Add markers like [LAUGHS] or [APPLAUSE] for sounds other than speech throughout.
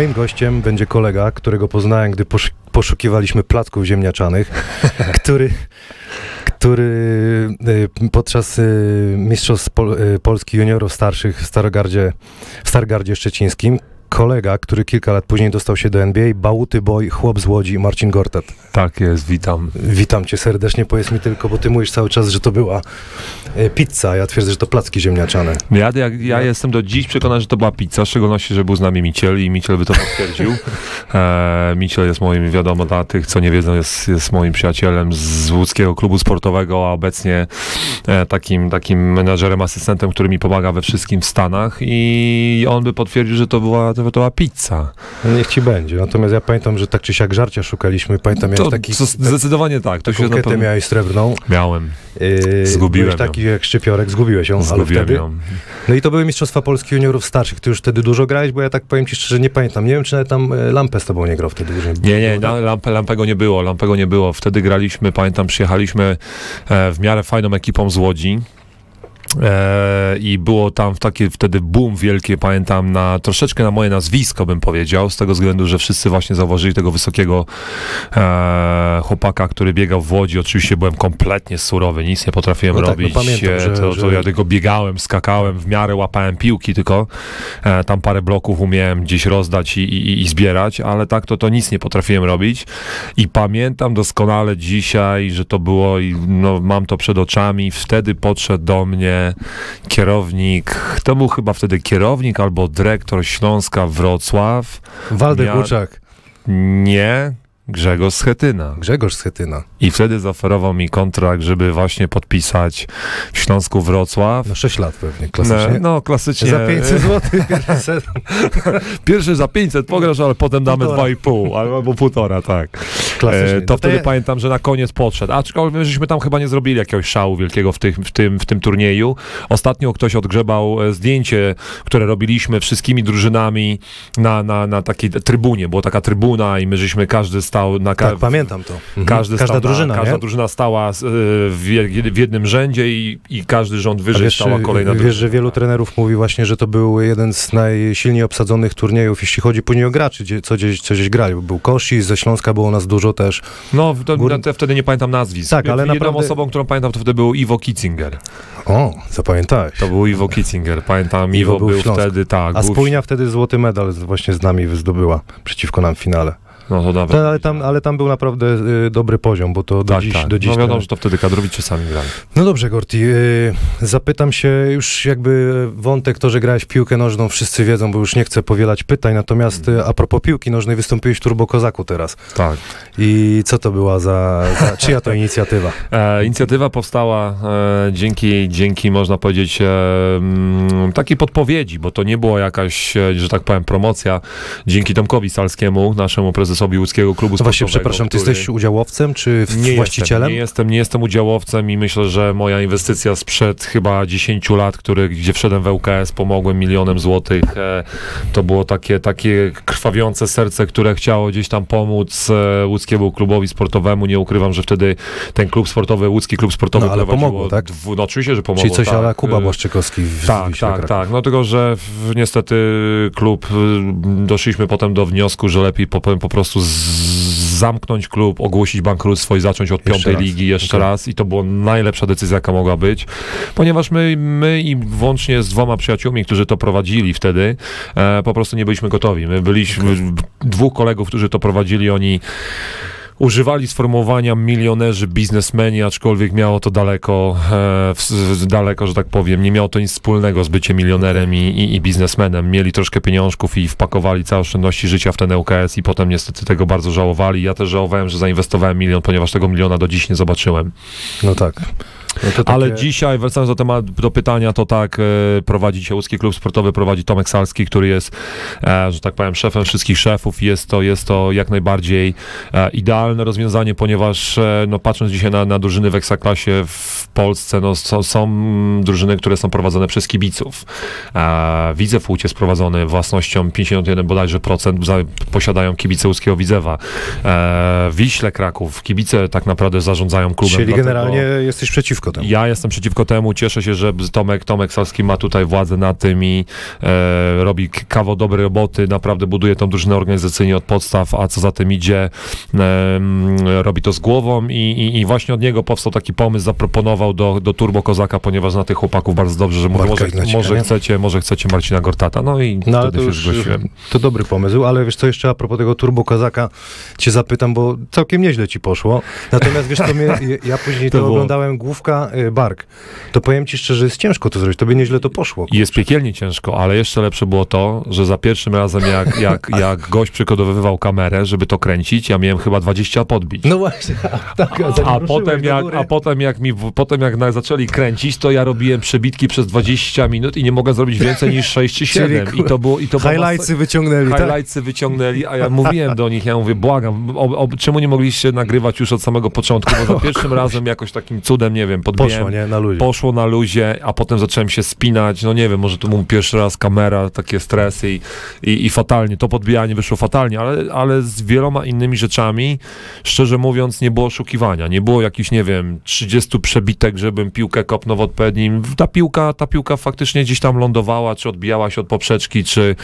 Moim gościem będzie kolega, którego poznałem, gdy posz poszukiwaliśmy placków ziemniaczanych, [LAUGHS] który, który y, podczas y, Mistrzostw y, Polski Juniorów Starszych w Starogardzie, w Stargardzie Szczecińskim kolega, który kilka lat później dostał się do NBA, Bałuty Boy, chłop z Łodzi, Marcin Gortat. Tak jest, witam. Witam cię serdecznie, powiedz mi tylko, bo ty mówisz cały czas, że to była e, pizza, ja twierdzę, że to placki ziemniaczane. Ja, ja, ja jestem do dziś przekonany, że to była pizza, w szczególności, że był z nami Miciel i Miciel by to potwierdził. [LAUGHS] E, Miciel jest moim, wiadomo, dla tych, co nie wiedzą, jest, jest moim przyjacielem z łódzkiego klubu sportowego, a obecnie e, takim, takim menadżerem, asystentem, który mi pomaga we wszystkim w Stanach i on by potwierdził, że to była, to była pizza. No niech ci będzie, natomiast ja pamiętam, że tak czy siak żarcia szukaliśmy, pamiętam, miałeś taki... zdecydowanie tak. To się kietę pewno... miałeś srebrną. Miałem. Yy, Zgubiłem byłeś ją. taki jak szczypiorek, zgubiłeś ją, ale Zgubiłem wtedy... ją. No i to były Mistrzostwa Polski Juniorów Starszych. Ty już wtedy dużo grałeś, bo ja tak powiem ci szczerze, nie pamiętam. Nie wiem, czy nawet tam e, Lampę z tobą nie grał wtedy. Nie, nie, było, no, lamp, Lampego nie było, Lampego nie było. Wtedy graliśmy, pamiętam, przyjechaliśmy e, w miarę fajną ekipą z Łodzi. E, I było tam w takie wtedy boom wielkie, pamiętam, na troszeczkę na moje nazwisko bym powiedział, z tego względu, że wszyscy właśnie zauważyli tego wysokiego e, chłopaka, który biegał w Łodzi. Oczywiście byłem kompletnie surowy, nic nie potrafiłem No tak, no robić. pamiętam, E, że- to, to że- ja tylko biegałem, skakałem, w miarę łapałem piłki tylko. E, tam parę bloków umiałem gdzieś rozdać i, i, i zbierać, ale tak to, to nic nie potrafiłem robić. I pamiętam doskonale dzisiaj, że to było, i no, mam to przed oczami, wtedy podszedł do mnie kierownik, to był chyba wtedy kierownik albo dyrektor Śląska Wrocław. Waldek Mia- Łuczak, Nie, Grzegorz Schetyna. Grzegorz Schetyna. I wtedy zaoferował mi kontrakt, żeby właśnie podpisać w Śląsku Wrocław. No 6 lat pewnie, No, klasycznie. no klasycznie. Za 500 zł [LAUGHS] pierwszy sezon. [LAUGHS] Pierwszy za 500 pograsz, ale potem damy Półtora. 2,5 albo półtora, tak. Klasycznie. E, to No wtedy ja- pamiętam, że na koniec podszedł. Aczkolwiek żeśmy tam chyba nie zrobili jakiegoś szału wielkiego w, tych, w, tym, w tym turnieju. Ostatnio ktoś odgrzebał e, zdjęcie, które robiliśmy wszystkimi drużynami na, na, na takiej trybunie. Była taka trybuna i my żeśmy każdy stał na ka- Tak, pamiętam to. Mhm. Każdy Każda stał drużyna, na, każda nie? drużyna stała z, e, w, w jednym rzędzie i, i każdy rząd wyżej wiesz, stała kolejna wiesz, drużyna. że wielu trenerów mówi właśnie, że to był jeden z najsilniej obsadzonych turniejów, jeśli chodzi później o graczy, gdzie, co, gdzieś, co gdzieś grali. Był Kosi, ze Śląska było nas dużo też. No, to, Gór- wtedy nie pamiętam nazwisk. Tak, ale Jedną naprawdę- osobą, którą pamiętam, to wtedy był Iwo Kitzinger. O, zapamiętałeś. To był Iwo Kitzinger. Pamiętam, Iwo Iwo, był był, wtedy, tak. A spójnia wtedy złoty medal właśnie z nami zdobyła przeciwko nam w finale. No to. Ten, ale, tam, ale tam był naprawdę y, dobry poziom, bo to do tak, dziś, tak. do dziś no wiadomo, ten- że to wtedy kadrowicze sami grali. No dobrze, Gorti, y, zapytam się już jakby wątek to, że grałeś piłkę nożną, wszyscy wiedzą, bo już nie chcę powielać pytań, natomiast y, a propos piłki nożnej, wystąpiłeś w Turbo Kozaku teraz. Tak. I co to była za, za czyja to inicjatywa? [LAUGHS] E, inicjatywa powstała e, dzięki, dzięki, można powiedzieć, e, mm, takiej podpowiedzi, bo to nie była jakaś, e, że tak powiem, promocja. Dzięki Tomkowi Salskiemu, naszemu prezesowi łódzkiego klubu No właśnie, sportowego, przepraszam, ty który- jesteś udziałowcem czy Nie właścicielem? Jestem, nie, jestem, nie jestem udziałowcem i myślę, że moja inwestycja sprzed chyba 10 lat, który, gdzie wszedłem w ŁKS, pomogłem milionem złotych. E, to było takie, takie krwawiące serce, które chciało gdzieś tam pomóc e, łódzkiemu klubowi sportowemu. Nie ukrywam, że wtedy ten klub sportowy, łódzki klub sportowy No, ale pomogło, tak? Dwu, no oczywiście, że pomogło. Czyli coś tak. ala Kuba Błaszczykowski w tak, tak, Kraków. tak. No tylko, że w, niestety klub, y, doszliśmy potem do wniosku, że lepiej po, po prostu z, zamknąć klub, ogłosić bankructwo i zacząć od Jeszcze piątej raz. ligi jeszcze Okej. raz i to była najlepsza decyzja, jaka mogła być, ponieważ my, my i włącznie z dwoma przyjaciółmi, którzy to prowadzili wtedy, e, po prostu nie byliśmy gotowi. My byliśmy, dwóch kolegów, którzy to prowadzili, oni używali sformułowania milionerzy, biznesmeni, aczkolwiek miało to daleko, e, daleko, że tak powiem, nie miało to nic wspólnego z byciem milionerem i, i, i biznesmenem. Mieli troszkę pieniążków i wpakowali całe oszczędności życia w ten ŁKS i potem niestety tego bardzo żałowali. Ja też żałowałem, że zainwestowałem milion, ponieważ tego miliona do dziś nie zobaczyłem. No tak. No to Ale takie- dzisiaj, wracając do tematu, do pytania, to tak, e, prowadzi się Łódzki Klub Sportowy, prowadzi Tomek Salski, który jest, e, że tak powiem, szefem wszystkich szefów. Jest to, jest to jak najbardziej e, idealne rozwiązanie, ponieważ e, no, patrząc dzisiaj na, na drużyny w Ekstraklasie w Polsce, no, są, są drużyny, które są prowadzone przez kibiców. E, Widzew Łódź jest prowadzony własnością 51 bodajże procent za, posiadają kibice Łódzkiego Widzewa. Wiśle Kraków, kibice tak naprawdę zarządzają klubem. Czyli dlatego- generalnie jesteś przeciw przeciwko temu. Ja jestem przeciwko temu, cieszę się, że Tomek, Tomek Salski ma tutaj władzę nad tym i e, robi kawał dobrej roboty, naprawdę buduje tą drużynę organizacyjnie od podstaw, a co za tym idzie, e, robi to z głową i, i, i właśnie od niego powstał taki pomysł, zaproponował do, do Turbo Kozaka, ponieważ zna tych chłopaków bardzo dobrze, że mówi, Bartka może, może, nie? chcecie, może chcecie Marcina Gortata, no i No wtedy to się już zgłosiłem. to dobry pomysł, ale wiesz co, jeszcze a propos tego Turbo Kozaka cię zapytam, bo całkiem nieźle ci poszło. Natomiast wiesz co, mnie, ja później to, To było- oglądałem główka y, Bark. To powiem ci szczerze, jest ciężko to zrobić, tobie nieźle to poszło. I Jest piekielnie ciężko, ale jeszcze lepsze było to, że za pierwszym razem jak, [LAUGHS] jak, jak gość przygotowywał kamerę, żeby to kręcić, ja miałem chyba 20 podbić. No właśnie, a, tak, A ruszyłeś potem, jak, a potem jak mi, potem jak na, zaczęli kręcić, to ja robiłem przebitki przez 20 minut i nie mogłem zrobić więcej niż 6 czy 7. [LAUGHS] Czyli I to było, i to było Highlightsy wyciągnęli, tak? Highlightsy wyciągnęli, a ja mówiłem do nich, ja mówię, błagam, o, o, czemu nie mogliście nagrywać już od samego początku, bo za [LAUGHS] pierwszym razem jakoś takim cudem, nie wiem, podbiłem, Poszło, nie? Na luzie. poszło na luzie, a potem zacząłem się spinać, no nie wiem, może to był pierwszy raz kamera, takie stresy i, i, i fatalnie, to podbijanie wyszło fatalnie, ale, ale z wieloma innymi rzeczami, szczerze mówiąc, nie było oszukiwania, nie było jakichś, nie wiem, 30 przebitek, żebym piłkę kopnął w odpowiednim, ta piłka, ta piłka faktycznie gdzieś tam lądowała, czy odbijała się od poprzeczki, czy,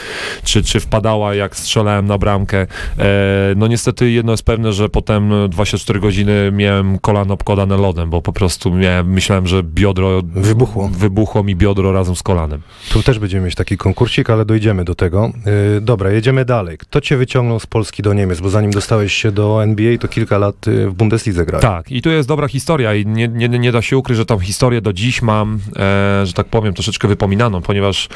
czy, czy wpadała, jak strzelałem na bramkę. E, no niestety jedno jest pewne, że potem 24 godziny miałem kolano obkładane lodem, bo po prostu miałem, myślałem, że biodro Wybuchło. wybuchło mi biodro razem z kolanem. Tu też będziemy mieć taki konkursik, ale dojdziemy do tego. Yy, dobra, jedziemy dalej. Kto cię wyciągnął z Polski do Niemiec? Bo zanim dostałeś się do NBA, to kilka lat y, w Bundeslidze grałeś. Tak, i tu jest dobra historia i nie, nie, nie da się ukryć, że tą historię do dziś mam, e, że tak powiem, troszeczkę wypominaną, ponieważ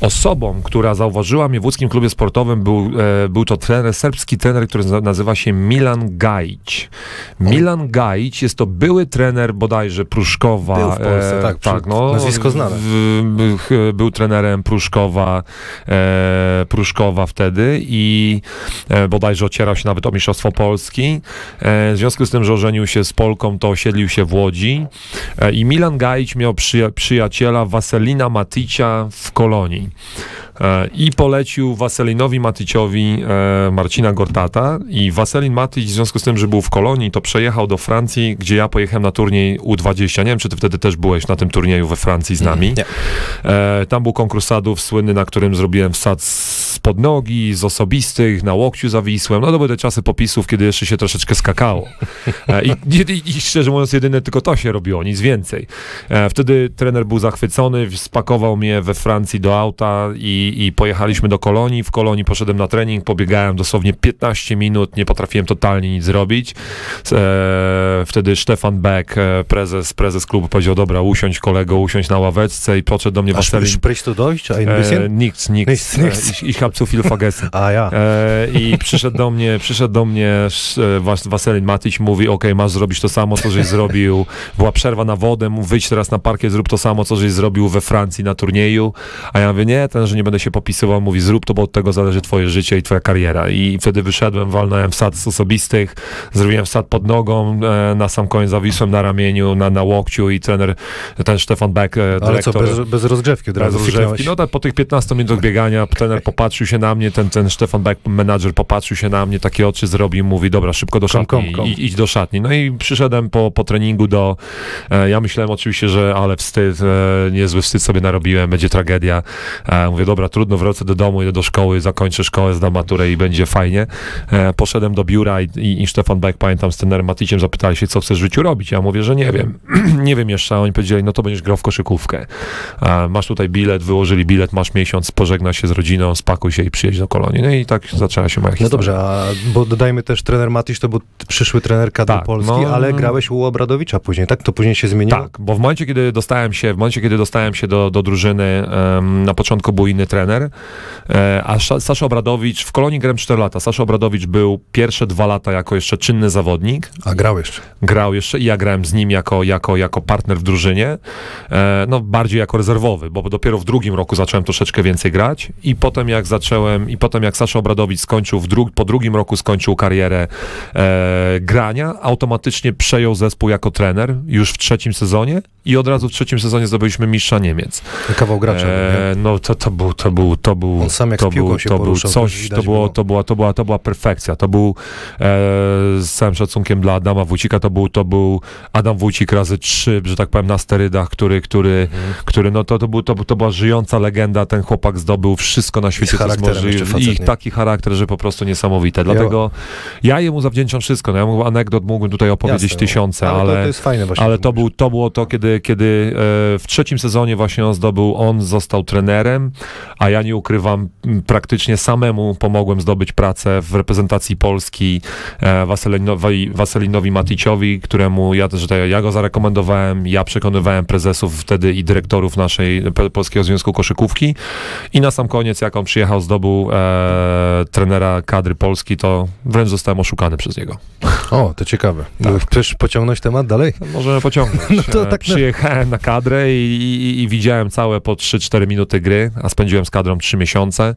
osobą, która zauważyła mnie w łódzkim klubie sportowym był, e, był to trener, serbski trener, który nazywa się Milan Gajic. Milan Gajic jest to były trener bodajże Pruszkowa. Był w Polsce, tak, przy- no, nazwisko znane. W, w, był trenerem Pruszkowa, e, Pruszkowa wtedy i e, bodajże ocierał się nawet o Mistrzostwo Polski. E, w związku z tym, że ożenił się z Polką, to osiedlił się w Łodzi e, i Milan Gajic miał przyja- przyjaciela Waselina Maticia w Kolonii. E, I polecił Waselinowi Maticiowi e, Marcina Gortata i Waselin Matic w związku z tym, że był w Kolonii, to przejechał do Francji, gdzie ja pojechałem na turniej U20. Nie wiem, czy ty wtedy też byłeś na tym turnieju we Francji z nami. Nie. E, tam był konkurs sadów słynny, na którym zrobiłem wsad z pod nogi, z osobistych, na łokciu zawisłem. No to były te czasy popisów, kiedy jeszcze się troszeczkę skakało. E, i, i, I szczerze mówiąc, jedyne tylko to się robiło, nic więcej. E, wtedy trener był zachwycony, spakował mnie we Francji do auta i, i pojechaliśmy do Kolonii. W Kolonii poszedłem na trening, pobiegałem dosłownie 15 minut, nie potrafiłem totalnie nic zrobić. E, wtedy Stefan Beck, prezes, prezes klubu powiedział, dobra, usiądź kolego, usiądź na ławeczce i podszedł do mnie Waselin. du Deutsch? Ein E, nichts. E, Ich, ich viel vergessen. A ja. E, I przyszedł do mnie, przyszedł do mnie e, Was- Waselin Matyś, mówi, okej, masz zrobić to samo, co żeś zrobił. Była przerwa na wodę, mów, wyjdź teraz na parkiet, zrób to samo, co żeś zrobił we Francji na turnieju. A ja mówię, nie, ten, że nie będę się popisywał, mówi, zrób to, bo od tego zależy twoje życie i twoja kariera. I wtedy wyszedłem, walnąłem wsad z osobistych, zrobiłem wsad pod nogą, e, na sam koniec zawisłem na ramieniu, na, na łokciu i trener, ten Stefan Beck, e, Ale co, dyrektor... bez, bez rozgrzewki od Bez razu rozgrzewki. fiknąłeś? No tak po tych 15 minutach biegania trener popatrzył się na mnie, ten, ten Stefan Beck, menadżer popatrzył się na mnie, takie oczy zrobił, mówi, dobra, szybko do szatni, kom, kom. I, idź do szatni. No i przyszedłem po, po treningu do, e, ja myślałem oczywiście, że ale wstyd, e, niezły wstyd sobie narobiłem, będzie tragedia. E, mówię, dobra, trudno, wrócę do domu, idę do szkoły, zakończę szkołę, zdam maturę i będzie fajnie. E, poszedłem do biura i, i, i Stefan Beck, pamiętam, z trenerem Maticiem zapytali się, co chcesz w życiu robić. Ja mówię, że nie wiem, [CLEARS THROAT] nie wiem jeszcze, a oni powiedzieli, no to będziesz grał w koszykówkę. E, masz tutaj bilet, wyłożyli bilet, masz miesiąc, pożegna się z rodziną, spakuj się i przyjedź do Kolonii. No i tak zaczęła się moja No historia. dobrze, a, bo dodajmy też trener Matisz, to był przyszły trener kadry Tak, Polski, no, ale no. grałeś u Obradowicza później, tak? To później się zmieniło? Tak, bo w momencie, kiedy dostałem się, w momencie, kiedy dostałem się do, do drużyny, em, na początku był inny trener, e, a Sza- Sasza Obradowicz, w Kolonii grałem 4 lata, Sasza Obradowicz był pierwsze dwa lata jako jeszcze czynny zawodnik, A grał jeszcze. grał jeszcze i ja grałem z nim jako, jako, jako partner w drużynie, e, no bardziej jako rezerwowy, bo dopiero w drugim roku zacząłem troszeczkę więcej grać i potem jak zacząłem, i potem jak Sasza Obradowicz skończył, dru- po drugim roku skończył karierę e, grania, automatycznie przejął zespół jako trener już w trzecim sezonie i od razu w trzecim sezonie zdobyliśmy mistrza Niemiec. Kawał gracza. E, no to, to był, to był, to był, On sam jak to był, się to był coś, to, było, to, była, to, była, to była perfekcja. To był, e, z całym szacunkiem dla Adama Wójcika, to był, to był Adam Wójcik razy trzy, że tak powiem, na sterydach, który, który, Mhm. który no to, to, był, to, to była żyjąca legenda, ten chłopak zdobył wszystko na świecie, co facet, I taki charakter, że po prostu niesamowite. Dlatego ja jemu zawdzięczam wszystko. No, ja mógł, anegdot mógłbym tutaj opowiedzieć Jasne, tysiące, ale, ale... to, to jest fajne właśnie. Ale to, był, to było to, kiedy, kiedy e, w trzecim sezonie właśnie on zdobył, on został trenerem, a ja nie ukrywam, praktycznie samemu pomogłem zdobyć pracę w reprezentacji Polski e, Waselinowi, Waselinowi Maticiowi, któremu ja też, że ja go zarekomendowałem, ja przekonywałem prezesów wtedy i dyrektorów naszej Polskiego Związku Koszykówki i na sam koniec, jak on przyjechał, zdobył e, trenera kadry Polski, to wręcz zostałem oszukany przez niego. O, to ciekawe. Tak. Chcesz pociągnąć temat dalej? Możemy pociągnąć. [LAUGHS] No to E, tak na- Przyjechałem na kadrę i, i, i widziałem całe po 3-4 minuty gry, a spędziłem z kadrą 3 miesiące.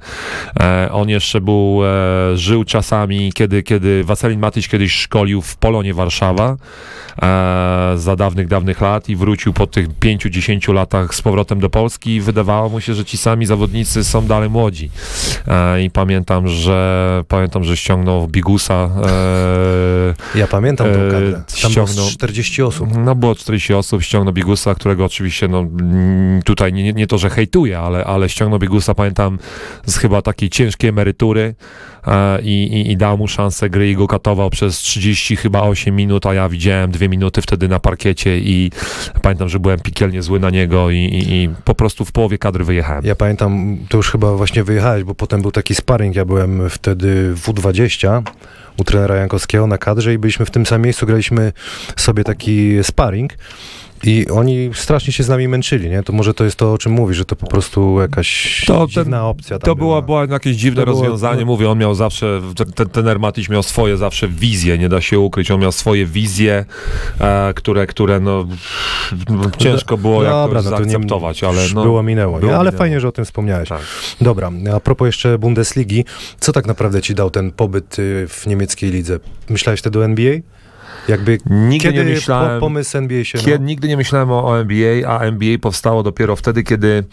E, on jeszcze był, e, żył czasami, kiedy, kiedy Waselin Matyś kiedyś szkolił w Polonie Warszawa e, za dawnych, dawnych lat i wrócił po tych 5-10 latach z powrotem do Polski i wydawało mu się, że ci sami zawodnicy są dalej młodzi. E, I pamiętam, że pamiętam, że ściągnął Bigusa e, Ja pamiętam tą E, kadrę. Tam ściągnął- z 40 osób. no było 40 osób, ściągnął Bigusa, którego oczywiście no, mm, tutaj nie, nie to, że hejtuję, ale, ale ściągnął Bigusa, pamiętam, z chyba takiej ciężkiej emerytury e, i, i, dał mu szansę gry i go katował przez 30 chyba 8 minut, a ja widziałem dwie minuty wtedy na parkiecie i pamiętam, że byłem piekielnie zły na niego i, i, i po prostu w połowie kadry wyjechałem. Ja pamiętam, to już chyba właśnie wyjechałeś, bo potem był taki sparring, ja byłem wtedy w W20 u trenera Jankowskiego na kadrze i byliśmy w tym samym miejscu, graliśmy sobie taki sparring i oni strasznie się z nami męczyli, nie? To może to jest to, o czym mówisz, że to po prostu jakaś To ten- dziwna opcja tam To było, była. było jakieś dziwne To było- rozwiązanie. no- Mówię, on miał zawsze, ten, ten tener Matyś miał swoje zawsze wizje, nie da się ukryć. On miał swoje wizje, e, które, które no, ciężko było Dobra, jakoś no zaakceptować, ale no, było minęło, nie? było ale minęło. fajnie, że o tym wspomniałeś. Tak. Dobra, a propos jeszcze Bundesligi, co tak naprawdę ci dał ten pobyt y, w niemieckiej lidze? Myślałeś wtedy o NBA? Jakby Nigdy kiedy nie myślałem... po, pomysł NBA się... Kiedy, no, nigdy nie myślałem o, o NBA, a NBA powstało dopiero wtedy, kiedy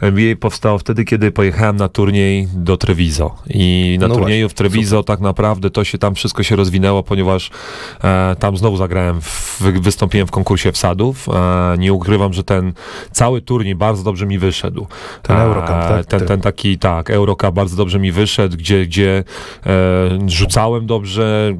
NBA powstało wtedy, kiedy pojechałem na turniej do Treviso. I na No turnieju właśnie, w Treviso tak naprawdę to się tam wszystko się rozwinęło, ponieważ e, tam znowu zagrałem, w, wy- wystąpiłem w konkursie wsadów. E, nie ukrywam, że ten cały turniej bardzo dobrze mi wyszedł. Ten E, Eurocup, tak? Ten, ten taki, tak, Eurocup bardzo dobrze mi wyszedł, gdzie, gdzie e, rzucałem dobrze,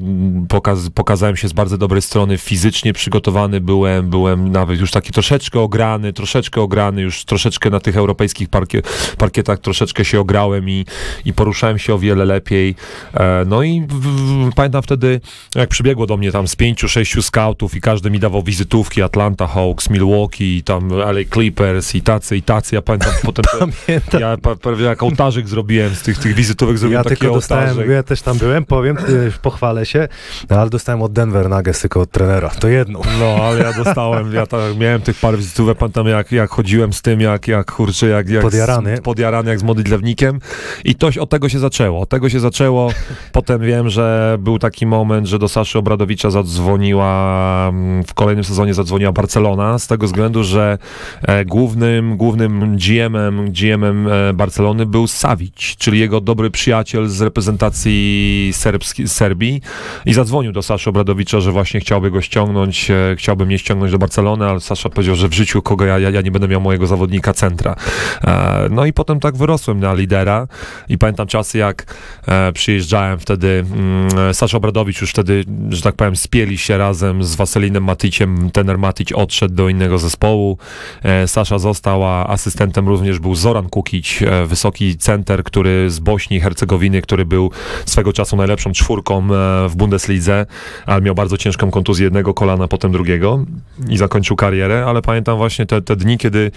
pokaz, pokazałem się z bardzo dobrej strony, fizycznie przygotowany byłem, byłem nawet już taki troszeczkę ograny, troszeczkę ograny, już troszeczkę na tych europejskich parkie, parkietach troszeczkę się ograłem i, i poruszałem się o wiele lepiej. E, no i w, w, pamiętam wtedy, jak przybiegło do mnie tam z pięciu, sześciu scoutów i każdy mi dawał wizytówki, Atlanta Hawks, Milwaukee, i tam LA Clippers i tacy, i tacy, ja pamiętam potem... [LAUGHS] Pamiętam. Ja prawie jak ołtarzyk zrobiłem z tych, tych wizytówek, zrobiłem Ja taki tylko dostałem, ołtarzyk. ja też tam byłem, powiem, y, pochwalę się, ale dostałem od Denver Nuggets tylko od trenera, to jedną. No, ale ja dostałem, ja tak, miałem tych parę wizytówek, pamiętam jak, jak chodziłem z tym, jak, jak kurczę, jak, jak Podjarany. Z, podjarany, jak z modlitewnikiem i to, od tego się zaczęło, od tego się zaczęło, potem wiem, że był taki moment, że do Saszy Obradowicza zadzwoniła, mm, w kolejnym sezonie zadzwoniła Barcelona, z tego względu, że e, głównym, głównym GM-em, GM-em e, Barcelony był Savic, czyli jego dobry przyjaciel z reprezentacji serbski, Serbii i zadzwonił do Saszy Obradowicza, że właśnie chciałby go ściągnąć, e, chciałby mnie ściągnąć do Barcelony, ale Sasza powiedział, że w życiu kogo ja, ja, ja nie będę miał mojego zawodnika centra. E, no i potem tak wyrosłem na lidera i pamiętam czasy, jak e, przyjeżdżałem wtedy, mm, Sasza Obradowicz już wtedy, że tak powiem, spieli się razem z Waselinem Matyciem, tener Matyć odszedł do innego zespołu, e, Sasza został, a asystentem również był Zoran Kukić, e, wysoki center, który z Bośni i Hercegowiny, który był swego czasu najlepszą czwórką e, w Bundeslidze, ale miał bardzo ciężką kontuzję jednego kolana, potem drugiego i zakończył karierę, ale pamiętam właśnie te, te dni, kiedy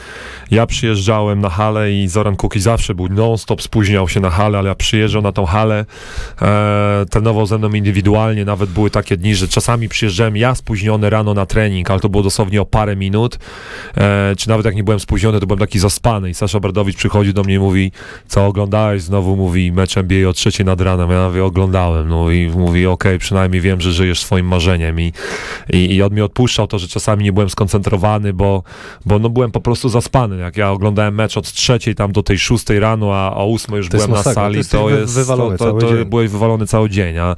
ja przyjeżdżałem na halę i Zoran Kukić zawsze był non-stop, spóźniał się na halę, ale ja przyjeżdżał na tą halę, e, trenował ze mną indywidualnie, nawet były takie dni, że czasami przyjeżdżałem ja spóźniony rano na trening, ale to było dosłownie o parę minut, e, czy nawet jak nie byłem spóźniony, to byłem taki zaspany i Sasza Bardowicz przychodzi do mnie i mówi, co oglądałeś? Znowu mówi, mecz NBA o trzeciej nad ranem, ja mówię, oglądałem, no i mówi, okej, przynajmniej wiem, że żyjesz swoim marzeniem, i, i, i on mi odpuszczał to, że czasami nie byłem skoncentrowany, bo, bo no byłem po prostu zaspany. Jak ja oglądałem mecz od trzeciej tam do tej szóstej rano, a o ósmej już To byłem na sali, to jest, wywalony to, to, to byłeś wywalony cały dzień, a,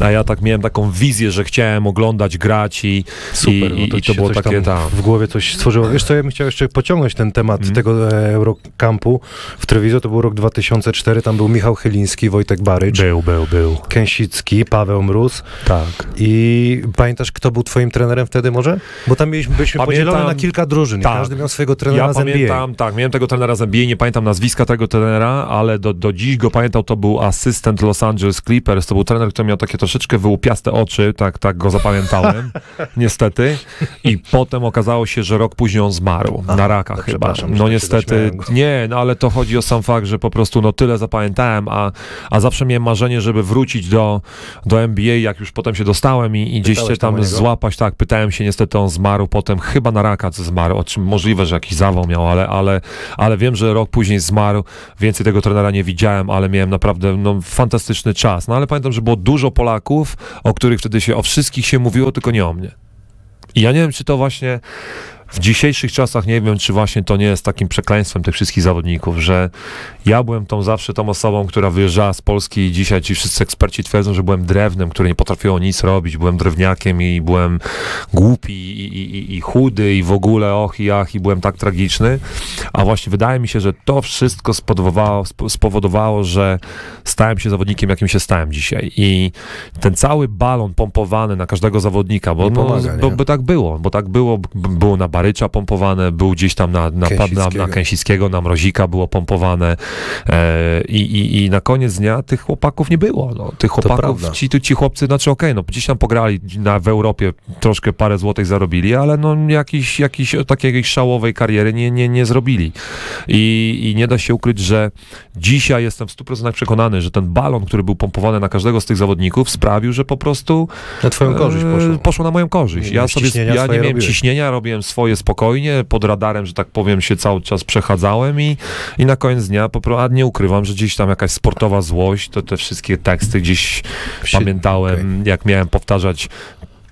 a ja tak miałem taką wizję, że chciałem oglądać, grać i, Super, i, no to, i to było takie, tam w głowie coś stworzyło. Wiesz co, ja bym chciał jeszcze pociągnąć ten temat Mhm. tego e, Eurokampu w Treviso, to był rok 2004, tam był Michał Chyliński, Wojtek Barycz, Był, był, był. Kęsicki, Paweł Mróz Tak. i pamiętasz, kto był twoim trenerem wtedy może? Bo tam mieliśmy, byliśmy Pamiętam- podzielone na kilka drużyn tak. każdy miał swojego trenera Ja z NBA. pamiętam, tak, miałem tego trenera z NBA, nie pamiętam nazwiska tego trenera, ale do, do dziś go pamiętał, to był asystent Los Angeles Clippers, to był trener, który miał takie troszeczkę wyłupiaste oczy, tak, tak go zapamiętałem, [LAUGHS] niestety. I potem okazało się, że rok później on zmarł, A, na raka chyba. No tak niestety, nie, no ale to chodzi o sam fakt, że po prostu no tyle zapamiętałem, a, a zawsze miałem marzenie, żeby wrócić do, do NBA, jak już potem się dostałem i, i gdzieś się tam złapać, tak, pytałem się, niestety on zmarł potem, chyba na raka zmarł, o czym możliwe, że jakiś zawał miał, ale, ale, ale wiem, że rok później zmarł, więcej tego trenera nie widziałem, ale miałem naprawdę no, fantastyczny czas, no ale pamiętam, że było dużo Polaków, o których wtedy się, o wszystkich się mówiło, tylko nie o mnie. I ja nie wiem, czy to właśnie w dzisiejszych czasach, nie wiem, czy właśnie to nie jest takim przekleństwem tych wszystkich zawodników, że ja byłem tą zawsze tą osobą, która wyjeżdżała z Polski i dzisiaj ci wszyscy eksperci twierdzą, że byłem drewnem, który nie potrafiło nic robić, byłem drewniakiem i byłem głupi i, i, i, chudy i w ogóle och i ach i byłem tak tragiczny, a właśnie wydaje mi się, że to wszystko spowodowało, spo- spowodowało że stałem się zawodnikiem, jakim się stałem dzisiaj. I ten cały balon pompowany na każdego zawodnika, bo, Nie no, pomaga, bo, nie? bo tak było, bo tak było, było na Barycza pompowane, był gdzieś tam na, na, na, na, Kęsickiego. na Kęsickiego, na Mrozika było pompowane e, i, i, i na koniec dnia tych chłopaków nie było. No. Tych chłopaków, ci, ci chłopcy, znaczy okej, no gdzieś tam pograli na, w Europie, troszkę parę złotych zarobili, ale no jakiś, jakiś takiej szałowej kariery nie, nie, nie zrobili. I, I nie da się ukryć, że dzisiaj jestem w 100% przekonany, że ten balon, który był pompowany na każdego z tych zawodników sprawił, że po prostu Na twoją korzyść e, poszło. poszło na moją korzyść. Ja sobie ja nie miałem robiłeś. ciśnienia, robiłem swoje spokojnie, pod radarem, że tak powiem, się cały czas przechadzałem i, i na koniec dnia po prostu, a nie ukrywam, że gdzieś tam jakaś sportowa złość, to te wszystkie teksty gdzieś Się- pamiętałem, okej. jak miałem powtarzać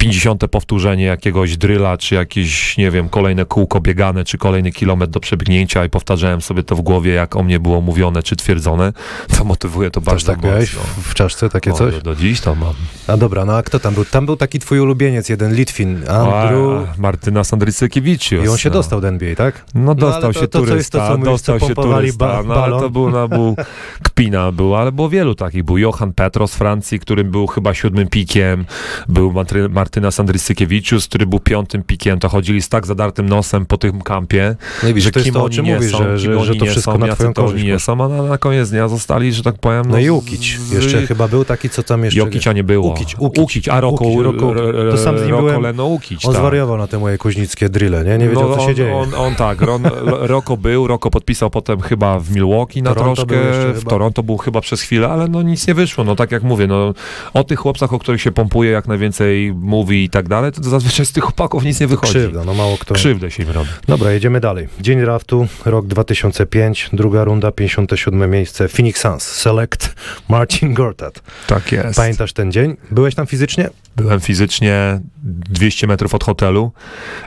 50 powtórzenie jakiegoś dryla, czy jakieś, nie wiem, kolejne kółko biegane, czy kolejny kilometr do przebiegnięcia i powtarzałem sobie to w głowie, jak o mnie było mówione, czy twierdzone, [LAUGHS] to motywuje to Też bardzo tak miałeś mocno. w, w czaszce takie O, coś? Do, do dziś to mam. A dobra, no a kto tam był? Tam był taki twój ulubieniec, jeden Litwin, Andrew. A, Martyna Sandrycykiewiczus. I on się no. dostał do NBA, tak? No No, dostał to- się to, to, turysta, co mówisz, dostał co się turysta, ba- no ale to był, no, był [LAUGHS] kpina był, ale było wielu takich. Był Johan Petro z Francji, który był chyba siódmym pikiem, był Matry, Martyna Sandrysykiewiczus, który był piątym pikiem, to chodzili z tak zadartym nosem po tym kampie, No i że to jest to, o czym mówisz, są, że, że, że to wszystko są, na twoją to oni korzyść nie są, a na, na koniec dnia zostali, że tak powiem, No i z- Ukić. Jeszcze chyba był taki, co tam jeszcze... Jokicia nie było. Ukić, Ukić. a Roko, Ukić, Roko. To sam z nim Roko byłem. Leno Ukić, On tak. zwariował na te moje kuźnickie drille, nie? Nie wiedział, no, co się on, dzieje. On, on tak, Ron, Roko był, Roko podpisał potem chyba w Milwaukee na Toronto troszkę, w. Toronto był chyba przez chwilę, ale no nic nie wyszło, no tak jak mówię, no o tych chłopcach, o których się pompuje, jak najwięcej mówi i tak dalej, to zazwyczaj z tych chłopaków nic nie wychodzi. Krzywda, no mało kto... Krzywdę się im robi. Dobra, jedziemy dalej. Dzień draftu, rok 2005, druga runda, 57 miejsce, Phoenix Suns, Select, Marcin Gortat. Tak jest. Pamiętasz ten dzień? Byłeś tam fizycznie? Byłem fizycznie 200 metrów od hotelu,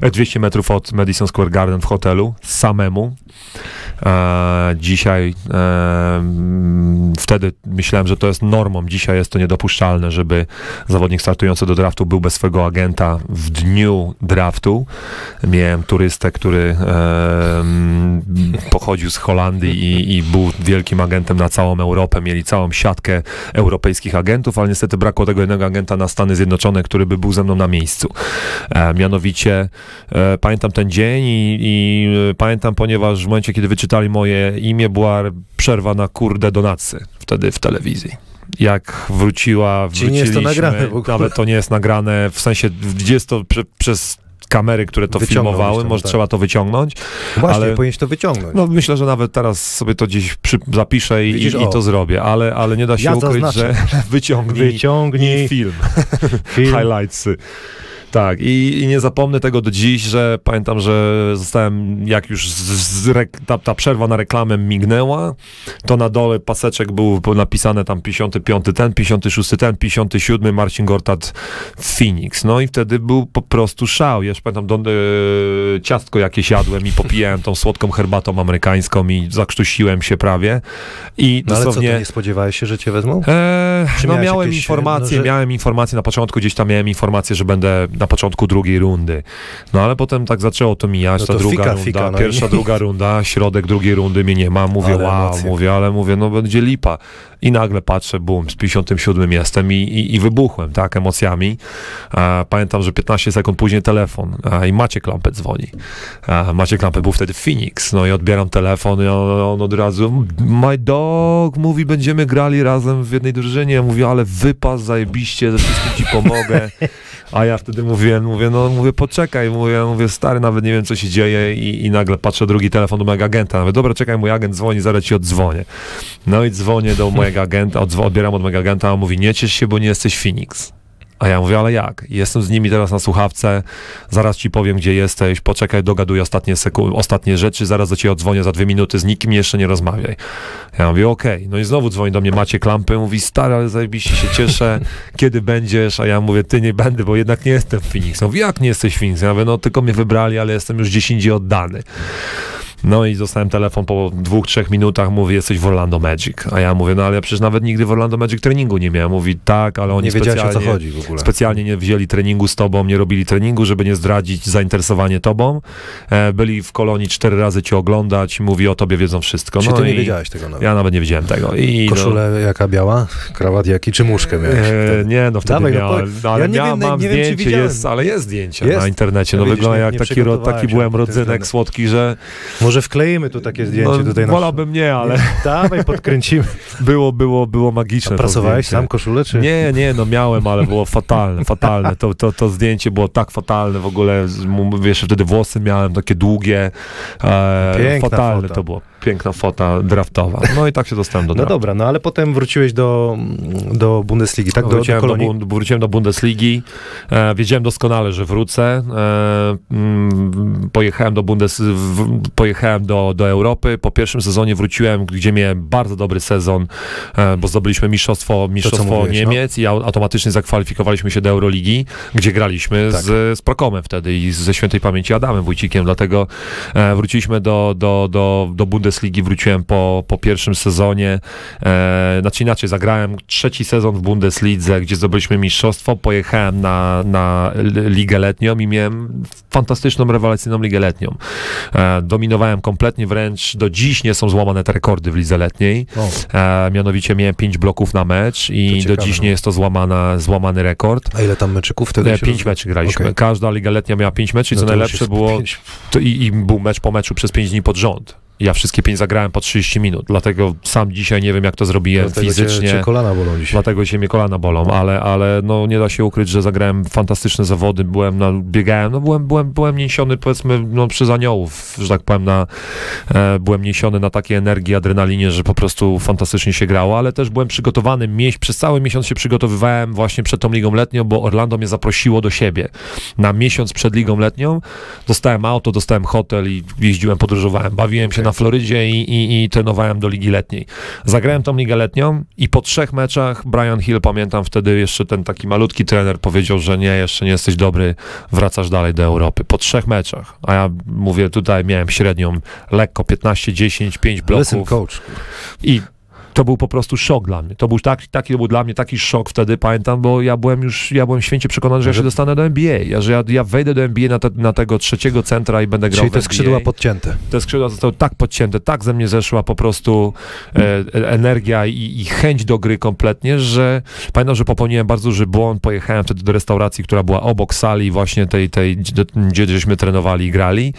e, 200 metrów od Madison Square Garden w hotelu, samemu. E, dzisiaj, e, mm, wtedy myślałem, że to jest normą. Dzisiaj jest to niedopuszczalne, żeby zawodnik startujący do draftu był bez swojego agenta w dniu draftu. Miałem turystę, który e, mm, pochodził z Holandii i, i był wielkim agentem na całą Europę. Mieli całą siatkę europejskich agentów, ale niestety brakło tego jednego agenta na Stany Zjednoczone, który by był ze mną na miejscu. E, mianowicie e, pamiętam ten dzień i, i pamiętam, ponieważ w momencie, kiedy wyczytali moje imię, była przerwa na kurde donacy wtedy w telewizji. Jak wróciła, Czyli nie jest to wróciliśmy, nagrane w ogóle. nawet to nie jest nagrane, w sensie gdzie jest to prze, przez kamery, które to filmowały, może tak. trzeba to wyciągnąć. Właśnie, Ale- powinieneś to wyciągnąć. No myślę, że nawet teraz sobie to gdzieś przy, zapiszę i, Widzisz, i o. to zrobię, ale, ale nie da się Ja ukryć, zaznaczę. że [LAUGHS] wyciągnij Wyciągnij film, film. [LAUGHS] highlightsy. Tak, i, i nie zapomnę tego do dziś, że pamiętam, że zostałem, jak już z, z ta, ta przerwa na reklamę mignęła, to na dole paseczek był napisane tam 55 ten, 56 ten, 57 Marcin Gortat Phoenix. No i wtedy był po prostu szał. Jeszcze pamiętam, do, e, ciastko jakieś jadłem i popijałem tą słodką herbatą amerykańską i zakrztusiłem się prawie. I No ale co, nie spodziewałeś się, że cię wezmą? Eee, no miałem jakieś, informacje, no, że- miałem informacje na początku, gdzieś tam miałem informację, że będę na początku drugiej rundy. No ale potem tak zaczęło to mijać, No ta to druga fika, runda, fika, no pierwsza, druga runda, środek drugiej rundy mnie nie ma, mówię Ale wow, emocje. mówię, ale mówię, no będzie lipa. I nagle patrzę, bum, z 57 jestem i, i, i wybuchłem, tak, emocjami. A, pamiętam, że 15 sekund później telefon a, i Maciek Lampet dzwoni. A, Maciek Lampet był wtedy w Phoenix, no i odbieram telefon i on, on od razu, my dog, mówi, będziemy grali razem w jednej drużynie. Ja mówię, ale wypas, zajebiście, ze wszystkim ci pomogę. [LAUGHS] A ja wtedy mówiłem, mówię, no mówię, poczekaj, mówię, mówię, stary, nawet nie wiem, co się dzieje i, i nagle patrzę drugi telefon do mojego agenta. Mówię, dobra, czekaj, mój agent dzwoni, zaraz ci oddzwonię. No i dzwonię do mojego agenta, odbieram od mojego agenta, a on mówi, nie ciesz się, bo nie jesteś Phoenix. A ja mówię, ale jak? Jestem z nimi teraz na słuchawce, zaraz ci powiem, gdzie jesteś, poczekaj, dogaduj ostatnie, seku- ostatnie rzeczy, zaraz do ciebie odzwonię za dwie minuty, z nikim jeszcze nie rozmawiaj. Ja mówię, okej. No i znowu dzwoni do mnie Maciek Lampy, mówi, stary, ale zajebiście się cieszę, [LAUGHS] kiedy będziesz? A ja mówię, ty nie będę, bo jednak nie jestem w Phoenix. No mówi, jak nie jesteś w Phoenix? Ja mówię, no tylko mnie wybrali, ale jestem już gdzieś indziej oddany. No i dostałem telefon po dwóch, trzech minutach, mówi, jesteś w Orlando Magic. A ja mówię, no ale ja przecież nawet nigdy w Orlando Magic treningu nie miałem. Mówi, tak, ale oni Nie wiedziałeś o co specjalnie... chodzi w ogóle. Specjalnie nie wzięli treningu z tobą, nie robili treningu, żeby nie zdradzić zainteresowanie tobą. E, byli w kolonii cztery razy cię oglądać, mówi o tobie wiedzą wszystko. Czyli no ty nie i wiedziałeś tego nawet. Ja nawet nie wiedziałem tego. I, no, Koszulę jaka biała? Krawat jaki? Czy muszkę miałeś? E, nie, no wtedy Dawaj, no miałem, no, ale Ja nie miałem, wiem, mam nie wiem, zdjęcie, widziałem. jest, ale jest zdjęcie Jest? na internecie. No No, wygląda jak taki, taki byłem rodzynek słodki, że Może wkleimy tu takie zdjęcie no, tutaj na wolałbym nie, ale [LAUGHS] Dawaj, podkręcimy. było, było, było magiczne. to Pracowałeś sam koszulę, czy? Nie, nie, no miałem, ale było fatalne, fatalne. To, to, to zdjęcie było tak fatalne w ogóle, wiesz, wtedy włosy miałem takie długie. E, Piękna fatalne fota. to było. Piękna fota draftowa. No i tak się dostałem do No draftu. dobra, no ale potem wróciłeś do, do Bundesligi, tak? Do, do wróciłem, do. Bund- wróciłem do Bundesligi. E, wiedziałem doskonale, że wrócę. E, mm, pojechałem do Bundes, w, pojechałem do, do Europy. Po pierwszym sezonie wróciłem, gdzie miałem bardzo dobry sezon, e, bo zdobyliśmy mistrzostwo, mistrzostwo mówiłeś, no. Niemiec i au- automatycznie zakwalifikowaliśmy się do Euroligi, gdzie graliśmy Tak. z, z Prokomem wtedy i ze świętej pamięci Adamem Wójcikiem, dlatego e, wróciliśmy do, do, do, do Bundesligi, wróciłem po, po pierwszym sezonie, e, znaczy inaczej, zagrałem trzeci sezon w Bundeslidze, gdzie zdobyliśmy mistrzostwo, pojechałem na, na ligę letnią i miałem fantastyczną, rewelacyjną ligę letnią. E, dominowałem kompletnie, wręcz do dziś nie są złamane te rekordy w lidze letniej. E, mianowicie miałem pięć bloków na mecz i do dziś no. nie jest to złamana, złamany rekord. a ile tam meczyków wtedy E, pięć meczy graliśmy. Okej. Każda liga letnia miała pięć meczy i No co najlepsze było, to i, i był mecz po meczu przez pięć dni pod rząd. Ja wszystkie pięć zagrałem po 30 minut, dlatego sam dzisiaj nie wiem, jak to zrobiłem Dlatego fizycznie. Cię, cię kolana bolą dzisiaj. Dlatego się mnie kolana bolą, ale, ale no nie da się ukryć, że zagrałem fantastyczne zawody, byłem na, biegałem, no byłem, byłem, byłem niesiony powiedzmy no, przez aniołów, że tak powiem, na, e, byłem niesiony na takiej energii, adrenalinie, że po prostu fantastycznie się grało, ale też byłem przygotowany, mieś, przez cały miesiąc się przygotowywałem właśnie przed tą ligą letnią, bo Orlando mnie zaprosiło do siebie. Na miesiąc przed ligą letnią dostałem auto, dostałem hotel i jeździłem, podróżowałem, bawiłem się. Na Florydzie i, i, i trenowałem do ligi letniej. Zagrałem tą ligę letnią i po trzech meczach Brian Hill, pamiętam wtedy jeszcze ten taki malutki trener powiedział, że nie, jeszcze nie jesteś dobry, wracasz dalej do Europy. Po trzech meczach. A ja mówię, tutaj miałem średnią lekko 15-10, 5 Listen, bloków coach. i to był po prostu szok dla mnie. To był taki, taki był dla mnie taki szok wtedy, pamiętam, bo ja byłem już, ja byłem święcie przekonany, że ja się dostanę do NBA, ja, że ja, ja wejdę do NBA na, te, na tego trzeciego centra i będę grał Czyli te skrzydła podcięte. te skrzydła zostały tak podcięte, tak ze mnie zeszła po prostu e, e, energia i, i chęć do gry kompletnie, że pamiętam, że popełniłem bardzo duży błąd, pojechałem wtedy do restauracji, która była obok sali właśnie tej, tej gdzie żeśmy trenowali i grali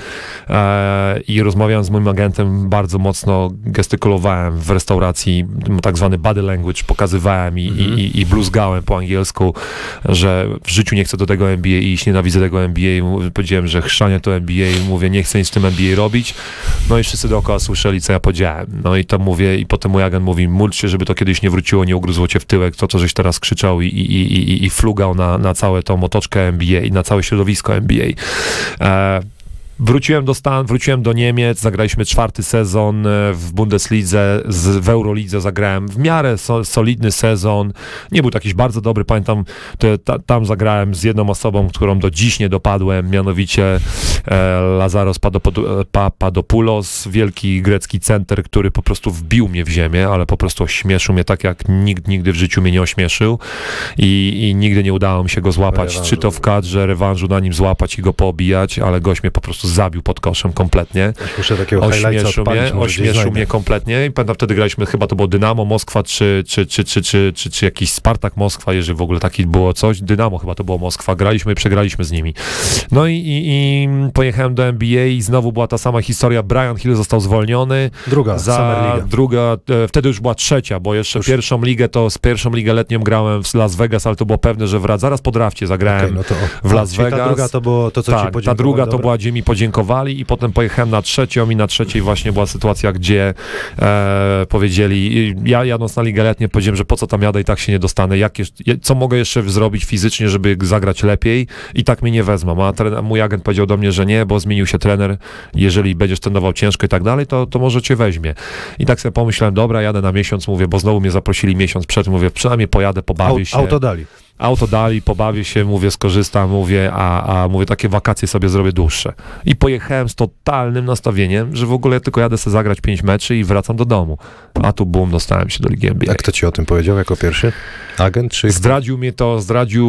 e, i rozmawiałem z moim agentem, bardzo mocno gestykulowałem w restauracji i tak zwany body language pokazywałem i, Mhm. i, i, bluzgałem po angielsku, że w życiu nie chcę do tego NBA iść, nienawidzę tego NBA. Mów- Powiedziałem, że chrzanie to NBA, mówię, nie chcę nic z tym NBA robić. No i wszyscy dookoła słyszeli, co ja powiedziałem. No i to mówię, i potem mój agent mówi, módl się, żeby to kiedyś nie wróciło, nie ugryzło cię w tyłek, to, co żeś teraz krzyczał i, i, i, i, flugał na, na całe tą otoczkę NBA i na całe środowisko NBA. E, Wróciłem do Stan, wróciłem do Niemiec, zagraliśmy czwarty sezon e, w Bundeslidze, z, w Eurolidze zagrałem w miarę so, solidny sezon. Nie był jakiś bardzo dobry, pamiętam, to, ta, tam zagrałem z jedną osobą, którą do dziś nie dopadłem, mianowicie e, Lazaros e, Papadopoulos, wielki grecki center, który po prostu wbił mnie w ziemię, ale po prostu ośmieszył mnie tak, jak nikt nigdy w życiu mnie nie ośmieszył i, i nigdy nie udało mi się go złapać, Rewanżu. czy to w kadrze, rewanżu na nim złapać i go poobijać, ale gość mnie po prostu zabił pod koszem kompletnie. Muszę takiego Ośmieszył mnie, ośmieszył mnie kompletnie i pamiętam wtedy graliśmy, chyba to było Dynamo Moskwa, czy, czy, czy, czy, czy, czy, czy jakiś Spartak Moskwa, jeżeli w ogóle taki było coś. Dynamo chyba to było Moskwa, graliśmy i przegraliśmy z nimi. No i, i, i pojechałem do NBA i znowu była ta sama historia. Brian Hill został zwolniony Druga, za druga, e, wtedy już była trzecia, bo jeszcze Już- pierwszą ligę to z pierwszą ligę letnią grałem w Las Vegas, ale to było pewne, że wraca. Zaraz po drafcie zagrałem Okej, no to, w Las Vegas. Ta druga to było to, co ci tak, ta podziękowali, druga to była, gdzie mi podziękowali i potem pojechałem na trzecią i na trzeciej właśnie była sytuacja, gdzie e, powiedzieli, ja jadąc na ligę letnią powiedziałem, że po co tam jadę i tak się nie dostanę, jak jeszcze, je- co mogę jeszcze zrobić fizycznie, żeby zagrać lepiej i tak mnie nie wezmą, a trener, mój agent powiedział do mnie, że nie, bo zmienił się trener, jeżeli będziesz trenował ciężko i tak dalej, to, to może cię weźmie. I tak sobie pomyślałem, dobra, jadę na miesiąc, mówię, bo znowu mnie zaprosili miesiąc przed, mówię, przynajmniej pojadę, pobawię się auto dali. Auto dali, pobawię się, mówię, skorzystam, mówię, a, a mówię, takie wakacje sobie zrobię dłuższe. I pojechałem z totalnym nastawieniem, że w ogóle tylko jadę sobie zagrać pięć meczy i wracam do domu. A tu bum, dostałem się do Ligi NBA. A kto ci o tym powiedział jako pierwszy? Agent czy... Zdradził mnie to, zdradził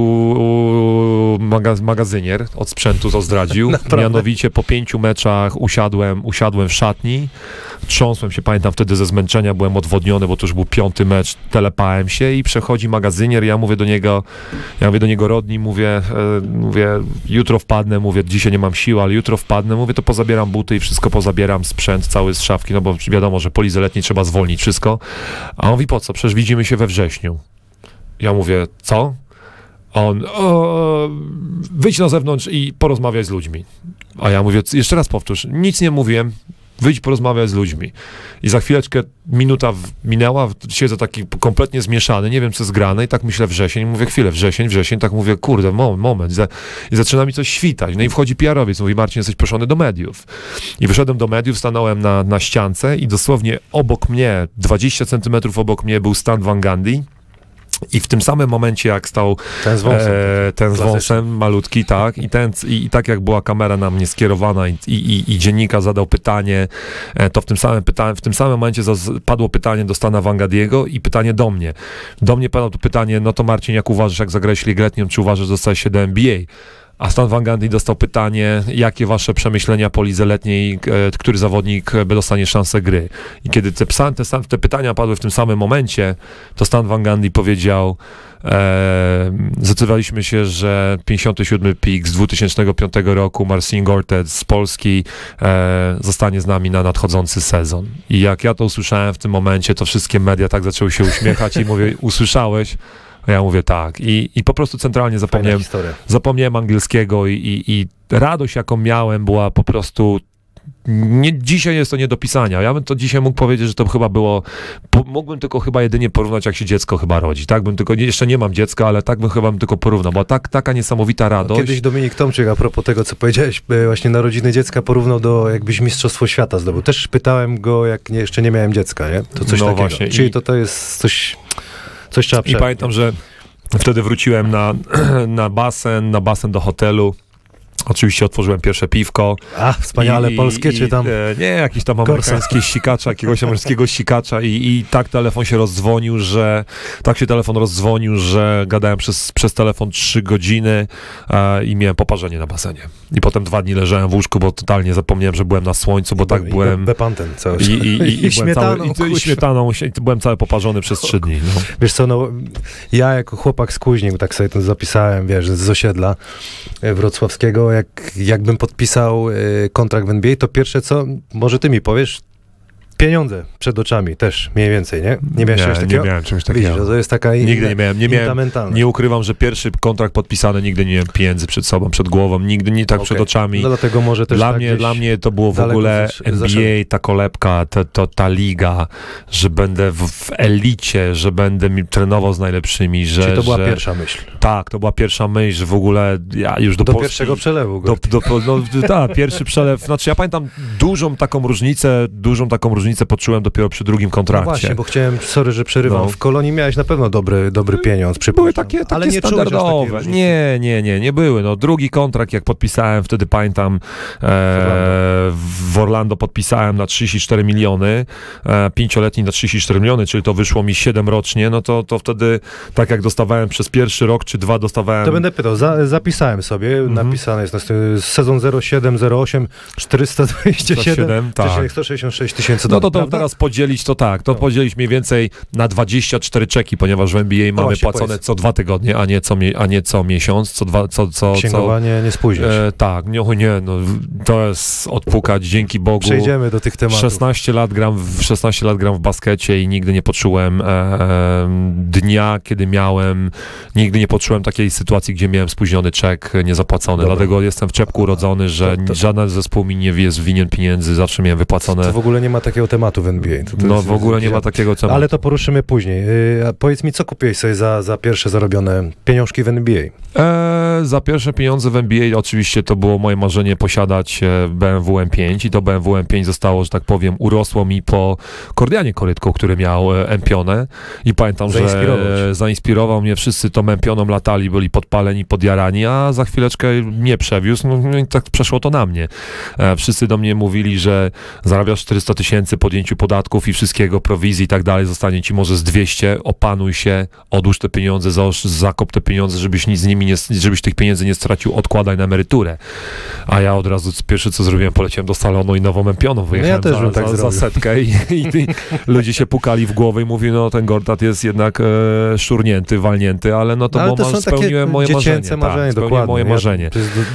magaz, magazynier od sprzętu to zdradził. [LAUGHS] Mianowicie po pięciu meczach usiadłem, usiadłem w szatni, trząsłem się, pamiętam wtedy ze zmęczenia, byłem odwodniony, bo to już był piąty mecz, telepałem się i przechodzi magazynier, ja mówię do niego, ja mówię do niego Rodni, mówię, e, mówię, jutro wpadnę, mówię, dzisiaj nie mam siły, ale jutro wpadnę, mówię, to pozabieram buty i wszystko pozabieram, sprzęt cały z szafki, no bo wiadomo, że po lidze letniej trzeba zwolnić wszystko. A on mówi, po co? Przecież widzimy się we wrześniu. Ja mówię, co? On, o, wyjdź na zewnątrz i porozmawiaj z ludźmi. A ja mówię, "C- jeszcze raz powtórz, nic nie mówiłem, wyjdź porozmawiaj z ludźmi. I za chwileczkę minuta minęła, siedzę taki kompletnie zmieszany, nie wiem co jest grane i tak myślę wrzesień, mówię chwilę, wrzesień, wrzesień, tak mówię, kurde, moment, moment. I zaczyna mi coś świtać. No i wchodzi PR-owiec, mówi, Marcin, jesteś proszony do mediów. I wyszedłem do mediów, stanąłem na, na ściance i dosłownie obok mnie, 20 centymetrów obok mnie był Stan Van. I w tym samym momencie, jak stał Ten z wąsem. E, ten z wąsem, malutki, tak. I, ten, i, I tak jak była kamera na mnie skierowana i, i, i dziennikarz zadał pytanie, e, to w tym samym, pyta- w tym samym momencie padło pytanie do Stana Wangadiego i pytanie do mnie. Do mnie padło to pytanie, no to Marcin, jak uważasz, jak zagrałeś ligę letnią, czy uważasz, że dostałeś się do NBA? A Stan Van Gundy dostał pytanie, jakie wasze przemyślenia po lidze letniej, e, który zawodnik e, dostanie szansę gry. I kiedy te, te, te pytania padły w tym samym momencie, to Stan Van Gundy powiedział, e, zdecydowaliśmy się, że 57 pik z 2005 roku, Marcin Gortet z Polski e, zostanie z nami na nadchodzący sezon. I jak ja to usłyszałem w tym momencie, to wszystkie media tak zaczęły się uśmiechać i mówię, usłyszałeś? Ja mówię tak. I, i po prostu centralnie zapomniałem, zapomniałem angielskiego i, i, i radość, jaką miałem, była po prostu. Nie, dzisiaj jest to nie do pisania. Ja bym to dzisiaj mógł powiedzieć, że to chyba było. Po, mógłbym tylko chyba jedynie porównać, jak się dziecko chyba rodzi. Tak bym tylko. Jeszcze nie mam dziecka, ale tak bym chyba bym tylko porównał. Bo tak, taka niesamowita radość. Kiedyś Dominik Tomczyk, a propos tego, co powiedziałeś, e, właśnie narodziny dziecka porównał do jakbyś Mistrzostwo Świata zdobył. Też pytałem go, jak nie, jeszcze nie miałem dziecka, nie? To coś No takiego. właśnie. Czyli I- to, to jest coś, coś trzeba I pamiętam, że wtedy wróciłem na, [CLEARS THROAT] na basen, na basen do hotelu. Oczywiście otworzyłem pierwsze piwko. A, wspaniale I- polskie, i, czy tam... E, nie, jakiś tam amerykański sikacza, jakiegoś amerykańskiego sikacza i, i tak telefon się rozdzwonił, że tak się telefon rozdzwonił, że gadałem przez, przez telefon trzy godziny e, i miałem poparzenie na basenie. I potem dwa dni leżałem w łóżku, bo totalnie zapomniałem, że byłem na słońcu, bo tak I byłem... Be, bepanten cały I, i, [LAUGHS] i, i, byłem cały, śmietaną, i, i śmietaną, byłem cały poparzony przez trzy dni. No. Wiesz co, no, ja jako chłopak z Kuźnik, tak sobie to zapisałem, wiesz, z osiedla e, jak, jakbym podpisał e, kontrakt w NBA, to pierwsze co, może ty mi powiesz, pieniądze przed oczami też mniej więcej, nie? Nie miałeś czegoś nie, takiego? nie miałem czegoś Widzisz, takiego. że to jest taka Nigdy inna- nie miałem, nie miałem, nie ukrywam, że pierwszy kontrakt podpisany, nigdy nie miałem pieniędzy przed sobą, przed głową, nigdy nie tak Okej. przed oczami. No dlatego może też Dla, tak mnie, dla mnie to było w ogóle zasz- NBA, zaszedł. ta kolebka, to, to, ta liga, że będę w, w elicie, że będę mi trenował z najlepszymi, że... Czyli to była że, pierwsza myśl. Tak, to była pierwsza myśl, że w ogóle ja już do, Do Polski, pierwszego przelewu. do, do, no, [LAUGHS] tak, pierwszy przelew. Znaczy, ja pamiętam dużą taką różnicę, dużą taką różnicę poczułem dopiero przy drugim No kontrakcie. właśnie, bo chciałem, sorry, że przerywam. No. W Kolonii miałeś na pewno dobry, dobry pieniądz. Były przypuszczam. takie, takie ale nie standardowe. Nie, nie, nie, nie były. No, drugi kontrakt, jak podpisałem, wtedy pamiętam, e, w Orlando podpisałem na 34 miliony, e, pięcioletni na 34 miliony, czyli to wyszło mi 7 rocznie, no to, to wtedy, tak jak dostawałem przez pierwszy rok czy dwa, dostawałem... To będę pytał, za, zapisałem sobie, Mhm. napisane jest na stronie sezon 07, 08, 427, 107, tak. 166 tysięcy No to, to prawda? teraz podzielić to tak, to No. podzielić mniej więcej na 24 czeki, ponieważ w NBA mamy właśnie, płacone powiedz. co dwa tygodnie, a nie co, a nie co miesiąc, co dwa, co, co, co, Księgowanie nie spóźnisz. E, tak, nie, nie, no, to jest odpukać, dzięki Bogu. Przejdziemy do tych tematów. 16 lat gram w, 16 lat gram w baskecie i nigdy nie poczułem e, e, dnia, kiedy miałem, nigdy nie poczułem takiej sytuacji, gdzie miałem spóźniony czek niezapłacony. Dobra. Dlatego jestem w czepku urodzony, że To- to- żaden zespół mi nie jest winien pieniędzy, zawsze miałem wypłacone. To w ogóle nie ma takiego tematu w NBA. To, to no jest- w ogóle nie ma takiego tematu. Ale to poruszymy później. Yy, powiedz mi, co kupiłeś sobie za, za pierwsze zarobione pieniążki w NBA? E, za pierwsze pieniądze w NBA oczywiście to było moje marzenie posiadać e, BMW M5 i to BMW M5 zostało, że tak powiem, urosło mi po Kordianie Korytko, który miał e, Empionę i pamiętam, że Zainspirował mnie, wszyscy tą Empioną latali, byli podpaleni, podjarani, a za chwileczkę mnie przewiózł, no i tak przeszło to na mnie. Wszyscy do mnie mówili, że zarabiasz 400 tysięcy podjęciu podatków i wszystkiego, prowizji i tak dalej, zostanie ci może z 200, opanuj się, odłóż te pieniądze, zaosz- zakop te pieniądze, żebyś nic z nimi nie, żebyś tych pieniędzy nie stracił, odkładaj na emeryturę. A ja od razu pierwsze co zrobiłem, poleciałem do salonu i nową empioną wyjechałem też za, tak za, za setkę i, i, i [LAUGHS] ludzie się pukali w głowę i mówili, no ten Gortat jest jednak e, szurnięty, walnięty, ale no to, ale bo to ma, są takie spełniłem moje marzenie. marzenie, tak, spełniłem moje Ja- marzenie.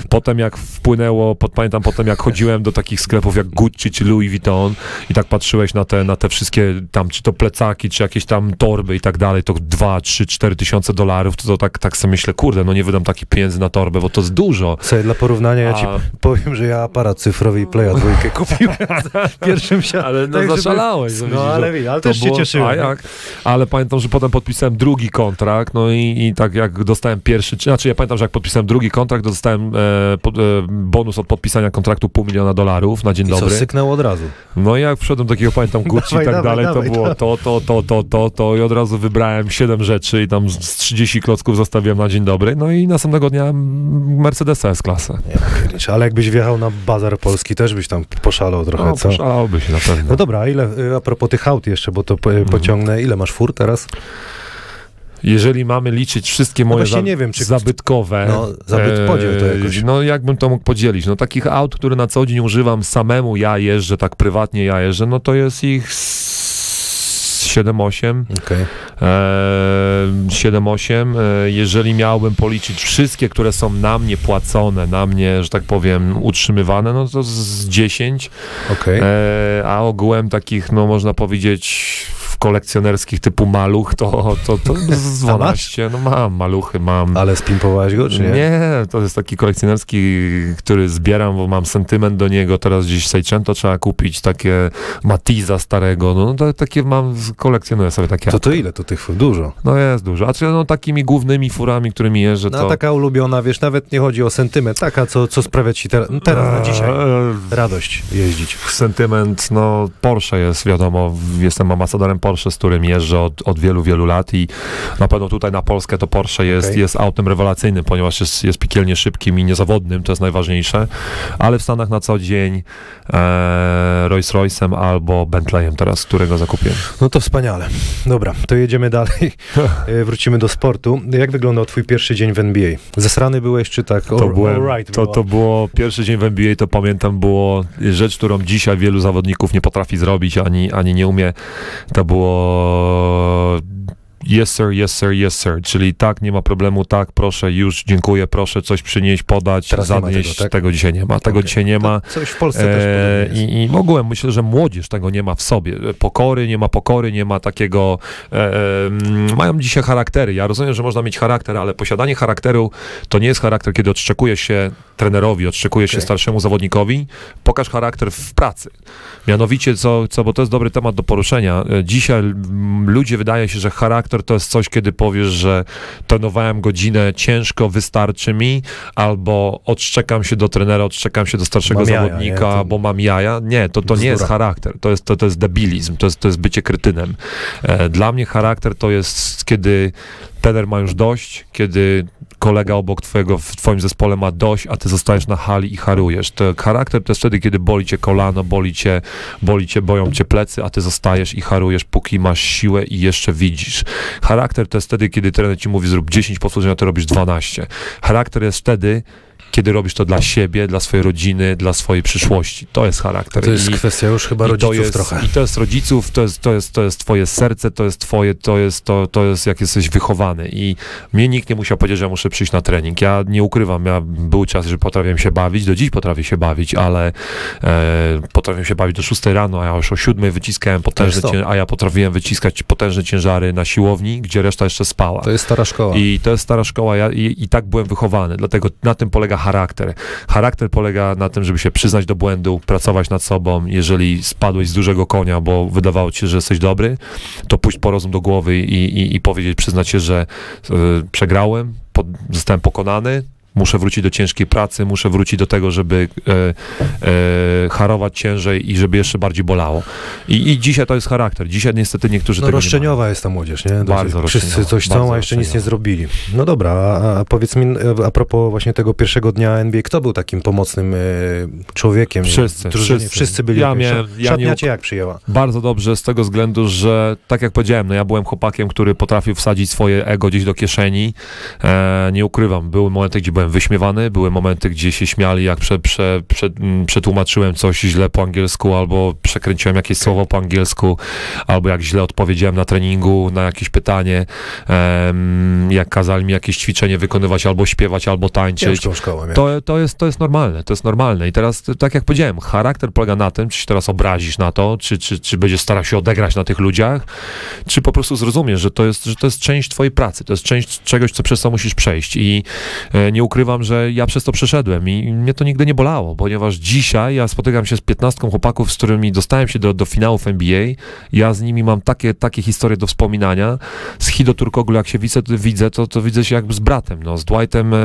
Potem jak wpłynęło, pod, pamiętam potem jak chodziłem do takich sklepów jak Gucci czy Louis Vuitton i tak patrzyłeś na te, na te wszystkie tam, czy to plecaki, czy jakieś tam torby i tak dalej, to 2, 3, 4 tysiące dolarów, to, to tak, tak sobie myślę, kurde, no nie wydam takich pieniędzy na torbę, bo to jest dużo. Słuchaj, dla porównania ja ci A- powiem, że ja aparat cyfrowy i Playa dwójkę [LAUGHS] kupiłem w pierwszym siatku. Ale no Tak, żeby- zaszalałeś. że No ale, że wi- ale to też się było- cieszyłem. A jak? Ale pamiętam, że potem podpisałem drugi kontrakt, no i, i tak jak dostałem pierwszy, czy, znaczy ja pamiętam, że jak podpisałem drugi kontrakt, to dostałem e, pod, e, bonus od podpisania kontraktu pół miliona dolarów na dzień I co, dobry. syknęło od razu. No i jak wszedłem do takiego, pamiętam, Gucci i tak dalej, to było to, to, to, to, to, to i od razu wybrałem siedem rzeczy i tam z 30 klocków zostawiłem na dzień dobry, no i następnego dnia Mercedesa S-klasę. Pierniczę, ale jakbyś wjechał na bazar polski, też byś tam poszalał trochę, No, co? poszalałby się na pewno. No dobra, a ile, y, a propos tych aut jeszcze, bo to Mhm. pociągnę, ile masz fur teraz? Jeżeli mamy liczyć wszystkie No moje za, nie wiem, czy- zabytkowe... No, zabyt podziel to jakoś. No jakbym to mógł podzielić? No takich aut, które na co dzień używam samemu, ja jeżdżę, tak prywatnie ja jeżdżę, no to jest ich s- 7-8. Okej. E, 7-8. E, Jeżeli miałbym policzyć wszystkie, które są na mnie płacone, na mnie, że tak powiem, utrzymywane, no to z 10. okej. E, a ogółem takich, no można powiedzieć, kolekcjonerskich typu maluch, to, to, to z A masz? 12. No mam maluchy, mam. Ale spimpowałeś go, czy nie? Nie, to jest taki kolekcjonerski, który zbieram, bo mam sentyment do niego. Teraz gdzieś Seicento trzeba kupić, takie Matiza starego. No to, takie mam, kolekcjonuję sobie takie. To to ile to tych fur? Dużo. No jest dużo. A czy no takimi głównymi furami, którymi jeżdżę, No to... a taka ulubiona, wiesz, nawet nie chodzi o sentyment, taka, co, co sprawia ci teraz, no teraz, na dzisiaj, Eee, radość jeździć. sentyment, no Porsche jest, wiadomo, jestem ambasadorem Porsche, z którym jeżdżę od, od wielu, wielu lat i na pewno tutaj na Polskę to Porsche jest, Okej. jest autem rewelacyjnym, ponieważ jest, jest piekielnie szybkim i niezawodnym, to jest najważniejsze, ale w Stanach na co dzień e, Rolls Royce'em albo Bentleyem teraz, którego zakupiłem. No to wspaniale. Dobra, to jedziemy dalej. [LAUGHS] E, Wrócimy do sportu. Jak wyglądał twój pierwszy dzień w NBA? Zesrany byłeś, czy tak? To, byłem, right to, było? to było pierwszy dzień w NBA, to pamiętam, było rzecz, którą dzisiaj wielu zawodników nie potrafi zrobić, ani, ani nie umie. To było 我 yes sir, yes sir, yes sir, czyli tak, nie ma problemu, tak, proszę, już, dziękuję, proszę coś przynieść, podać, Teraz zanieść. tego, tak? dzisiaj nie ma, tego Okej. dzisiaj nie ma. To coś w Polsce też E, podobnie jest. I, I myślę, że młodzież tego nie ma w sobie. Pokory, nie ma pokory, nie ma takiego. E, mm, mają dzisiaj charaktery. Ja rozumiem, że można mieć charakter, ale posiadanie charakteru to nie jest charakter, kiedy odszczekujesz się trenerowi, odszczekujesz się Okej. starszemu zawodnikowi. Pokaż charakter w pracy. Mianowicie, co, co, bo to jest dobry temat do poruszenia. E, Dzisiaj mm, ludzie wydaje się, że charakter to jest coś, kiedy powiesz, że trenowałem godzinę ciężko, wystarczy mi, albo odszczekam się do trenera, odszczekam się do starszego Mam jaja, zawodnika? To- bo mam jaja. Nie, to, to nie jest charakter, to jest, to, to jest debilizm, to jest, to jest bycie krytynem. E, Dla mnie charakter to jest, kiedy trener ma już dość, kiedy kolega obok twojego w twoim zespole ma dość, a ty zostajesz na hali i harujesz. To charakter to jest wtedy, kiedy boli cię kolano, boli cię, boli cię, boją cię plecy, a ty zostajesz i harujesz, póki masz siłę i jeszcze widzisz. Charakter to jest wtedy, kiedy trener ci mówi zrób 10 powtórzeń, a ty robisz 12. Charakter jest wtedy, kiedy robisz to dla siebie, dla swojej rodziny, dla swojej przyszłości. To jest charakter. To jest I- kwestia już chyba rodziców jest, trochę. I to jest rodziców, to jest, to, jest, to jest twoje serce, to jest twoje, to jest, to, to jest jak jesteś wychowany. I mnie nikt nie musiał powiedzieć, że ja muszę przyjść na trening. Ja nie ukrywam, ja był czas, że potrafiłem się bawić, do dziś potrafię się bawić, ale e, potrafię się bawić do 6 rano, a ja już o 7 wyciskałem potężne, cię, a ja potrafiłem wyciskać potężne ciężary na siłowni, gdzie reszta jeszcze spała. To jest stara szkoła. I to jest stara szkoła, ja, i, i tak byłem wychowany, dlatego na tym polega charakter. Charakter polega na tym, żeby się przyznać do błędu, pracować nad sobą. Jeżeli spadłeś z dużego konia, bo wydawało ci się, że jesteś dobry, to pójść po rozum do głowy i, i, i powiedzieć, przyznać się, że e, przegrałem, pod, zostałem pokonany, Muszę wrócić do ciężkiej pracy, muszę wrócić do tego, żeby e, e, harować ciężej i żeby jeszcze bardziej bolało. I, I dzisiaj to jest charakter. Dzisiaj niestety niektórzy No tego roszczeniowa jest ta młodzież, nie? Bardzo Wszyscy coś chcą, a jeszcze nic nie zrobili. No dobra, a, a powiedz mi, e, a propos właśnie tego pierwszego dnia NBA, kto był takim pomocnym e, człowiekiem? Wszyscy, drużynie? wszyscy. wszyscy byli. Ja miałem- ja nie cię jak przyjęła? Bardzo dobrze z tego względu, że tak jak powiedziałem, no ja byłem chłopakiem, który potrafił wsadzić swoje ego gdzieś do kieszeni. E, nie ukrywam, były momenty, gdzie byłem wyśmiewany, były momenty, gdzie się śmiali, jak prze, prze, prze, m, przetłumaczyłem coś źle po angielsku, albo przekręciłem jakieś słowo po angielsku, albo jak źle odpowiedziałem na treningu na jakieś pytanie, em, jak kazali mi jakieś ćwiczenie wykonywać, albo śpiewać, albo tańczyć. Szkołę. To, to, jest, to jest normalne, to jest normalne. I teraz, tak jak powiedziałem, charakter polega na tym, czy się teraz obrazisz na to, czy, czy, czy będziesz starał się odegrać na tych ludziach, czy po prostu zrozumiesz, że to jest, że to jest część twojej pracy, to jest część czegoś, co przez co musisz przejść. I e, nie ukrywam, że ja przez to przeszedłem i mnie to nigdy nie bolało, ponieważ dzisiaj ja spotykam się z 15 chłopaków, z którymi dostałem się do, do finałów NBA. Ja z nimi mam takie, takie historie do wspominania. Z Hido Turkoglu, jak się widzę, to widzę, to, to widzę się jakby z bratem, no, z Dwightem, e,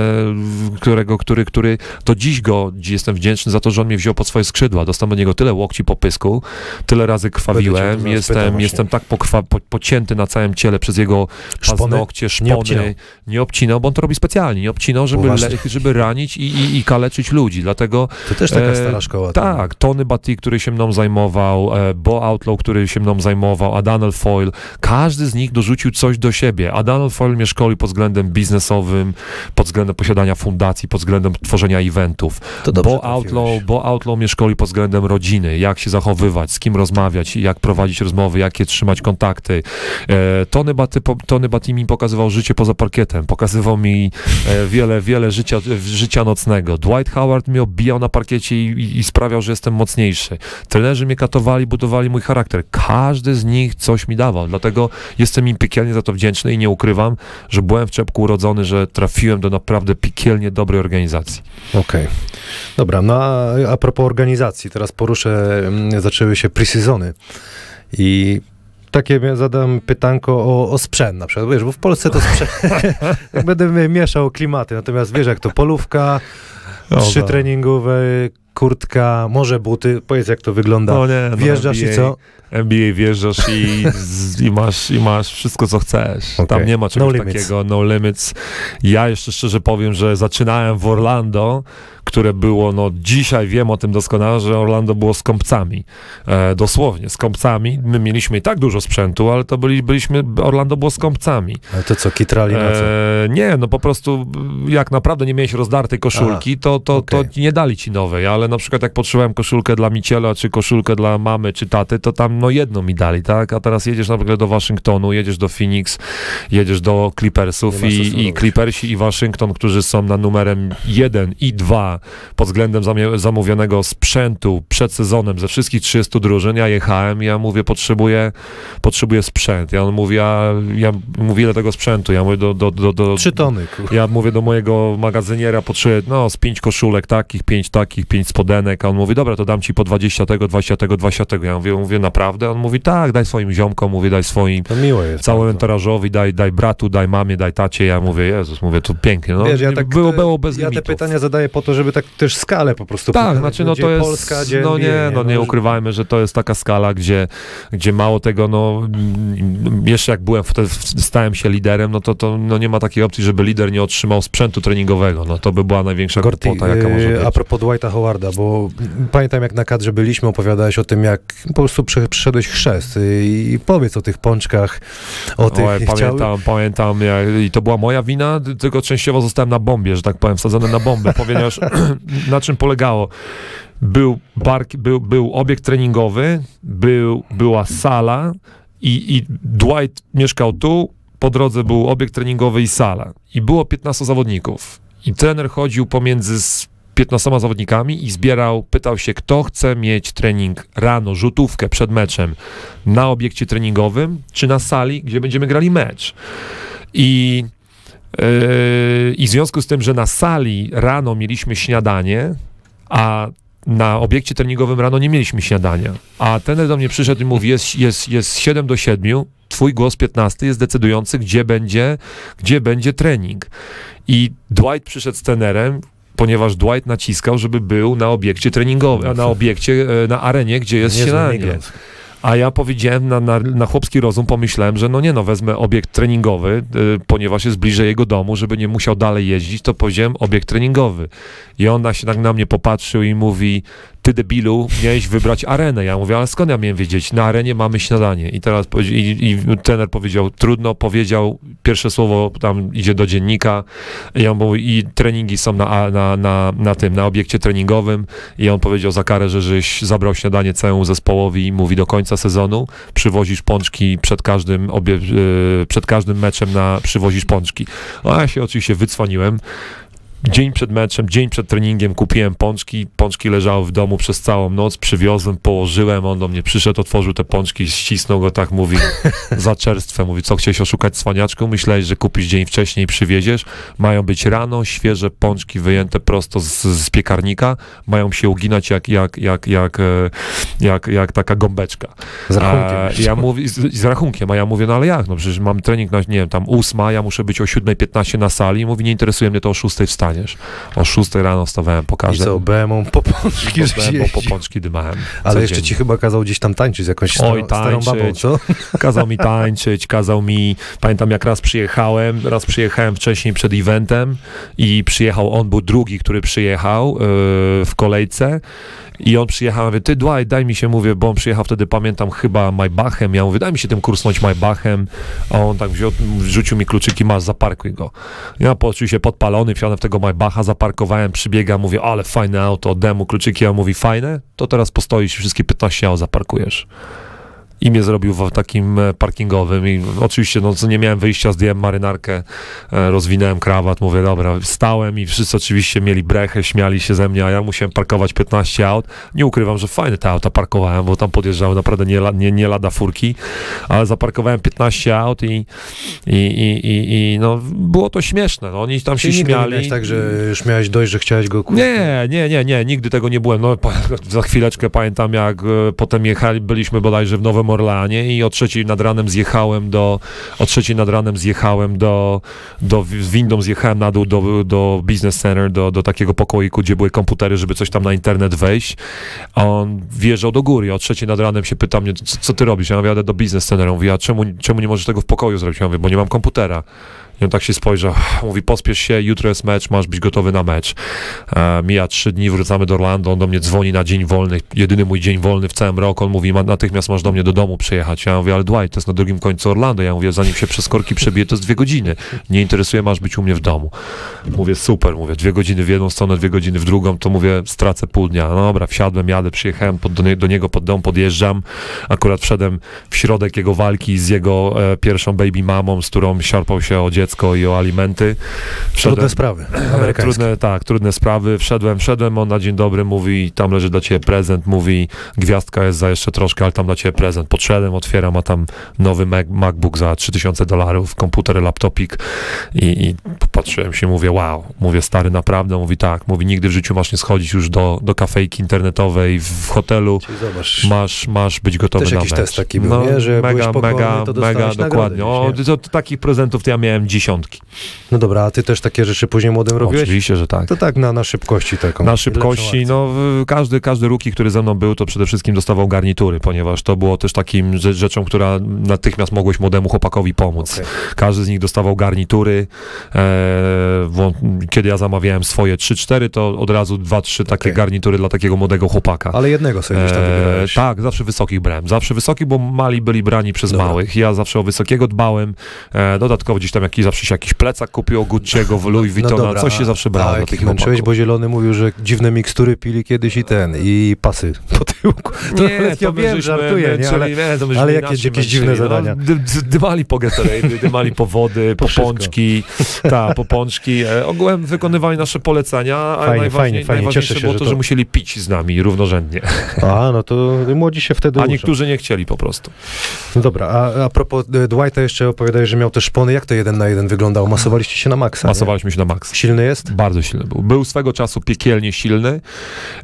którego, który, który do dziś go jestem wdzięczny za to, że on mnie wziął pod swoje skrzydła. Dostałem do niego tyle łokci po pysku, tyle razy krwawiłem, jestem, jestem tak pokrwa, po, pocięty na całym ciele przez jego Szpony? paznokcie, szpony. Nie obcinał. Nie obcinał, bo on to robi specjalnie. Nie obcinał, żeby, Le, żeby ranić i, i, i kaleczyć ludzi. Dlatego To też taka E, stara szkoła. tak, Tony Batty, który się mną zajmował, e, Bo Outlaw, który się mną zajmował, Adanel Foyle, każdy z nich dorzucił coś do siebie. Adanel Foyle mnie szkolił pod względem biznesowym, pod względem posiadania fundacji, pod względem tworzenia eventów. To dobrze Bo trafiłeś. Outlaw, Bo Outlaw mnie szkoli pod względem rodziny, jak się zachowywać, z kim rozmawiać, jak prowadzić rozmowy, jakie trzymać kontakty. E, Tony, Batty, Tony Batty mi pokazywał życie poza parkietem, pokazywał mi e, wiele, wiele życia, życia nocnego. Dwight Howard mnie obijał na parkiecie i, i, i sprawiał, że jestem mocniejszy. Trenerzy mnie katowali, budowali mój charakter. Każdy z nich coś mi dawał, dlatego jestem im piekielnie za to wdzięczny i nie ukrywam, że byłem w czepku urodzony, że trafiłem do naprawdę piekielnie dobrej organizacji. Okej. Dobra, no a, a propos organizacji, teraz poruszę, mm, zaczęły się pre-sezony i takie zadam pytanko o, o sprzęt na przykład, wiesz, bo w Polsce to sprzęt, [LAUGHS] [LAUGHS] będę mi- mieszał klimaty, natomiast wiesz jak to, polówka, trzy tak. treningowe, kurtka, może buty, powiedz jak to wygląda. No nie, no Wjeżdżasz i NBA, co? NBA wjeżdżasz i, i, masz, i masz wszystko, co chcesz. Okej. Tam nie ma czegoś No takiego, no limits. Ja jeszcze szczerze powiem, że zaczynałem w Orlando, które było, no dzisiaj wiem o tym doskonale, że Orlando było z kąpcami. E, dosłownie, z kąpcami. My mieliśmy i tak dużo sprzętu, ale to byli, byliśmy, Orlando było z kąpcami. Ale to co, kitrali na co? E, nie, no po prostu jak naprawdę nie miałeś rozdartej koszulki, to, to, okej. to nie dali ci nowej, ale na przykład jak potrzebowałem koszulkę dla Miciela, czy koszulkę dla mamy, czy taty, to tam no jedną mi dali, tak? A teraz jedziesz na przykład do Waszyngtonu, jedziesz do Phoenix, jedziesz do Clippersów i, i. Clippersi i Waszyngton, którzy są na numerem 1 i 2 pod względem zamówionego sprzętu przed sezonem ze wszystkich 30 drużyn, ja jechałem ja mówię, potrzebuję, potrzebuję sprzęt. Ja on mówi, ja, ja mówię, ile tego sprzętu? Ja mówię do, do, do, do, Trzy tony, ja mówię do mojego magazyniera, potrzebuję, no, z pięć koszulek takich, pięć takich, pięć spodenek, a on mówi, dobra, to dam ci po 20 tego, 20 tego, 20 tego. Ja mówię, mówię naprawdę? On mówi, tak, daj swoim ziomkom, mówię, daj swoim To miło jest. całemu entorażowi, daj, daj bratu, daj mamie, daj tacie. Ja mówię, Jezus, mówię, to pięknie, no. Wiesz, ja tak, było, te- było bez Ja te limitów. pytania zadaję po to, żeby tak też skalę po prostu Tak, pokazać, znaczy no gdzie to jest, Polska, gdzie no NBA, nie, no nie że- ukrywajmy, że to jest taka skala, gdzie, gdzie mało tego, no jeszcze jak byłem wtedy, stałem się liderem, no to, to no nie ma takiej opcji, żeby lider nie otrzymał sprzętu treningowego, no to by była największa Gorty, głupota, jaka może yy, być. a propos Dwighta Howarda, bo pamiętam jak na kadrze byliśmy, opowiadałeś o tym, jak po prostu prze- przyszedłeś chrzest yy, i powiedz o tych pączkach, o tych... Oj, pamiętam, pamiętam jak, i to była moja wina, tylko częściowo zostałem na bombie, że tak powiem, wsadzony na bombę, ponieważ [CLEARS THROAT] na czym polegało? Był, bark, był, był obiekt treningowy, był, była sala i, i Dwight mieszkał tu, po drodze był obiekt treningowy i sala. I było 15 zawodników. I trener chodził pomiędzy z 15 zawodnikami i zbierał, pytał się, kto chce mieć trening rano, rzutówkę przed meczem na obiekcie treningowym, czy na sali, gdzie będziemy grali mecz. I, I w związku z tym, że na sali rano mieliśmy śniadanie, a na obiekcie treningowym rano nie mieliśmy śniadania. A trener do mnie przyszedł i mówi, jest, jest, jest 7 do 7, twój głos 15 jest decydujący, gdzie będzie, gdzie będzie trening. I Dwight przyszedł z trenerem, ponieważ Dwight naciskał, żeby był na obiekcie treningowym, na obiekcie, e, na arenie, gdzie jest śniadanie. A ja powiedziałem na, na, na chłopski rozum, pomyślałem, że no nie no, wezmę obiekt treningowy, y, ponieważ jest bliżej jego domu, żeby nie musiał dalej jeździć, to powiedziałem obiekt treningowy. I on na się tak na mnie popatrzył i mówi, ty debilu, miałeś wybrać arenę. Ja mówię, ale skąd ja miałem wiedzieć? Na arenie mamy śniadanie. I teraz i, i trener powiedział, trudno, powiedział, pierwsze słowo tam idzie do dziennika i on mówi, i treningi są na, na, na, na tym, na obiekcie treningowym i on powiedział za karę, że żeś zabrał śniadanie całemu zespołowi i mówi do końca sezonu przywozisz pączki przed każdym, obie, yy, przed każdym meczem na przywozisz pączki. A ja się oczywiście wycwaniłem. Dzień przed meczem, dzień przed treningiem kupiłem pączki, pączki leżały w domu przez całą noc, przywiozłem, położyłem, on do mnie przyszedł, otworzył te pączki, ścisnął go tak, mówi, [LAUGHS] za czerstwę, mówi, co chciałeś oszukać cwaniaczku, myślałeś, że kupisz dzień wcześniej i przywieziesz, mają być rano, świeże pączki wyjęte prosto z, z piekarnika, mają się uginać jak, jak, jak, jak, e, jak, jak taka gąbeczka. Z rachunkiem. A, ja mówię, z, z rachunkiem, a ja mówię, no ale jak, no przecież mam trening na, nie wiem, tam ósma, ja muszę być o 7.15 na sali. Mówi, nie interesuje mnie to o 6 wstaniesz. O 6 rano wstawałem po I każdym. co, BMą po pączki, bo jeździł. pączki dymałem. Ale jeszcze ci chyba kazał gdzieś tam tańczyć z jakąś Oj, starą, starą babą, co? [LAUGHS] Kazał mi tańczyć, kazał mi, pamiętam jak raz przyjechałem, raz przyjechałem wcześniej przed eventem i przyjechał, on był drugi, który przyjechał yy, w kolejce i on przyjechał, mówię, ty Dwight, daj mi się, mówię, bo on przyjechał wtedy, pamiętam, chyba Maybachem, ja mówię, daj mi się tym kursnąć Maybachem, a on tak wziął, rzucił mi kluczyki, masz, zaparkuj go. Ja poczuł się podpalony, wsiadłem w tego Maybacha, zaparkowałem, przybiegam, mówię, ale fajne auto, oddałem mu kluczyki, a on mówi, fajne? To teraz postoisz wszystkie 15 aut zaparkujesz i mnie zrobił w takim e, parkingowym i oczywiście no co nie miałem wyjścia, zdjąłem marynarkę, e, rozwinąłem krawat, mówię dobra, stałem i wszyscy oczywiście mieli brechę, śmiali się ze mnie, a ja musiałem parkować 15 aut. Nie ukrywam, że fajne te auta parkowałem, bo tam podjeżdżały naprawdę nie, nie, nie lada furki, ale zaparkowałem 15 aut i, i, i, i, i no było to śmieszne, no oni tam się Czyli nie śmiali. miałeś tak, że już miałeś dość, że chciałeś go kupić? Nie, nie, nie, nie, nigdy tego nie byłem. No, [LAUGHS] za chwileczkę pamiętam, jak e, potem jechali, byliśmy bodajże w Nowym Orleanie i o trzeciej nad ranem zjechałem do, o trzeciej nad ranem zjechałem do, do z windą zjechałem na dół do, do business center, do, do takiego pokoiku, gdzie były komputery, żeby coś tam na internet wejść, on wjeżdżał do góry, o trzeciej nad ranem się pyta mnie, co, co ty robisz? Ja mówię, jadę do business center, on mówi, a czemu, czemu nie możesz tego w pokoju zrobić? Ja mówię, bo nie mam komputera. I on tak się spojrzał, [LAUGHS] mówi, pospiesz się, jutro jest mecz, masz być gotowy na mecz. E, mija trzy dni, wracamy do Orlando, on do mnie dzwoni na dzień wolny, jedyny mój dzień wolny w całym roku, on mówi, "Ma- natychmiast masz do mnie do domu przyjechać. Ja mówię, ale Dwight, to jest na drugim końcu Orlando. Ja mówię, zanim się przez korki przebije, to jest dwie godziny. Nie interesuje, masz być u mnie w domu. Mówię, super, mówię, dwie godziny w jedną stronę, dwie godziny w drugą, to mówię, stracę pół dnia. No dobra, wsiadłem, jadę, przyjechałem pod, do, nie, do niego pod dom, podjeżdżam. Akurat wszedłem w środek jego walki z jego e, pierwszą baby mamą, z którą szarpał się o dziecko i o alimenty. Trudne sprawy [CLEARS THROAT] amerykańskie. Trudne, tak, trudne sprawy. Wszedłem, wszedłem, on na dzień dobry mówi, tam leży dla ciebie prezent, mówi, gwiazdka jest za jeszcze troszkę, ale tam dla ciebie prezent. Podszedłem, otwieram, a tam nowy Mac, MacBook za 3000 dolarów, komputer, laptopik i, i popatrzyłem się, mówię, wow, mówię, stary, naprawdę, mówi tak, mówi, nigdy w życiu masz nie schodzić już do, do kafejki internetowej w hotelu, zobacz, masz, masz być gotowy Też na jakiś mecz. test taki był, nie? Że dostałeś mega, nagrodę dokładnie. O, gdzieś, to, to, takich prezentów to ja miałem dziesiątki. no dobra, a ty też takie rzeczy później młodym robiłeś? Oczywiście, że tak. To tak na, na szybkości taką. Na szybkości, no każdy, każdy ruki, który ze mną był, to przede wszystkim dostawał garnitury, ponieważ to było też takim rze- rzeczą, która natychmiast mogłeś młodemu chłopakowi pomóc. Okej. Każdy z nich dostawał garnitury. E, kiedy ja zamawiałem swoje 3-4, to od razu 2-3 takie Okej. garnitury dla takiego młodego chłopaka. Ale jednego sobie gdzieś tam E, tak, zawsze wysokich brałem. Zawsze wysoki, bo mali byli brani przez Dobra. małych. Ja zawsze o wysokiego dbałem. E, dodatkowo gdzieś tam jakiś zawsze się jakiś plecak kupił Gucci'ego w Louis Vuittona. dobra, coś się zawsze brało A dla jakich takich męczyłeś, bo Zielony mówił, że dziwne mikstury pili kiedyś i ten, i pasy [LAUGHS] tyłku. To Nie, to ja wiem, żartuję, nie? Ale, nie, to ale jakieś- dziwne No, zadania. dy, dymali po Gatorade, [LAUGHS] dymali po wody, Po po pączki, tak, po pączki. E, ogółem wykonywali nasze polecenia, a Fajnie, najważniej, fajnie, fajnie. najważniejsze Cieszę się, było że to, to- że musieli pić z nami równorzędnie, a, no to młodzi się wtedy a uczą. niektórzy nie chcieli po prostu. No dobra, a, a propos e, Dwighta jeszcze opowiadałeś, że miał te szpony. Jak to jeden na jeden wyglądało? Masowaliście się na maksa, nie? Masowaliśmy się na maks. Silny jest? Bardzo silny był. Był swego czasu piekielnie silny.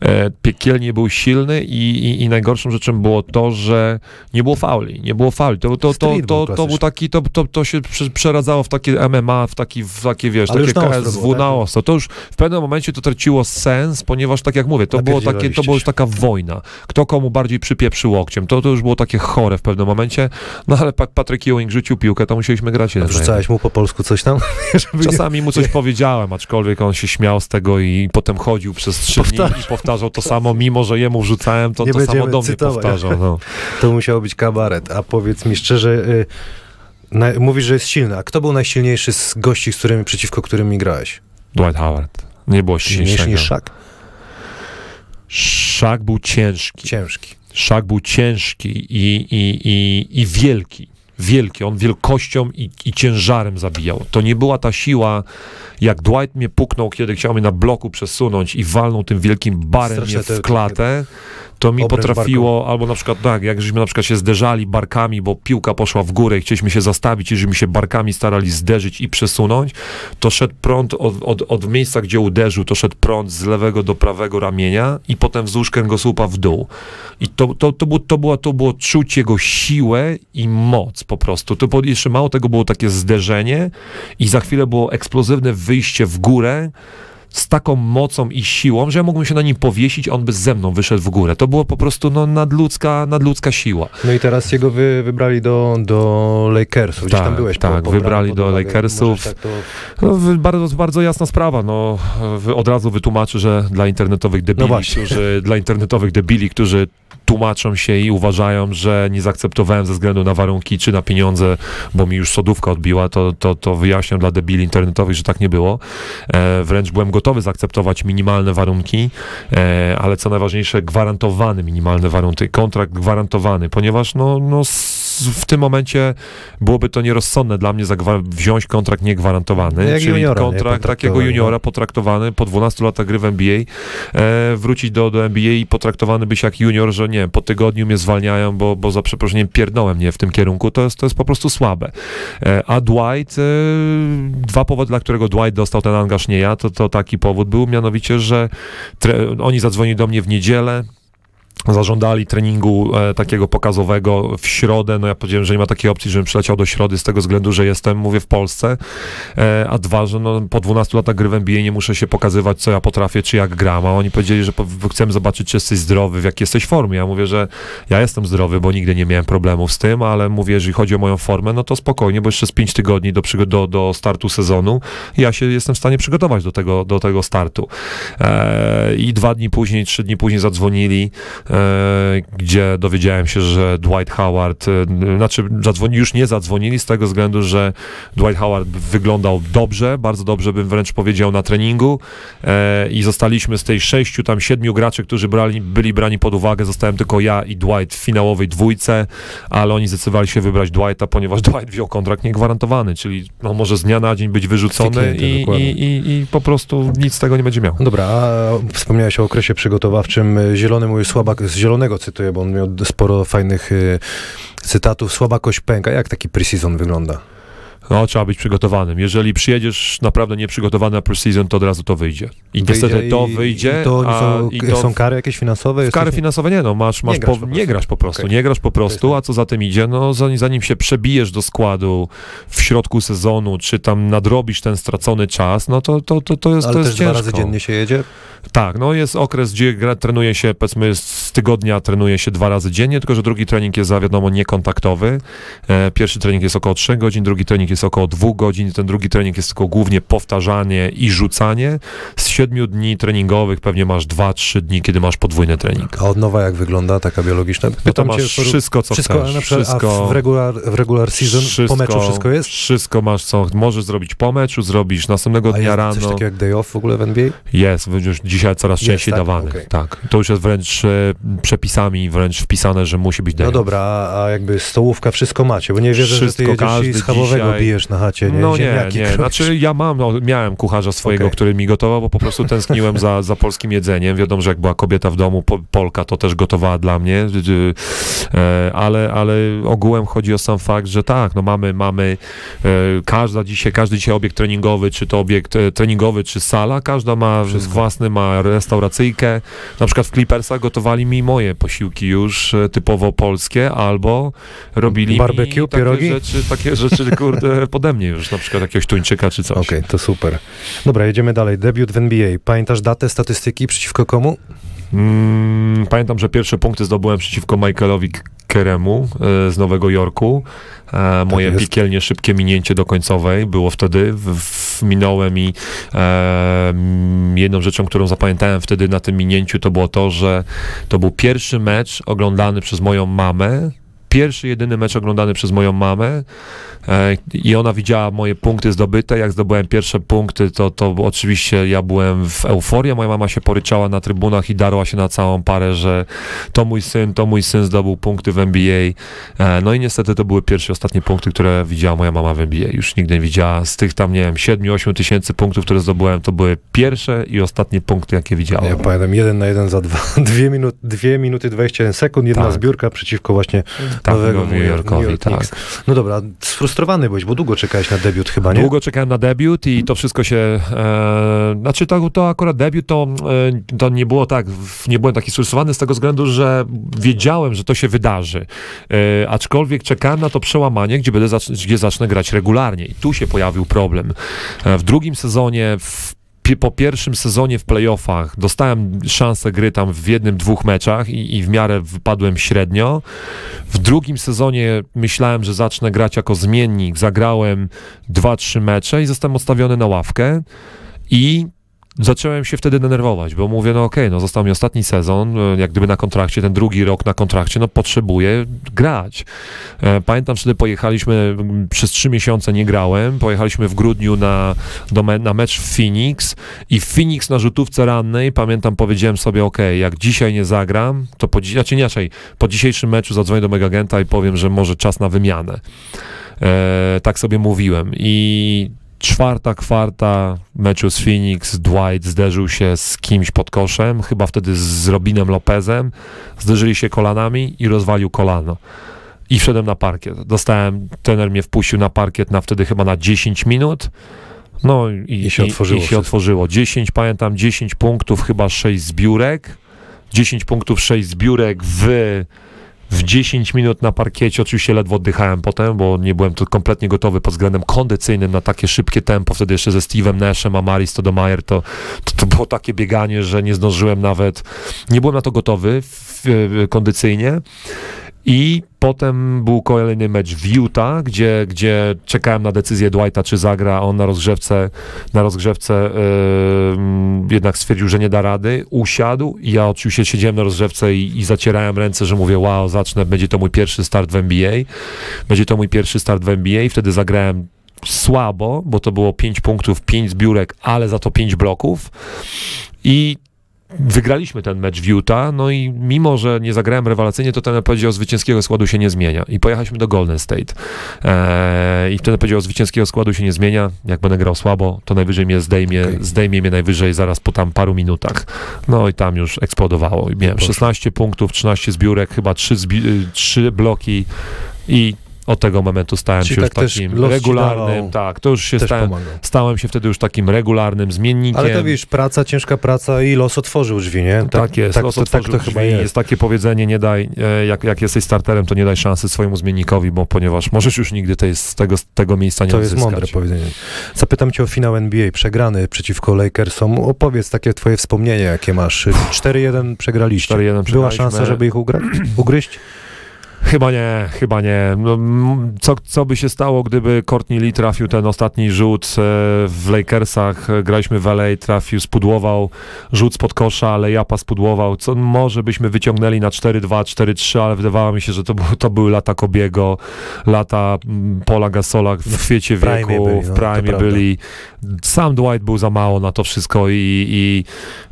E, piekielnie był silny i, i, i najgorszą rzeczą było to, że nie było fauli. Nie było fauli. To, to, to, to, to, był taki, to, to, to się prze- przeradzało w takie MMA, w taki, w takie wiesz, takie KSW tak? na ostro. To już w pewnym momencie to traciło sens, ponieważ tak jak mówię, to było takie, to była już taka wojna. Kto komu bardziej przypieprzy łokciem. To, to już było takie chore w pewnym momencie. No ale Pat- Patrick Ewing rzucił piłkę, to musieliśmy grać. Wrzucałeś mu po polsku coś tam? [LAUGHS] Czasami mu coś powiedziałem, aczkolwiek on się śmiał z tego i potem chodził przez trzy dni i powtarzał to samo, mimo że jemu wrzucałem, to Nie to samo do mnie powtarzał. No. [LAUGHS] To musiał być kabaret. A powiedz mi szczerze, y, na, mówisz, że jest silny. A kto był najsilniejszy z gości, z którymi, przeciwko którymi grałeś? Dwight Howard. Nie było Silniejszy silniejszego. niż Szak? Szak był ciężki. Ciężki. Szak był ciężki i, i, i, i wielki. Wielki. On wielkością i, i ciężarem zabijał. To nie była ta siła, jak Dwight mnie puknął, kiedy chciał mnie na bloku przesunąć i walnął tym wielkim barem Straszne mnie w klatę. To mi potrafiło, albo na przykład tak, jak żeśmy na przykład się zderzali barkami, bo piłka poszła w górę i chcieliśmy się zastawić i żeśmy się barkami starali zderzyć i przesunąć, to szedł prąd od, od, od miejsca, gdzie uderzył, to szedł prąd z lewego do prawego ramienia i potem wzdłuż kręgosłupa w dół. I to, to, to, było, to, było, to było czuć jego siłę i moc po prostu. To było, jeszcze mało tego było takie zderzenie i za chwilę było eksplozywne wyjście w górę, z taką mocą i siłą, że ja mógłbym się na nim powiesić, on by ze mną wyszedł w górę. To było po prostu no, nadludzka, nadludzka siła. No i teraz jego wy, wybrali do, do Lakersów. Gdzieś Tak, tam byłeś. tak, pobrany wybrali do uwagę. Lakersów. Możesz Tak to... No, bardzo, bardzo jasna sprawa. No, od razu wytłumaczę, że dla internetowych debili, No którzy, dla internetowych debili, którzy tłumaczą się i uważają, że nie zaakceptowałem ze względu na warunki czy na pieniądze, bo mi już sodówka odbiła, to, to, to wyjaśniam dla debili internetowych, że tak nie było. E, wręcz byłem gotowy zaakceptować minimalne warunki, e, ale co najważniejsze, gwarantowane minimalne warunki, kontrakt gwarantowany, ponieważ no, no, w tym momencie byłoby to nierozsądne dla mnie wziąć kontrakt niegwarantowany, Jak czyli juniora, nie? kontrakt takiego Potraktowany, juniora no. potraktowany po 12 latach gry w NBA, e, wrócić do, do NBA i potraktowany być jak junior, że nie po tygodniu mnie zwalniają, bo, bo za przeproszeniem pierdolę mnie w tym kierunku, to jest, to jest po prostu słabe. E, a Dwight, e, dwa powody, dla którego Dwight dostał ten angaż, nie ja, to, to taki powód był, mianowicie, że tre, oni zadzwonili do mnie w niedzielę, zażądali treningu e, takiego pokazowego w środę. No ja powiedziałem, że nie ma takiej opcji, żebym przyleciał do środy z tego względu, że jestem, mówię, w Polsce. E, a dwa, że no, po 12 latach gry w NBA nie muszę się pokazywać, co ja potrafię, czy jak gram. A oni powiedzieli, że po, chcemy zobaczyć, czy jesteś zdrowy, w jakiej jesteś formie. Ja mówię, że ja jestem zdrowy, bo nigdy nie miałem problemów z tym, ale mówię, jeżeli chodzi o moją formę, no to spokojnie, bo jeszcze z 5 tygodni do, do, do startu sezonu ja się jestem w stanie przygotować do tego, do tego startu. E, I dwa dni później, trzy dni później zadzwonili gdzie dowiedziałem się, że Dwight Howard, e, znaczy zadzwoni, już nie zadzwonili z tego względu, że Dwight Howard wyglądał dobrze, bardzo dobrze bym wręcz powiedział na treningu e, i zostaliśmy z tej sześciu, tam siedmiu graczy, którzy brali, byli brani pod uwagę, zostałem tylko ja i Dwight w finałowej dwójce, ale oni zdecydowali się wybrać Dwighta, ponieważ Dwight wziął kontrakt niegwarantowany, czyli no, może z dnia na dzień być wyrzucony i, i, i, i po prostu nic z tego nie będzie miał. Dobra, a wspomniałeś o okresie przygotowawczym. Zielony mój słabak, z Zielonego cytuję, bo on miał sporo fajnych y, cytatów. Słabakość pęka. Jak taki preseason wygląda? No, trzeba być przygotowanym. Jeżeli przyjedziesz naprawdę nieprzygotowany na pre-season, to od razu to wyjdzie. I Wyjdzie niestety to i- wyjdzie, I to, a, są, i to są kary jakieś finansowe? w kary finansowe nie, no masz, masz Nie grasz po, po nie prostu. grasz po prostu, Okej. nie grasz po prostu, a co za tym idzie, no zanim, zanim się przebijesz do składu w środku sezonu, czy tam nadrobisz ten stracony czas, no to, to, to, to jest, Ale to też jest dwa ciężko. razy dziennie się jedzie? Tak, no jest okres, gdzie gra, trenuje się, powiedzmy z tygodnia trenuje się dwa razy dziennie, tylko że drugi trening jest za wiadomo niekontaktowy. E, pierwszy trening jest około 3 godzin, drugi trening jest około 2 godzin, ten drugi trening jest tylko głównie powtarzanie i rzucanie. Z siedmiu dni treningowych pewnie masz 2-3 dni, kiedy masz podwójny trening. A odnowa jak wygląda, taka biologiczna? Cię, masz poru- wszystko, co wszystko, chcesz. przykład, wszystko, w regular, w regular season po meczu wszystko jest? Wszystko masz, co możesz zrobić po meczu, zrobisz następnego A dnia jest rano. coś takiego jak day off w ogóle w NBA? Jest, już dzisiaj coraz Jest, częściej tak? dawany. Okej. Tak. To już jest wręcz e, przepisami wręcz wpisane, że musi być day No off. dobra, a, jakby stołówka wszystko macie, bo nie wierzę, że ty Wszystko, jedziesz i schabowego dzisiaj- na chacie, nie? No nie, nie. kroisz. Znaczy ja mam, no, miałem kucharza swojego, Okej. który mi gotował, bo po prostu tęskniłem za, za polskim jedzeniem. Wiadomo, że jak była kobieta w domu, po, Polka, to też gotowała dla mnie, e, ale, ale ogółem chodzi o sam fakt, że tak, no mamy, mamy e, każda dzisiaj, każdy dzisiaj obiekt treningowy, czy to obiekt e, treningowy, czy sala, każda ma Wszystko. własny, ma restauracyjkę. Na przykład w Clippersach gotowali mi moje posiłki już typowo polskie, albo robili Barbecue, takie pierogi? rzeczy, takie rzeczy, kurde, pode mnie już, na przykład jakiegoś tuńczyka czy coś. Okej, to super. Dobra, jedziemy dalej. Debiut w NBA. Pamiętasz datę, statystyki, przeciwko komu? Mm, pamiętam, że pierwsze punkty zdobyłem przeciwko Michaelowi Keremu e, z Nowego Jorku. E, moje jest. piekielnie szybkie minięcie do końcowej było wtedy. W, w, minąłem i e, jedną rzeczą, którą zapamiętałem wtedy na tym minięciu, to było to, że to był pierwszy mecz oglądany przez moją mamę. Pierwszy, jedyny mecz oglądany przez moją mamę e, i ona widziała moje punkty zdobyte. Jak zdobyłem pierwsze punkty, to, to oczywiście ja byłem w euforii. Moja mama się poryczała na trybunach i darła się na całą parę, że to mój syn, to mój syn zdobył punkty w NBA. E, no i niestety to były pierwsze, ostatnie punkty, które widziała moja mama w NBA. Już nigdy nie widziała z tych tam, nie wiem, 7-8 tysięcy punktów, które zdobyłem, to były pierwsze i ostatnie punkty, jakie widziałem. Ja pamiętam, jeden na jeden za dwa, [LAUGHS] dwie, minut, dwie minuty 21 sekund, jedna Tak. zbiórka przeciwko właśnie Tak, nowego New Jorkowi, New York tak. No dobra, sfrustrowany byłeś, bo długo czekałeś na debiut chyba, nie? Długo czekałem na debiut i to wszystko się. E, znaczy, to, to akurat debiut to, e, to nie było tak. Nie byłem taki sfrustrowany z tego względu, że wiedziałem, że to się wydarzy. E, aczkolwiek czekałem na to przełamanie, gdzie, będę gdzie zacznę grać regularnie. I tu się pojawił problem. E, w drugim sezonie. W, po pierwszym sezonie w playoffach dostałem szansę gry tam w jednym, dwóch meczach i, i w miarę wypadłem średnio. W drugim sezonie myślałem, że zacznę grać jako zmiennik. Zagrałem dwa, trzy mecze i zostałem odstawiony na ławkę i zacząłem się wtedy denerwować, bo mówię, no okej, no został mi ostatni sezon, e, jak gdyby na kontrakcie, ten drugi rok na kontrakcie, no potrzebuję grać. E, Pamiętam, wtedy pojechaliśmy, m, przez trzy miesiące nie grałem, pojechaliśmy w grudniu na, do me, na mecz w Phoenix i w Phoenix na rzutówce rannej, pamiętam, powiedziałem sobie, okej, jak dzisiaj nie zagram, to po, znaczy inaczej, po dzisiejszym meczu zadzwonię do mego agenta i powiem, że może czas na wymianę. E, tak sobie mówiłem i czwarta kwarta meczu z Phoenix Dwight zderzył się z kimś pod koszem, chyba wtedy z Robinem Lopezem, zderzyli się kolanami i rozwalił kolano. I wszedłem na parkiet. Dostałem, trener mnie wpuścił na parkiet na wtedy chyba na 10 minut. No i, I się otworzyło I, się otworzyło. 10, pamiętam, 10 punktów, chyba 6 zbiórek 10 punktów, 6 zbiórek w w 10 minut na parkiecie, oczywiście ledwo oddychałem potem, bo nie byłem tu kompletnie gotowy pod względem kondycyjnym na takie szybkie tempo. Wtedy jeszcze ze Steve'em Nashem, a Maris Stodomajer to, to, to było takie bieganie, że nie zdążyłem nawet, nie byłem na to gotowy w, w, kondycyjnie. I potem był kolejny mecz w Utah, gdzie, gdzie czekałem na decyzję Dwighta, czy zagra. On na rozgrzewce, na rozgrzewce yy, jednak stwierdził, że nie da rady. Usiadł i ja oczywiście siedziałem na rozgrzewce i, i zacierałem ręce, że mówię, wow, zacznę, będzie to mój pierwszy start w NBA. Będzie to mój pierwszy start w NBA. I wtedy zagrałem słabo, bo to było 5 punktów, 5 zbiórek, ale za to 5 bloków. I wygraliśmy ten mecz w Utah, no i mimo, że nie zagrałem rewelacyjnie, to ten powiedział, zwycięskiego składu się nie zmienia. I pojechaliśmy do Golden State. Eee, I wtedy powiedział, zwycięskiego składu się nie zmienia. Jak będę grał słabo, to najwyżej mnie zdejmie, okay. zdejmie mnie najwyżej zaraz po tam paru minutach. No i tam już eksplodowało. I miałem 16 punktów, 13 zbiórek, chyba 3, zbi- 3 bloki i od tego momentu stałem Czyli się tak już takim regularnym, tak, to już się stałem, stałem się wtedy już takim regularnym zmiennikiem. Ale to wiesz, praca, ciężka praca i los otworzył drzwi, nie? Tak, tak jest, tak, los to, tak to chyba jest. jest. takie powiedzenie, nie daj, e, jak, jak jesteś starterem, to nie daj szansy swojemu zmiennikowi, bo ponieważ możesz już nigdy tej, z tego, tego miejsca nie To odzyskać. jest mądre powiedzenie. Zapytam cię o finał NBA, przegrany przeciwko Lakersom. Opowiedz takie twoje wspomnienia, jakie masz. 4-1 przegraliście. 4-1 Była szansa, żeby ich ugra- [CLEARS THROAT] ugryźć? Chyba nie, chyba nie. No, co, co by się stało, gdyby Courtney Lee trafił ten ostatni rzut e, w Lakersach, graliśmy w LA, trafił, spudłował rzut spod kosza, ale Japa spudłował, co może byśmy wyciągnęli na 4-2, 4-3, ale wydawało mi się, że to, to były lata Kobiego, lata Pola Gasola w świecie w wieku, byli, w no, prime byli. Sam Dwight był za mało na to wszystko i, i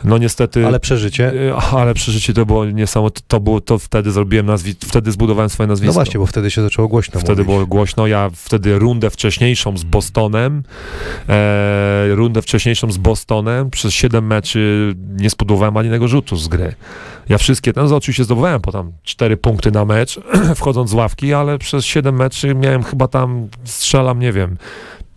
no niestety... Ale przeżycie? E, ale przeżycie to było niesamowite, to było, to wtedy zrobiłem nazwi, wtedy zbudowałem zbudowałem swoje nazwisko. No właśnie, bo wtedy się zaczęło głośno Wtedy mówić. było głośno. Ja wtedy rundę wcześniejszą z Bostonem, e, rundę wcześniejszą z Bostonem, przez 7 meczy nie spudowałem ani jednego rzutu z gry. Ja wszystkie, ten oczywiście zdobywałem potem 4 punkty na mecz, [CLEARS THROAT] wchodząc z ławki, ale przez 7 meczy miałem chyba tam, strzelam, nie wiem,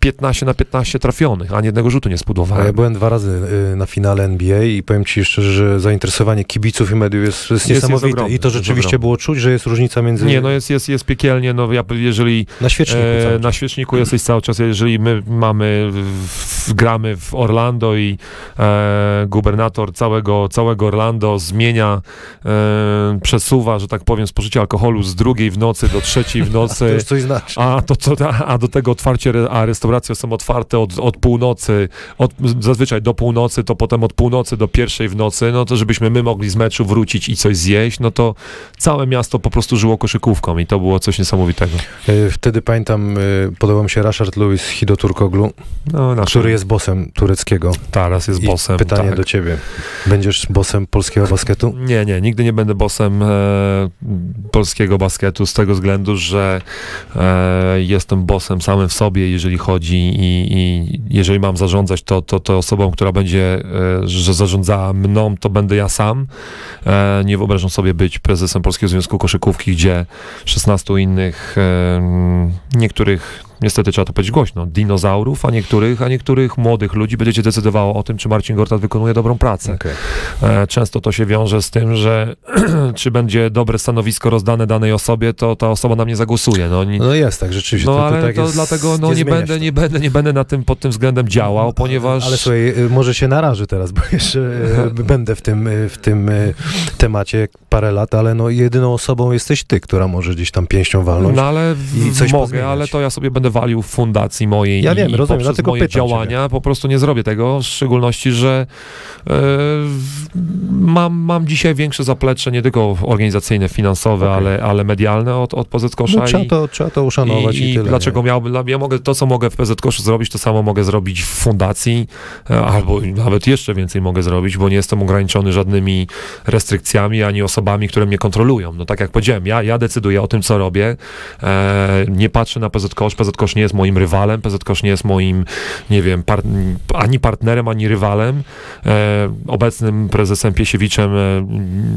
15 na 15 trafionych, ani jednego rzutu nie spudowałem. Ja byłem dwa razy y, na finale NBA i powiem ci szczerze, że zainteresowanie kibiców i mediów jest, jest niesamowite. Jest ogromny, I to rzeczywiście było czuć, że jest różnica między... Nie, no jest, jest, jest piekielnie, no ja, jeżeli... Na świeczniku e, Na świeczniku jesteś cały czas, jeżeli my mamy, w, gramy w Orlando i e, gubernator całego, całego Orlando zmienia, e, przesuwa, że tak powiem, spożycie alkoholu z drugiej w nocy do trzeciej w [LAUGHS] nocy. to już coś znaczy. A, to, to, a do tego otwarcie, a restauracja restauracje są otwarte od, od północy, od, zazwyczaj do północy, to potem od północy do pierwszej w nocy, no to żebyśmy my mogli z meczu wrócić i coś zjeść, no to całe miasto po prostu żyło koszykówką i to było coś niesamowitego. E, wtedy pamiętam, e, podobał mi się Rashard Lewis Hido Turkoglu, no, nasz... który jest bosem tureckiego. Teraz jest I bosem. pytanie tak. do ciebie. Będziesz bosem polskiego basketu? Nie, nie, nigdy nie będę bosem e, polskiego basketu z tego względu, że e, jestem bosem samym w sobie, jeżeli chodzi ludzi i, i jeżeli mam zarządzać, to, to, to osobą, która będzie, e, że zarządzała mną, to będę ja sam. E, nie wyobrażam sobie być prezesem Polskiego Związku Koszykówki, gdzie 16 innych, niektórych niestety trzeba to powiedzieć głośno, dinozaurów, a niektórych, a niektórych młodych ludzi będziecie decydowało o tym, czy Marcin Gortat wykonuje dobrą pracę. Okay. Często to się wiąże z tym, że [CLEARS THROAT] czy będzie dobre stanowisko rozdane danej osobie, to ta osoba na mnie zagłosuje. No, nie, no jest tak, rzeczywiście. No to, ale tak to jest, dlatego no, nie, będę, nie, będę, nie będę na tym, pod tym względem działał, no, ponieważ... Ale słuchaj, y, może się naraży teraz, bo jeszcze y, [LAUGHS] będę w tym, y, w tym temacie parę lat, ale no jedyną osobą jesteś ty, która może gdzieś tam pięścią walnąć No ale i coś mogę, pozmieniać. ale to ja sobie będę walił w fundacji mojej ja wiem, i rozumiem, poprzez moje działania ciebie. po prostu nie zrobię tego, w szczególności, że e, mam, mam dzisiaj większe zaplecze, nie tylko organizacyjne, finansowe, Okej. ale, ale medialne od, od PZ Kosza No, trzeba, i, to, trzeba to uszanować i, i, tyle. dlaczego nie? miałbym, ja mogę, to co mogę w PZ Koszu zrobić, to samo mogę zrobić w fundacji, e, albo nawet jeszcze więcej mogę zrobić, bo nie jestem ograniczony żadnymi restrykcjami, ani osobami osobami, które mnie kontrolują. No tak jak powiedziałem, ja, ja decyduję o tym, co robię. E, nie patrzę na PZ Kosz. PZ Kosz nie jest moim rywalem, PZ Kosz nie jest moim, nie wiem, par, ani partnerem, ani rywalem. E, obecnym prezesem Piesiewiczem e,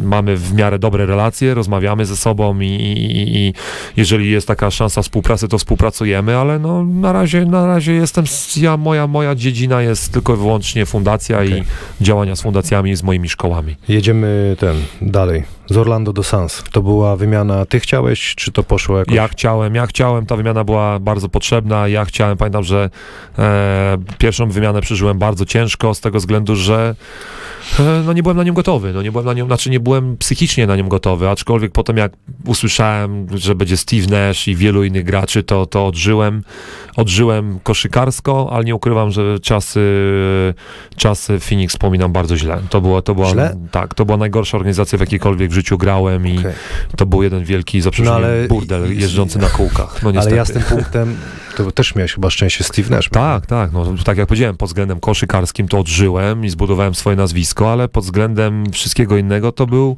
mamy w miarę dobre relacje, rozmawiamy ze sobą i, i, i jeżeli jest taka szansa współpracy, to współpracujemy, ale no na razie, na razie jestem, ja, moja, moja dziedzina jest tylko i wyłącznie fundacja Okej. i działania z fundacjami, z moimi szkołami. Jedziemy ten, dalej. Z Orlando do Sans. To była wymiana, ty chciałeś, czy to poszło jakoś? Ja chciałem, ja chciałem, ta wymiana była bardzo potrzebna, ja chciałem, pamiętam, że e, pierwszą wymianę przeżyłem bardzo ciężko z tego względu, że e, no nie byłem na nią gotowy, no nie byłem na nią, znaczy nie byłem psychicznie na nią gotowy, aczkolwiek potem jak usłyszałem, że będzie Steve Nash i wielu innych graczy, to, to odżyłem, odżyłem koszykarsko, ale nie ukrywam, że czasy, czasy Phoenix wspominam bardzo źle. To było, to była, Źle? tak, to była najgorsza organizacja, w jakiejkolwiek życiu grałem i Okej. to był jeden wielki, za przeproszeniem, No ale- burdel jeżdżący na kółkach. No Ale niestety. ja z tym punktem, to też miałeś chyba szczęście Steve Nash. Tak, tak, no tak jak powiedziałem, pod względem koszykarskim to odżyłem i zbudowałem swoje nazwisko, ale pod względem wszystkiego innego to był,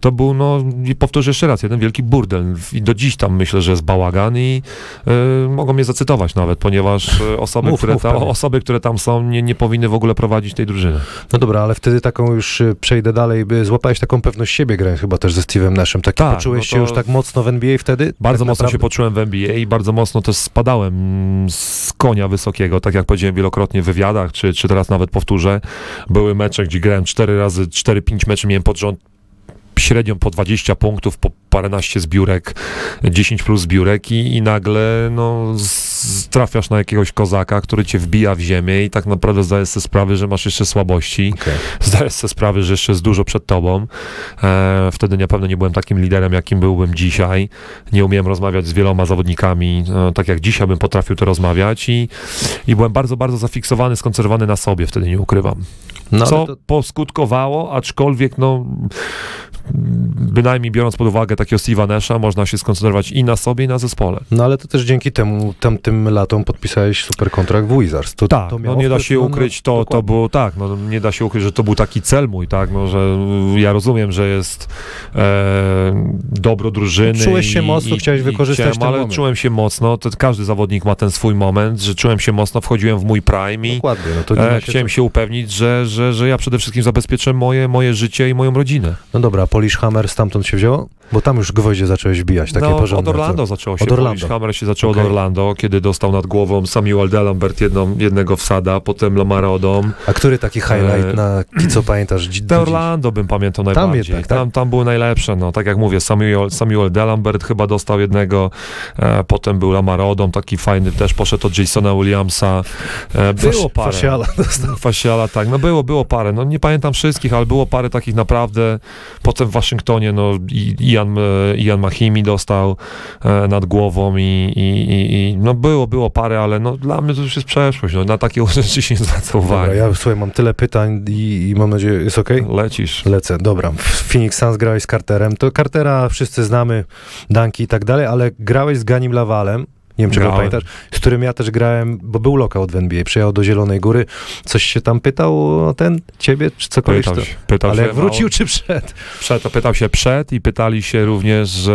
to był, no i powtórzę jeszcze raz, jeden wielki burdel i do dziś tam myślę, że jest bałagan i y, mogą mnie zacytować nawet, ponieważ y, osoby, Mów, które mów, tam, pewnie. osoby, które tam są, nie, nie powinny w ogóle prowadzić tej drużyny. No dobra, ale wtedy taką już y, przejdę dalej, by złapałeś taką pewność siebie grając chyba też ze Steve'em Nashem. Tak, Tak, poczułeś no się już tak mocno w NBA wtedy? Bardzo tak mocno się naprawdę? poczułem w NBA i bardzo mocno też spadałem z konia wysokiego, tak jak powiedziałem wielokrotnie w wywiadach, czy, czy teraz nawet powtórzę. Były mecze, gdzie grałem 4 razy, 4-5 meczy miałem pod rząd średnią po 20 punktów, po paręnaście zbiórek, 10 plus zbiórek i, i nagle no, trafiasz na jakiegoś kozaka, który cię wbija w ziemię i tak naprawdę zdajesz sobie sprawę, że masz jeszcze słabości Okej. zdajesz sobie sprawę, że jeszcze jest dużo przed tobą. E, wtedy na pewno nie byłem takim liderem, jakim byłbym dzisiaj. Nie umiałem rozmawiać z wieloma zawodnikami, e, tak jak dzisiaj bym potrafił to rozmawiać i, i byłem bardzo, bardzo zafiksowany, skoncentrowany na sobie, wtedy nie ukrywam. No, Co to, poskutkowało, aczkolwiek no bynajmniej biorąc pod uwagę takiego Steve'a Nasha, można się skoncentrować i na sobie, i na zespole. no ale to też dzięki temu tamtym latom podpisałeś super kontrakt w Wizards. To, Tak, to no nie da się ukryć, to, to było tak, no nie da się ukryć, że to był taki cel mój, tak, no że ja rozumiem, że jest e, dobro drużyny. Czułeś się i, mocno, i, chciałeś wykorzystać chciałem, ten ale moment. czułem się mocno, to każdy zawodnik ma ten swój moment, że czułem się mocno, wchodziłem w mój prime i Dokładnie, no to e, chciałem się upewnić, że, że, że ja przede wszystkim zabezpieczę moje, moje życie i moją rodzinę. No dobra, Polish Hammer stamtąd się wzięło? Bo tam już gwoździe zacząłeś wbijać, takie no, porządne. od Orlando co? zaczęło się. Od Orlando. Polish Hammer się zaczął Okej. od Orlando, kiedy dostał nad głową Samuel Delambert jedną, jednego wsada, potem Lamara Odom. A który taki highlight E, na co pamiętasz? do? Orlando bym pamiętał Tam najbardziej. jednak, tak? tam, tam były najlepsze, no. Tak jak mówię, Samuel, Samuel Delambert chyba dostał jednego, e, potem był Lamar Odom, taki fajny, też poszedł od Jasona Williamsa. E, było parę. Fasiala dostał. Fasiala, tak, no było, było parę, no nie pamiętam wszystkich, ale było parę takich naprawdę, potem w Waszyngtonie, no Ian, e, Ian Mahimi dostał e, nad głową i, i, i, no było, było parę, ale no dla mnie to już jest przeszłość, no na takie rzeczy się nie zwraca uwagi. ja słuchaj, mam tyle pytań i, i mam nadzieję, jest okej? Lecisz. Lecę, dobra. Phoenix Suns grałeś z Carterem. To Cartera wszyscy znamy, Danki i tak dalej, ale grałeś z Ganim Lawalem. Nie wiem, czy go Grałem. pamiętasz, z którym ja też grałem, bo był lockout w NBA, przyjechał do Zielonej Góry. Coś się tam pytał o ten, ciebie, czy cokolwiek? Pytał się, pytał Ale się, jak wrócił, czy przed? Przed, to pytał się przed i pytali się również, że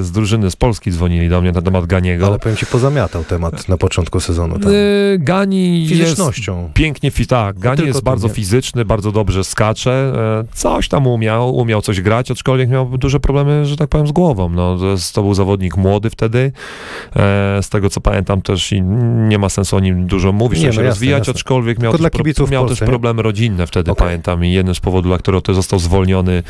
z drużyny z Polski dzwonili do mnie na temat Ganiego. Ale powiem ci, pozamiatał temat na początku sezonu. Tam. Gani jest Fizycznością. pięknie, fi- tak, Gani tylko jest tu bardzo nie. fizyczny, bardzo dobrze skacze, e, coś tam umiał, umiał coś grać, aczkolwiek miał duże problemy, że tak powiem, z głową. No, to, jest, to był zawodnik młody wtedy, e, z tego co pamiętam też i nie ma sensu o nim dużo mówić, Nie, no się jasne, rozwijać, jasne. aczkolwiek miał, Tylko też, w miał Polsce, też problemy rodzinne wtedy, Okej. pamiętam i jednym z powodów, dla którego to został zwolniony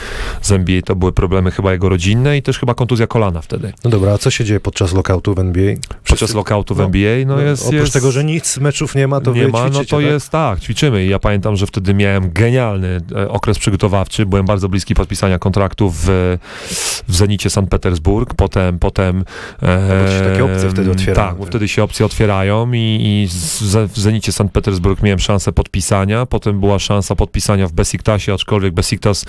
z NBA, to były problemy chyba jego rodzinne i też chyba kontuzja kolana wtedy. No dobra, a co się dzieje podczas lockoutu w NBA? Podczas lockoutu w no, NBA, no, no, jest... Oprócz jest... tego, że nic meczów nie ma, to nie ma, no to tak? jest tak, ćwiczymy. I ja pamiętam, że wtedy miałem genialny e, okres przygotowawczy. Byłem bardzo bliski podpisania kontraktu w, w Zenicie Sankt Petersburg, potem potem e, takie opcje wtedy otwierają, Tak, bo wtedy się opcje otwierają i, i w Zenicie Sankt Petersburg miałem szansę podpisania, potem była szansa podpisania w Besiktasie, aczkolwiek Besiktas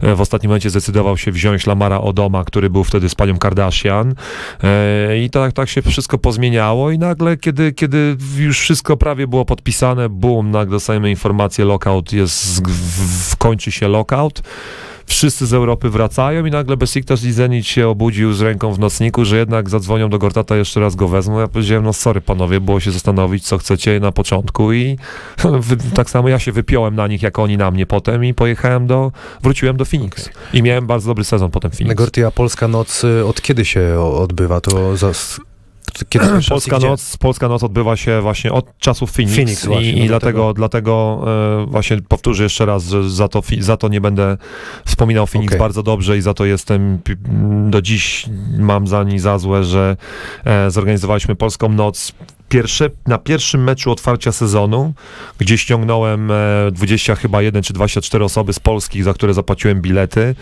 e, w ostatnim momencie zdecydował się wziąć Lamara Odoma, który był wtedy z panią Kardashian. E, i tak, tak się wszystko pozmieniało i nagle, kiedy, kiedy już wszystko prawie było podpisane, boom, nagle dostajemy informację, lockout jest, w, w, kończy się lockout. Wszyscy z Europy wracają i nagle Besiktas Lizenic się obudził z ręką w nocniku, że jednak zadzwonią do Gortata, jeszcze raz go wezmą. Ja powiedziałem, no sorry panowie, było się zastanowić, co chcecie na początku i [LAUGHS] tak samo ja się wypiąłem na nich, jak oni na mnie potem i pojechałem do, wróciłem do Phoenix. Okay. I miałem bardzo dobry sezon potem Phoenix. Gorty, a Polska Noc y, od kiedy się odbywa? To za, kiedy [CLEARS THROAT] Polska noc, Polska noc odbywa się właśnie od czasów Phoenix, Phoenix właśnie, i, no i dlatego, dlatego e, właśnie powtórzę jeszcze raz, że za to, za to nie będę wspominał Phoenix okay. bardzo dobrze i za to jestem do dziś mam za ni za złe, że e, zorganizowaliśmy Polską Noc pierwsze, na pierwszym meczu otwarcia sezonu, gdzie ściągnąłem 20 e, chyba 1 czy 24 osoby z Polski, za które zapłaciłem bilety,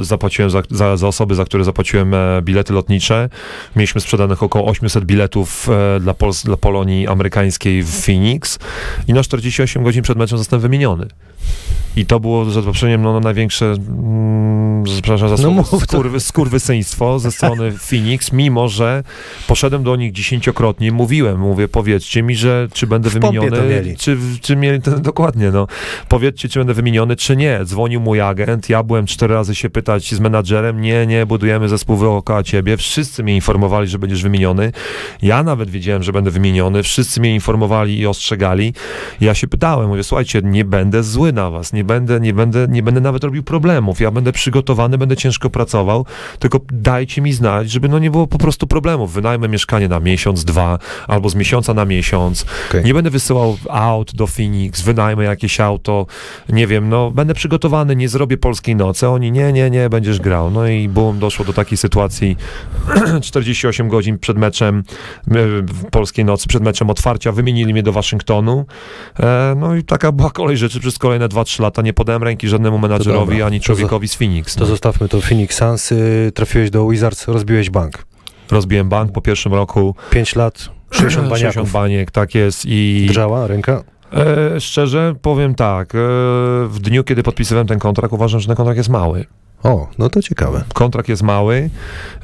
zapłaciłem za, za, za osoby, za które zapłaciłem e, bilety lotnicze. Mieliśmy sprzedanych około 800 biletów e, dla, Pols dla Polonii amerykańskiej w Phoenix i na 48 godzin przed meczem zostałem wymieniony. I to było za poprzeceniem no, największe, mm, przepraszam za słowo, no, skurwy, skurwysyństwo ze strony [LAUGHS] Phoenix, mimo że poszedłem do nich dziesięciokrotnie, mówiłem, mówię, powiedzcie mi, że czy będę w wymieniony, czy, czy mieli, to, [LAUGHS] dokładnie, no, powiedzcie, czy będę wymieniony, czy nie. Dzwonił mój agent, ja byłem cztery razy się pytać z menadżerem, nie, nie, budujemy zespół dookoła ciebie, wszyscy mnie informowali, że będziesz wymieniony, ja nawet wiedziałem, że będę wymieniony, wszyscy mnie informowali i ostrzegali, ja się pytałem, mówię, słuchajcie, nie będę zły na was, nie będę, nie będę, nie będę nawet robił problemów, ja będę przygotowany, będę ciężko pracował, tylko dajcie mi znać, żeby no nie było po prostu problemów, wynajmę mieszkanie na miesiąc, dwa, albo z miesiąca na miesiąc. Okay. Nie będę wysyłał aut do Phoenix, wynajmę jakieś auto, nie wiem, no będę przygotowany, nie zrobię polskiej nocy. Oni nie, nie, nie, będziesz grał. No i bum, doszło do takiej sytuacji [CLEARS THROAT] 48 godzin przed meczem polskiej nocy, przed meczem otwarcia, wymienili mnie do Waszyngtonu. E, no i taka była kolej rzeczy przez kolejne 2-3 lata. Nie podałem ręki żadnemu menadżerowi, ani człowiekowi z Phoenix. To no. zostawmy to Phoenix Suns. Trafiłeś do Wizards, rozbiłeś bank. Rozbiłem bank po pierwszym roku. 5 lat, [CLEARS THROAT] 60 baniaków. 60 baniek, tak jest. I... Drżała ręka? E, szczerze powiem tak, e, w dniu, kiedy podpisywałem ten kontrakt, uważam, że ten kontrakt jest mały. O, no to ciekawe. Kontrakt jest mały,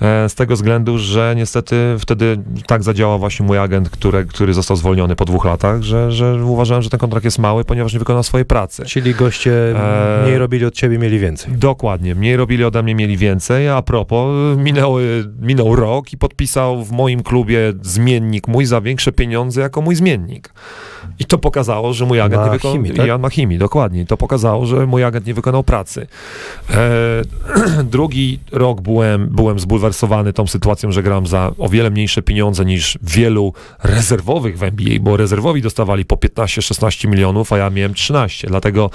e, z tego względu, że niestety wtedy tak zadziałał właśnie mój agent, który, który został zwolniony po dwóch latach, że, że uważałem, że ten kontrakt jest mały, ponieważ nie wykonał swojej pracy. Czyli goście e... mniej robili od ciebie, mieli więcej. Dokładnie, mniej robili ode mnie, mieli więcej, a propos, minął, minął rok i podpisał w moim klubie zmiennik mój za większe pieniądze jako mój zmiennik. I to pokazało, że mój agent Ma nie wykonał... Chimii, tak? Jan Machimi, dokładnie. To pokazało, że mój agent nie wykonał pracy. E, [CLEARS THROAT] drugi rok byłem, byłem zbulwersowany tą sytuacją, że gram za o wiele mniejsze pieniądze niż wielu rezerwowych w NBA, bo rezerwowi dostawali po 15-16 milionów, a ja miałem 13, dlatego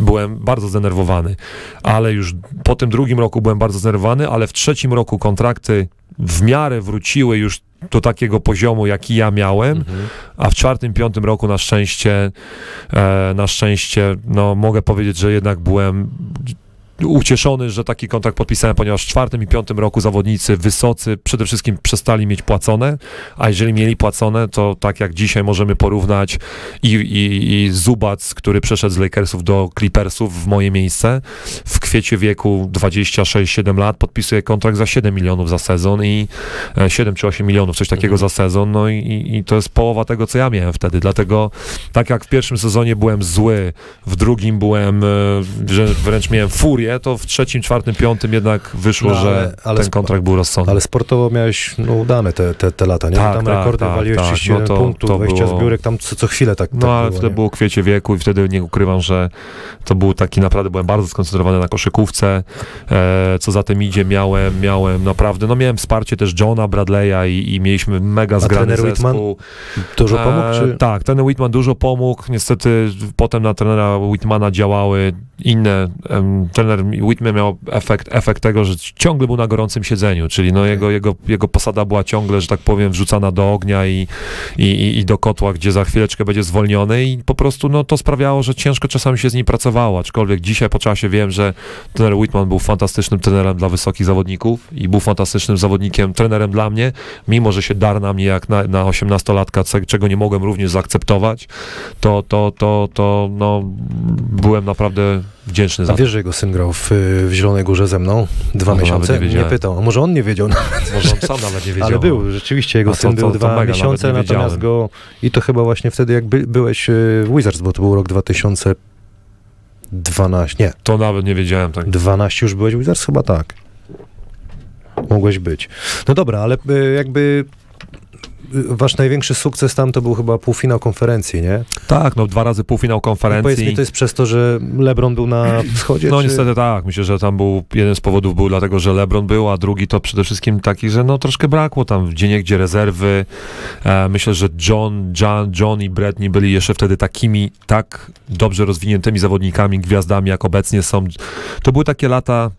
byłem bardzo zdenerwowany. Ale już po tym drugim roku byłem bardzo zdenerwowany, ale w trzecim roku kontrakty w miarę wróciły już do takiego poziomu, jaki ja miałem, mhm. a w czwartym, piątym roku na szczęście, e, na szczęście, no mogę powiedzieć, że jednak byłem ucieszony, że taki kontrakt podpisałem, ponieważ w czwartym i piątym roku zawodnicy wysocy przede wszystkim przestali mieć płacone, a jeżeli mieli płacone, to tak jak dzisiaj możemy porównać i, i, i Zubac, który przeszedł z Lakersów do Clippersów w moje miejsce, w kwiecie wieku 26-7 lat podpisuje kontrakt za 7 milionów za sezon i 7 e, czy 8 milionów, coś takiego mhm. za sezon, no i, i to jest połowa tego, co ja miałem wtedy, dlatego tak jak w pierwszym sezonie byłem zły, w drugim byłem, e, że wręcz miałem furię, to w trzecim, czwartym, piątym jednak wyszło, no, ale, że ale ten kontrakt był rozsądny. Ale sportowo miałeś no, udane te, te, te lata, nie? Tak, tam tak, rekordy tak, waliłeś tak, 31 no to, punktów, to wejścia było... zbiórek, tam co, co chwilę tak No tak ale było, wtedy nie? było kwiecie wieku i wtedy nie ukrywam, że to był taki naprawdę, byłem bardzo skoncentrowany na koszykówce, e, co za tym idzie, miałem, miałem naprawdę, no miałem wsparcie też Johna Bradley'a i, i mieliśmy mega zgrany zespół. Whitman dużo pomógł? Czy? E, tak, ten Whitman dużo pomógł, niestety potem na trenera Whitmana działały inne, um, trener Whitman miał efekt, efekt tego, że ciągle był na gorącym siedzeniu, czyli no jego, jego, jego posada była ciągle, że tak powiem, wrzucana do ognia i, i, i do kotła, gdzie za chwileczkę będzie zwolniony i po prostu no, to sprawiało, że ciężko czasami się z nim pracowało, aczkolwiek dzisiaj po czasie wiem, że trener Whitman był fantastycznym trenerem dla wysokich zawodników i był fantastycznym zawodnikiem, trenerem dla mnie, mimo, że się dar na mnie jak na, na 18-latka, czego nie mogłem również zaakceptować, to, to, to, to no, byłem naprawdę wdzięczny za A wiesz, że jego syn grał w, w Zielonej Górze ze mną dwa no, miesiące? Nie, nie, pytał. A może on nie wiedział Może on sam nawet nie [LAUGHS] wiedział. Ale był, rzeczywiście jego syn był dwa miesiące, natomiast go... I to chyba właśnie wtedy, jak by, byłeś e, w Wizards, bo to był rok 2000 12, nie, To nawet nie wiedziałem. Tak. 12 już byłeś Wizards? Chyba tak. Mogłeś być. No dobra, ale y, jakby y, wasz największy sukces tam to był chyba półfinał konferencji, nie? tak, no dwa razy półfinał No powiedz konferencji. mi, to jest przez to, że LeBron był na [CLEARS THROAT] wschodzie? No czy... niestety tak, myślę, że tam był, jeden z powodów był dlatego, że LeBron był, a drugi to przede wszystkim taki, że no troszkę brakło tam gdzie gdzie rezerwy. E, myślę, że John, John, John i Bradley byli jeszcze wtedy takimi, tak dobrze rozwiniętymi zawodnikami, gwiazdami, jak obecnie są. To były takie lata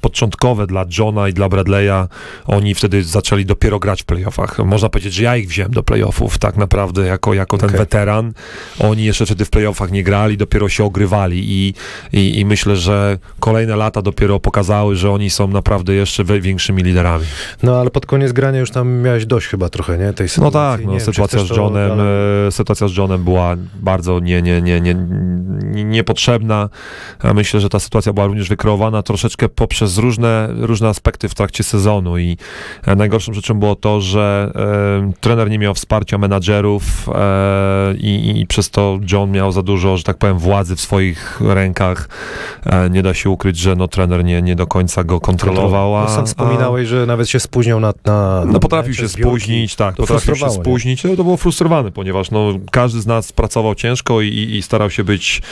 początkowe dla Johna i dla Bradley'a. Oni wtedy zaczęli dopiero grać w playoffach. Można powiedzieć, że ja ich wziąłem do playoffów tak naprawdę jako, jako ten Okej. weteran. Oni jeszcze wtedy w playoffach nie grali, dopiero się ogrywali i, i, i myślę, że kolejne lata dopiero pokazały, że oni są naprawdę jeszcze większymi liderami. No ale pod koniec grania już tam miałeś dość chyba trochę, nie? Tej No sytuacji. tak, no, wiem, czy sytuacja z chcesz to Johnem, dalej- e, sytuacja z Johnem była bardzo nie, nie, nie, nie, nie, niepotrzebna. Ja Myślę, że ta sytuacja była również wykreowana troszeczkę poprzez różne, różne aspekty w trakcie sezonu i e, najgorszą rzeczą było to, że e, trener nie miał wsparcia menadżerów e, i, i przez to John miał za dużo, że tak powiem, władzy w swoich rękach. E, nie da się ukryć, że no, trener nie, nie do końca go kontrolował. a- No, sam a- wspominałeś, że nawet się spóźniał na, na, na no potrafił się spóźnić, tak, potrafił się spóźnić. No, to było frustrowane, ponieważ no, każdy z nas pracował ciężko i, i, i starał się być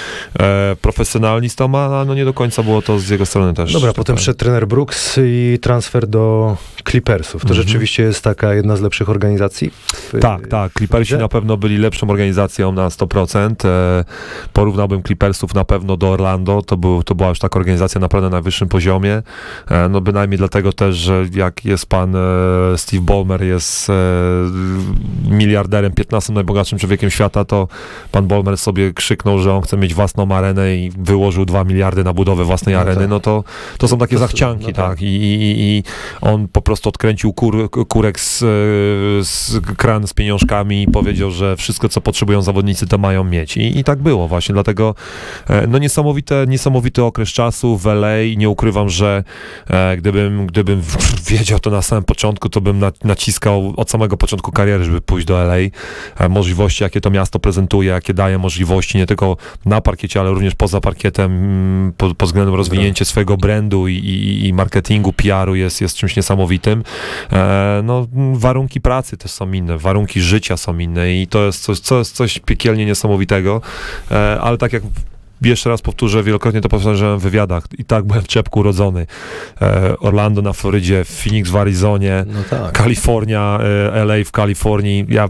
e, profesjonalistą, a no, nie do końca było to z jego strony też. Dobra, tak potem szedł trener Brooks i transfer do Clippersów. To Mhm. rzeczywiście jest taka jedna z lepszych organizacji? w- Tak, tak. Clippersi na pewno byli lepszą organizacją na 100%. E, porównałbym Clippersów na pewno do Orlando. To, był, to była już taka organizacja naprawdę na najwyższym poziomie. E, no bynajmniej dlatego też, że jak jest pan e, Steve Ballmer, jest e, miliarderem, 15 najbogatszym człowiekiem świata, to pan Ballmer sobie krzyknął, że on chce mieć własną arenę i wyłożył 2 miliardy na budowę własnej No areny. tak. No to, to są takie To- zachcianki, no tak. tak. I, i, I on po prostu odkręcił kur, kurek z, z kran z pieniążkami i powiedział, że wszystko, co potrzebują zawodnicy, to mają mieć. I, i tak było właśnie, dlatego e, no niesamowite, niesamowity okres czasu w LA. Nie ukrywam, że e, gdybym, gdybym [LAUGHS] wiedział to na samym początku, to bym na, naciskał od samego początku kariery, żeby pójść do LA. E, możliwości, jakie to miasto prezentuje, jakie daje możliwości, nie tylko na parkiecie, ale również poza parkietem, mm, pod, pod względem rozwinięcia swojego brandu i, i, i marketingu, PR-u jest, jest czymś niesamowitym. E, no, warunki pracy też są inne, warunki życia są inne i to jest coś, to jest coś piekielnie niesamowitego, e, ale tak jak jeszcze raz powtórzę, wielokrotnie to powtarzałem w wywiadach. I tak byłem w czepku urodzony. E, Orlando na Florydzie, Phoenix w Arizonie, No tak. Kalifornia, e, LA w Kalifornii. Ja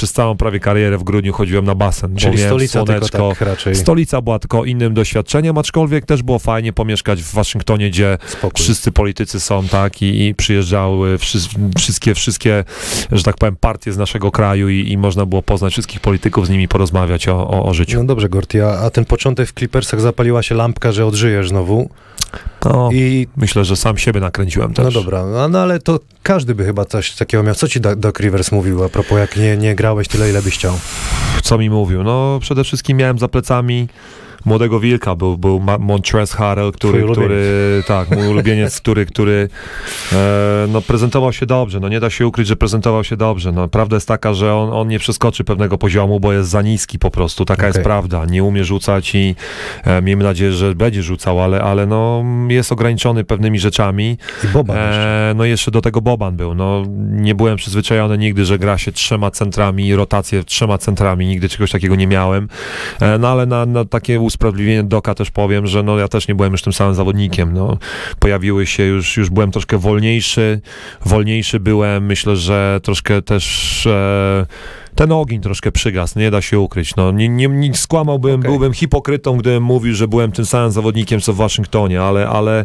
przez całą prawie karierę w grudniu chodziłem na basen, Czyli stolica słoneczko. tak raczej Stolica była tylko innym doświadczeniem, aczkolwiek też było fajnie pomieszkać w Waszyngtonie, gdzie spokój. wszyscy politycy są, tak, i, i przyjeżdżały wszys- wszystkie, wszystkie, że tak powiem, partie z naszego kraju i, i można było poznać wszystkich polityków, z nimi porozmawiać o, o, o życiu. No dobrze, Gorty, a, a ten początek w Clippersach zapaliła się lampka, że odżyjesz znowu. No, I myślę, że sam siebie nakręciłem też. no dobra, no, no ale to każdy by chyba coś takiego miał. Co ci Doc Rivers mówił a propos, jak nie, nie grałeś tyle, ile byś chciał? Co mi mówił? No, przede wszystkim miałem za plecami młodego wilka, był, był Montrezl Harrell, który, który, tak, mój ulubieniec, który, który e, no, prezentował się dobrze, no nie da się ukryć, że prezentował się dobrze, no prawda jest taka, że on, on nie przeskoczy pewnego poziomu, bo jest za niski po prostu, taka jest Okej. prawda, nie umie rzucać i e, miejmy nadzieję, że będzie rzucał, ale, ale no, jest ograniczony pewnymi rzeczami, I Boba jeszcze. E, no jeszcze do tego Boban był. No, nie byłem przyzwyczajony nigdy, że gra się trzema centrami rotację trzema centrami. Nigdy czegoś takiego nie miałem. E, no ale na, na takie usprawiedliwienie Doka też powiem, że no, ja też nie byłem już tym samym zawodnikiem. No, pojawiły się już, już byłem troszkę wolniejszy. Wolniejszy byłem. Myślę, że troszkę też... E, ten ogień troszkę przygasł, nie da się ukryć. No, nie, nie, nie skłamałbym, Okej. byłbym hipokrytą, gdybym mówił, że byłem tym samym zawodnikiem, co w Waszyngtonie, ale, ale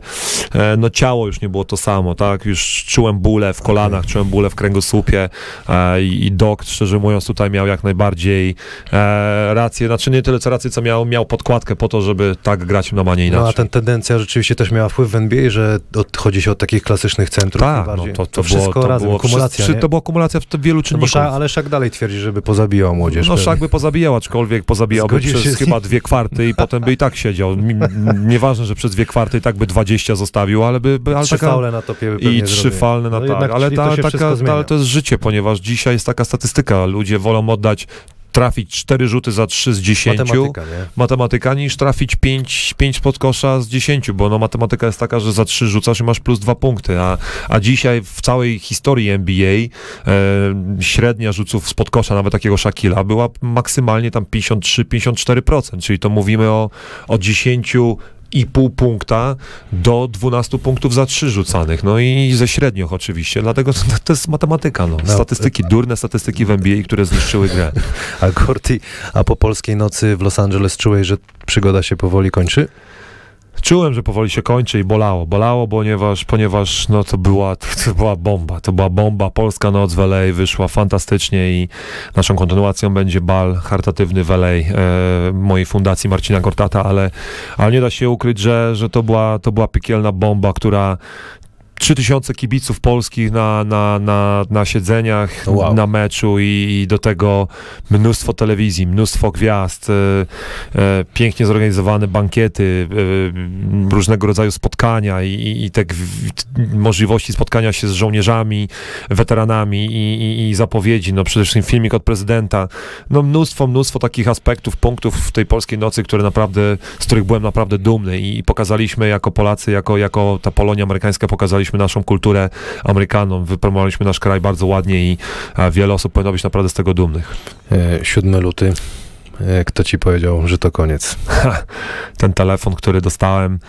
e, no ciało już nie było to samo, tak? Już czułem bóle w kolanach, czułem bóle w kręgosłupie e, i, i Doc, szczerze mówiąc, tutaj miał jak najbardziej e, rację, znaczy nie tyle co rację, co miał, miał podkładkę po to, żeby tak grać na manie inaczej. No a ten tendencja rzeczywiście też miała wpływ w NBA, że odchodzi się od takich klasycznych centrów. tak, no, najbardziej. to, to, wszystko było, to razem, było, kumulacja, wszy- nie? to była kumulacja w wielu No bo czynników. Ale Szak dalej twierdzi, żeby pozabijał młodzież. No pewnie. szak by pozabijał, aczkolwiek pozabijałby Zgodził przez chyba dwie kwarty i potem by i tak siedział. Nieważne, że przez dwie kwarty i tak by 20 zostawił, ale by... by ale Trzy taka, faule na topie by I trzy zrobił. falne na No tak, jednak, ale, to ta, się taka, zmienia. ale to jest życie, ponieważ dzisiaj jest taka statystyka. Ludzie wolą oddać trafić 4 rzuty za 3 z 10 Matematyka, nie? matematyka niż trafić 5, 5 spod kosza z 10, bo no matematyka jest taka, że za 3 rzucasz i masz plus 2 punkty, a, a dzisiaj w całej historii NBA e, średnia rzutów spod kosza nawet takiego Shakila była maksymalnie tam 53-54%, czyli to mówimy o, o 10 i pół punkta do 12 punktów za trzy rzucanych, no i ze średnioch oczywiście, dlatego to, to jest matematyka, no. No. Statystyki, durne statystyki w NBA, które zniszczyły grę. [LAUGHS] A Gorty, a po polskiej nocy w Los Angeles czułeś, że przygoda się powoli kończy? Czułem, że powoli się kończy i bolało. Bolało, ponieważ, ponieważ no, to, była, to była bomba. To była bomba. Polska Noc w LA wyszła fantastycznie i naszą kontynuacją będzie bal charytatywny w LA e, mojej fundacji Marcina Gortata, ale, ale nie da się ukryć, że, że to, była, to była piekielna bomba, która 3000 kibiców polskich na, na, na, na siedzeniach, Wow. na meczu i, i do tego mnóstwo telewizji, mnóstwo gwiazd, e, e, pięknie zorganizowane bankiety, e, różnego rodzaju spotkania i, i, te możliwości spotkania się z żołnierzami, weteranami i, i, zapowiedzi, no przede wszystkim filmik od prezydenta, no mnóstwo, mnóstwo takich aspektów, punktów w tej polskiej nocy, które naprawdę, z których byłem naprawdę dumny i, i pokazaliśmy jako Polacy, jako, jako ta Polonia amerykańska, pokazaliśmy naszą kulturę amerykanom, wypromowaliśmy nasz kraj bardzo ładnie i e, wiele osób powinno być naprawdę z tego dumnych. E, 7 luty. E, kto ci powiedział, że to koniec? ten telefon, który dostałem,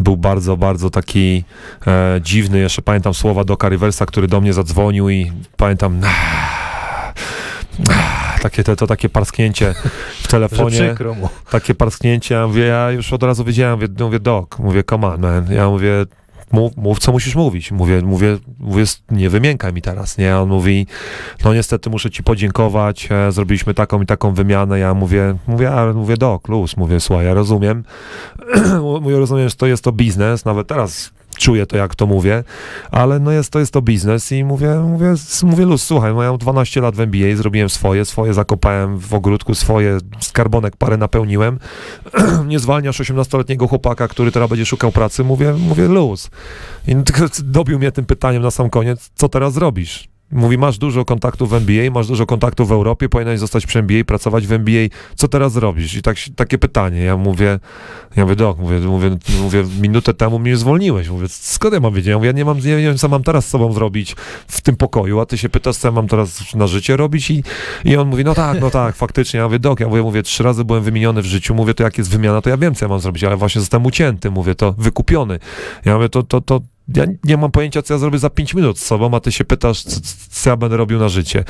był bardzo, bardzo taki e, dziwny. Jeszcze pamiętam słowa Doka Riversa, który do mnie zadzwonił i pamiętam takie, to, to takie parsknięcie w telefonie, takie parsknięcie, ja mówię, ja już od razu wiedziałem, mówię, mówię Dok, mówię, come on, man, ja mówię, mów, mów, co musisz mówić, mówię, mówię, mówię, nie wymiękaj mi teraz, nie, on mówi, no niestety muszę ci podziękować, e, zrobiliśmy taką i taką wymianę, ja mówię, mówię, ale mówię, Dok, luz, mówię, słuchaj, ja rozumiem, [CLEARS THROAT] mówię, rozumiem, że to jest to biznes, nawet teraz czuję to, jak to mówię, ale no jest to, jest to biznes i mówię, mówię, mówię luz, słuchaj, no mam 12 lat w NBA, zrobiłem swoje, swoje zakopałem w ogródku, swoje skarbonek parę napełniłem, [CLEARS THROAT] nie zwalniasz 18-letniego chłopaka, który teraz będzie szukał pracy, mówię, mówię luz. I [LAUGHS] dobił mnie tym pytaniem na sam koniec, co teraz zrobisz? Mówi, masz dużo kontaktów w NBA, masz dużo kontaktów w Europie, powinieneś zostać przy NBA, pracować w NBA, co teraz zrobisz? I tak, takie pytanie, ja mówię, ja mówię, dok, mówię, mówię, mówię, minutę temu mnie zwolniłeś, mówię, skąd ja mam wiedzieć? Ja mówię, ja nie mam, nie wiem, co mam teraz z sobą zrobić w tym pokoju, a ty się pytasz, co ja mam teraz na życie robić? I, i on mówi, no tak, no tak, faktycznie, ja mówię, dok, ja mówię, mówię, trzy razy byłem wymieniony w życiu, mówię, to jak jest wymiana, to ja wiem, co ja mam zrobić, ale właśnie zostałem ucięty, mówię, to wykupiony. Ja mówię, to, to, to, ja nie mam pojęcia, co ja zrobię za 5 minut z sobą, a ty się pytasz, co, co ja będę robił na życie.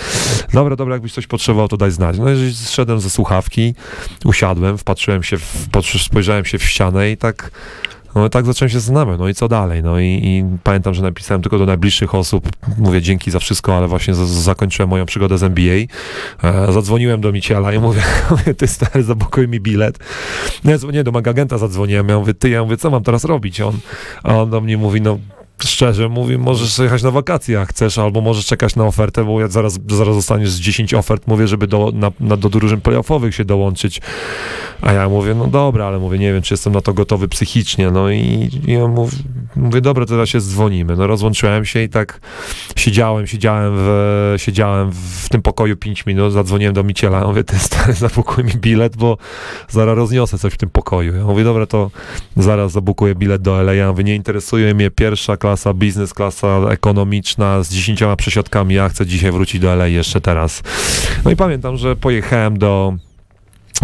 Dobra, dobra, jakbyś coś potrzebował, to daj znać. No jeżeli zszedłem ze słuchawki, usiadłem, wpatrzyłem się, w, spojrzałem się w ścianę i tak, no tak zacząłem się zastanawiać, no i co dalej? No i, i pamiętam, że napisałem tylko do najbliższych osób, mówię dzięki za wszystko, ale właśnie z, zakończyłem moją przygodę z NBA. E, zadzwoniłem do Miciela i mówię, [LAUGHS] mówię ty stary, zablokuj mi bilet. Nie, nie, do magagenta zadzwoniłem, ja mówię, ty, ja mówię, co mam teraz robić? On, a on do mnie mówi, no szczerze mówi, możesz jechać na wakacje jak chcesz, albo możesz czekać na ofertę, bo ja zaraz, zaraz zostaniesz z 10 ofert, mówię, żeby do, na, na, do drużyn playoffowych się dołączyć. A ja mówię, no dobra, ale mówię, nie wiem, czy jestem na to gotowy psychicznie, no i, i ja mówię, mówię, dobra, teraz się dzwonimy. No rozłączyłem się i tak siedziałem, siedziałem w, siedziałem w tym pokoju 5 minut, zadzwoniłem do Miciela, mówię, ty stary, zabukuj mi bilet, bo zaraz rozniosę coś w tym pokoju. Ja mówię, dobra, to zaraz zabukuję bilet do LA. Ja mówię, nie interesuje mnie pierwsza klasa, biznes klasa ekonomiczna z dziesięcioma przesiadkami, ja chcę dzisiaj wrócić do LA jeszcze teraz. No i pamiętam, że pojechałem do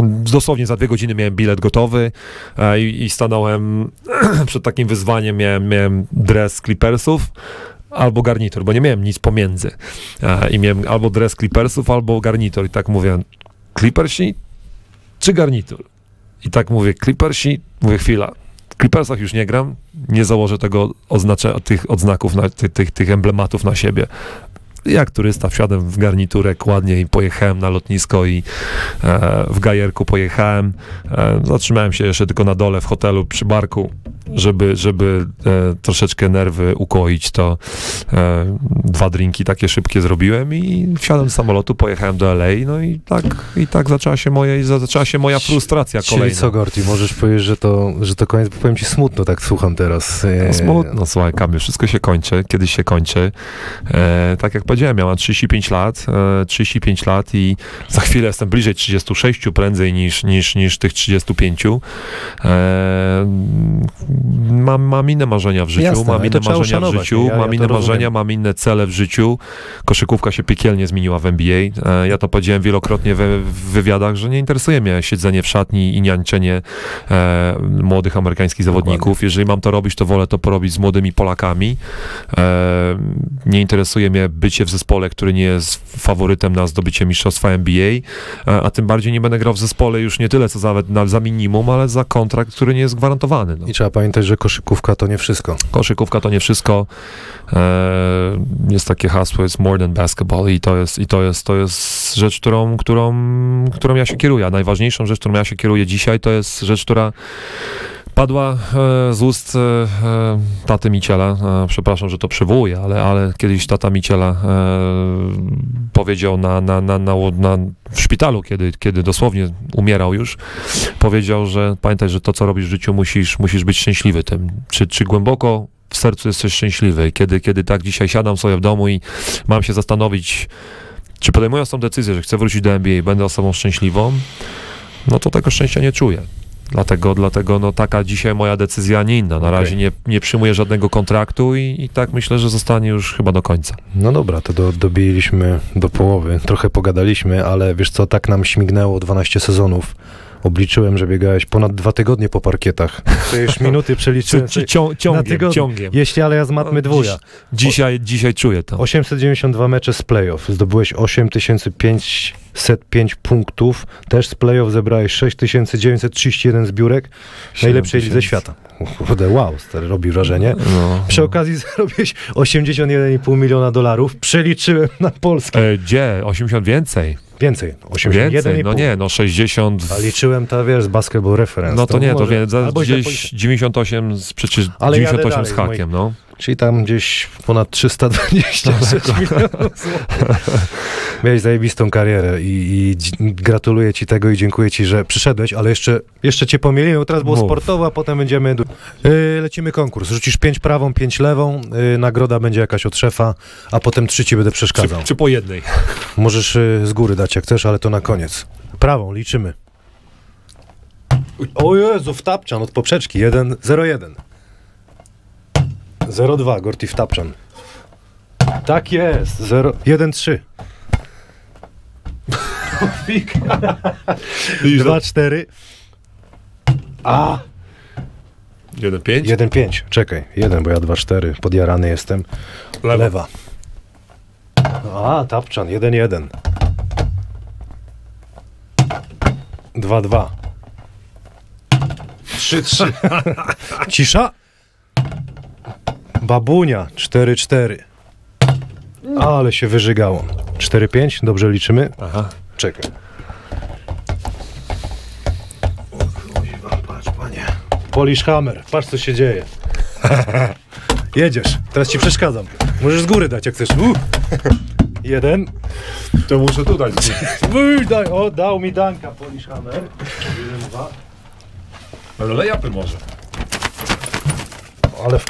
Dosłownie za dwie godziny miałem bilet gotowy e, i, i stanąłem [CLEARS THROAT] przed takim wyzwaniem. Miałem, miałem dres Clippersów albo garnitur, bo nie miałem nic pomiędzy. E, I miałem albo dres Clippersów, albo garnitur. I tak mówię, Clippersi czy garnitur? I tak mówię, Clippersi, mówię, chwila. Clippersach już nie gram, nie założę tego oznacze, tych odznaków, na, tych, tych, tych emblematów na siebie. Jak turysta wsiadłem w garniturek ładnie i pojechałem na lotnisko i e, w Gajerku pojechałem. E, zatrzymałem się jeszcze tylko na dole w hotelu przy barku żeby, żeby e, troszeczkę nerwy ukoić, to e, dwa drinki takie szybkie zrobiłem i wsiadłem do samolotu, pojechałem do LA, no i tak, i tak zaczęła się moja, i zaczęła się moja frustracja Czyli kolejna. co, Gorty, możesz powiedzieć, że to, że to koniec, bo powiem ci smutno, tak słucham teraz. E, No, smutno, słuchaj, Kamil, wszystko się kończy, kiedyś się kończy. E, tak jak powiedziałem, ja mam 35 lat, e, 35 lat i za chwilę jestem bliżej 36 prędzej niż, niż, niż tych 35. E, mam, mam inne marzenia w życiu, Jasne, mam ale inne marzenia w życiu, ja- ja mam to inne rozumiem. marzenia, mam inne cele w życiu. Koszykówka się piekielnie zmieniła w NBA. E, ja to powiedziałem wielokrotnie w wywiadach, że nie interesuje mnie siedzenie w szatni i niańczenie e, młodych amerykańskich zawodników. Jeżeli mam to robić, to wolę to porobić z młodymi Polakami. E, nie interesuje mnie bycie w zespole, który nie jest faworytem na zdobycie mistrzostwa NBA, e, a tym bardziej nie będę grał w zespole już nie tyle co za, na, za minimum, ale za kontrakt, który nie jest gwarantowany. No. I trzeba pamiętać, że koszykówka to nie wszystko. Koszykówka to nie wszystko. E, jest takie hasło, jest more than basketball i to jest, i to jest, to jest rzecz, którą, którą, którą ja się kieruję. A najważniejszą rzecz, którą ja się kieruję dzisiaj, to jest rzecz, która padła e, z ust e, taty Miciela. E, przepraszam, że to przywołuję, ale, ale kiedyś tata Miciela powiedział na, na, na, na, na, w szpitalu, kiedy, kiedy dosłownie umierał już, powiedział, że pamiętaj, że to, co robisz w życiu, musisz, musisz być szczęśliwy tym. Czy, czy głęboko w sercu jesteś szczęśliwy? Kiedy, kiedy tak dzisiaj siadam sobie w domu i mam się zastanowić, czy podejmując tą decyzję, że chcę wrócić do NBA i będę osobą szczęśliwą, no to tego szczęścia nie czuję. Dlatego, dlatego no, taka dzisiaj moja decyzja, a nie inna. Na Okej. razie nie, nie przyjmuję żadnego kontraktu i, i tak myślę, że zostanie już chyba do końca. No dobra, to do, dobiliśmy do połowy, trochę pogadaliśmy, ale wiesz co, tak nam śmignęło 12 sezonów. Obliczyłem, że biegałeś ponad dwa tygodnie po parkietach. To już [LAUGHS] minuty przeliczyłem. sobie. Cią, ciągiem, ciągiem. Jeśli, ale ja z matmy dwuja. Dzisiaj, dzisiaj czuję to. 892 mecze z playoff. Zdobyłeś 8505 punktów. Też z playoff zebrałeś 6931 zbiórek. Najlepszej lidze świata. Kurde, wow, stary, robi wrażenie. No, Przy okazji [LAUGHS] zarobiłeś 81,5 miliona dolarów. Przeliczyłem na polskie. E, gdzie? 80 więcej. Więcej. 81,5. Więcej, no nie, no 60. w- A liczyłem ta, wiesz, z basketball reference. No to nie, to może- wie, za, tak gdzieś policzę. 98, z, przecież Ale jadę 98 dalej z z hakiem, no. Czyli tam gdzieś ponad 326 milionów. [LAUGHS] Miałeś zajebistą karierę i, i gratuluję ci tego i dziękuję ci, że przyszedłeś, ale jeszcze, jeszcze cię pomyliłem, teraz było Mów. sportowo, a potem będziemy... Yy, lecimy konkurs. Rzucisz pięć prawą, pięć lewą, yy, nagroda będzie jakaś od szefa, a potem trzy ci będę Czy, przeszkadzał. czy po jednej? [LAUGHS] Możesz yy, z góry dać jak chcesz, ale to na koniec. Prawą, liczymy. O Jezu, wtapczan od poprzeczki, 1, 0, 1. 0,2, Gorty wtapczan. Tak jest, 0, 1, 3. 2, 4. A, 1-5? 1, 5. Czekaj, 1, bo ja 2, 4. Podjarany jestem. Lewa. Lewa. A, tapczan, 1, 1. 2, 2. 3, 3. Cisza. Babunia 4-4. Ale się wyżygało. 4-5, dobrze liczymy? Aha. Czekaj. O kuźwa, patrz panie. Polish Hammer, patrz co się dzieje. [LAUGHS] Jedziesz, teraz ci przeszkadzam. Możesz z góry dać jak chcesz. U! Jeden. To muszę tu dać. Uj, daj, o, dał mi Danka Polish Hammer. Jeden, dwa. Ale lepy może. Ale w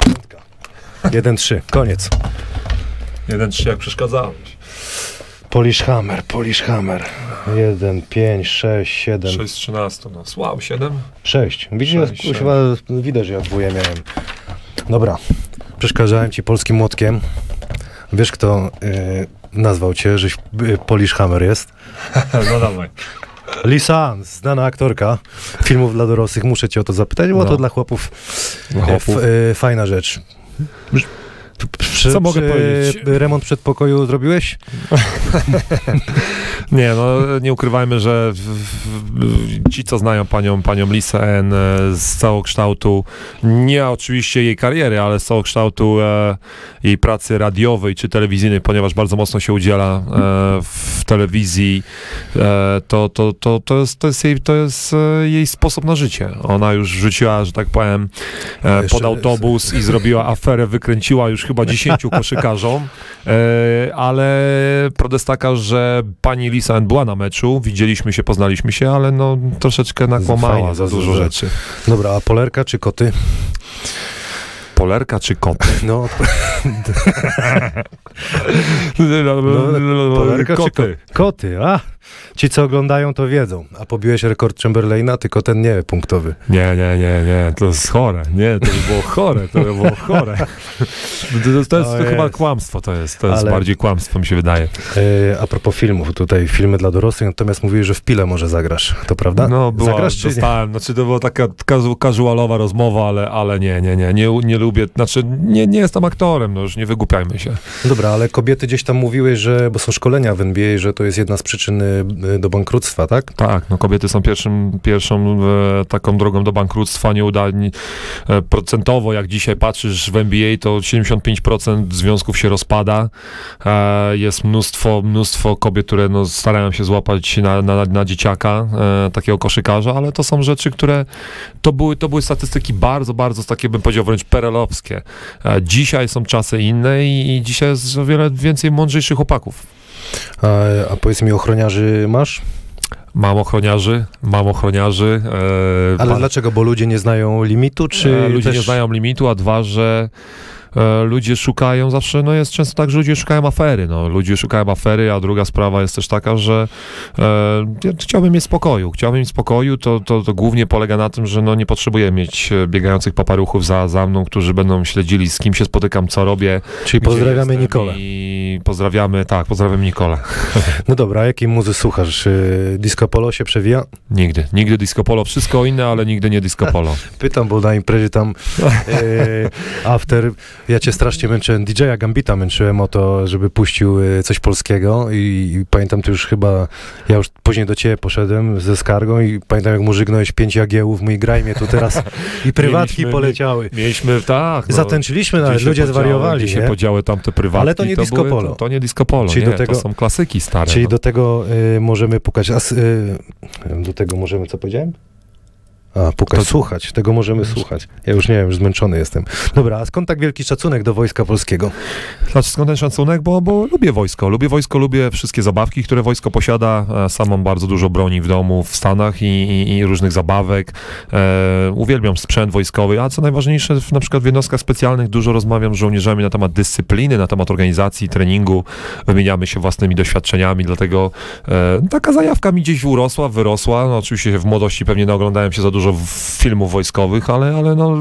1-3, koniec. 1-3 jak przeszkadzałeś. Polish Hammer, Polish Hammer. 1, 5, 6, 7. 6 z 13, no. Słał, 7? 6. Widzisz, 6, ja, widać, jak dwóje miałem. Dobra, przeszkadzałem ci polskim młotkiem. Wiesz, kto yy, nazwał cię, żeś yy, Polish Hammer jest? [LAUGHS] no dawaj. Lisa, znana aktorka filmów dla dorosłych, muszę cię o to zapytać, bo no. to dla chłopów, y, chłopów. F, e, fajna rzecz. Mas Przy, Co mogę powiedzieć? Remont przedpokoju zrobiłeś? [LAUGHS] Nie, no nie ukrywajmy, że w, w, ci, co znają panią, panią Lisę N e, z całokształtu, nie oczywiście jej kariery, ale z całokształtu e, jej pracy radiowej czy telewizyjnej, ponieważ bardzo mocno się udziela e, w telewizji, e, to, to, to, to, jest, to, jest jej, to jest e, jej sposób na życie. Ona już rzuciła, że tak powiem, e, pod autobus i zrobiła aferę, wykręciła już chyba 10 koszykarzom, e, ale prawda jest taka, że pani Lisa była na meczu, widzieliśmy się, poznaliśmy się, ale no troszeczkę nakłamała za dużo. rzeczy. Dobra, a polerka czy koty? Polerka czy kot? [LAUGHS] No, [LAUGHS] polerka czy Koty. koty, a! Ci, co oglądają, to wiedzą. A pobiłeś rekord Chamberlaina, tylko ten nie punktowy. Nie, nie, nie, nie, to jest chore. Nie, to by było chore, to by było chore. To, to, to jest O to chyba jest. kłamstwo, to jest, to jest Ale- bardziej kłamstwo, mi się wydaje. E, a propos filmów, tutaj filmy dla dorosłych, natomiast mówiłeś, że w pile może zagrasz. To prawda? No, była, zagrasz czy nie? dostałem, znaczy to była taka casualowa rozmowa, ale, ale nie, nie, nie, nie, nie lubię, znaczy nie, nie jestem aktorem, no już nie wygłupiajmy się. Dobra, ale kobiety gdzieś tam mówiły, że, bo są szkolenia w NBA, że to jest jedna z przyczyn y, do bankructwa, tak? Tak, no kobiety są pierwszym, pierwszą e, taką drogą do bankructwa, nieudani. E, procentowo, jak dzisiaj patrzysz w NBA, to 75% związków się rozpada. E, jest mnóstwo, mnóstwo kobiet, które no, starają się złapać na, na, na dzieciaka, e, takiego koszykarza, ale to są rzeczy, które to były, to były statystyki bardzo, bardzo takie bym powiedział wręcz perelowskie. Dzisiaj są czasy inne i, i dzisiaj jest o wiele więcej mądrzejszych chłopaków. A, a powiedz mi, ochroniarzy masz? Mam ochroniarzy, mam ochroniarzy. E, Ale pan- dlaczego? Bo ludzie nie znają limitu, czy e, ludzie też... nie znają limitu, a dwa, że ludzie szukają zawsze, no jest często tak, że ludzie szukają afery, no. Ludzie szukają afery, a druga sprawa jest też taka, że e, ja chciałbym mieć spokoju. Chciałbym mieć spokoju, to, to, to głównie polega na tym, że no nie potrzebuję mieć e, biegających paparuchów za, za mną, którzy będą śledzili, z kim się spotykam, co robię. Czyli pozdrawiamy Nikolę. I pozdrawiamy, tak, pozdrawiam Nikolę. [LAUGHS] No dobra, a jakiej muzy słuchasz? Disco Polo się przewija? Nigdy, nigdy disco polo, wszystko inne, ale nigdy nie disco polo. [LAUGHS] Pytam, bo na imprezie tam e, [LAUGHS] after, ja cię strasznie męczyłem, DJ-a Gambita męczyłem o to, żeby puścił e, coś polskiego i, i pamiętam, ty już chyba, ja już później do ciebie poszedłem ze skargą i pamiętam, jak mu żygnąłeś pięć jagiełów, mój graj mnie tu teraz [LAUGHS] i prywatki Mieliśmy- poleciały. Mieliśmy, tak. no. Zatęczyliśmy nawet, ludzie podziały- zwariowali, gdzie się nie? podziały tamte prywatki. Ale to nie disco były, polo. To, to nie disco polo, Czyli nie, do tego- to są klasyki stare. Czyli no. do tego y, możemy pukać. Y, do tego możemy, co powiedziałem? A, pukać, To- słuchać. Tego możemy słuchać. Ja już nie wiem, już zmęczony jestem. Dobra, a skąd tak wielki szacunek do Wojska Polskiego? Znaczy, skąd ten szacunek? Bo, bo lubię wojsko. Lubię wojsko, lubię wszystkie zabawki, które wojsko posiada. E, Sam mam bardzo dużo broni w domu w Stanach i, i, i różnych zabawek. E, uwielbiam sprzęt wojskowy, a co najważniejsze, w, na przykład w jednostkach specjalnych dużo rozmawiam z żołnierzami na temat dyscypliny, na temat organizacji, treningu. Wymieniamy się własnymi doświadczeniami, dlatego e, taka zajawka mi gdzieś urosła, wyrosła. No, oczywiście w młodości pewnie naoglądałem się za dużo w- filmów wojskowych, ale, ale no,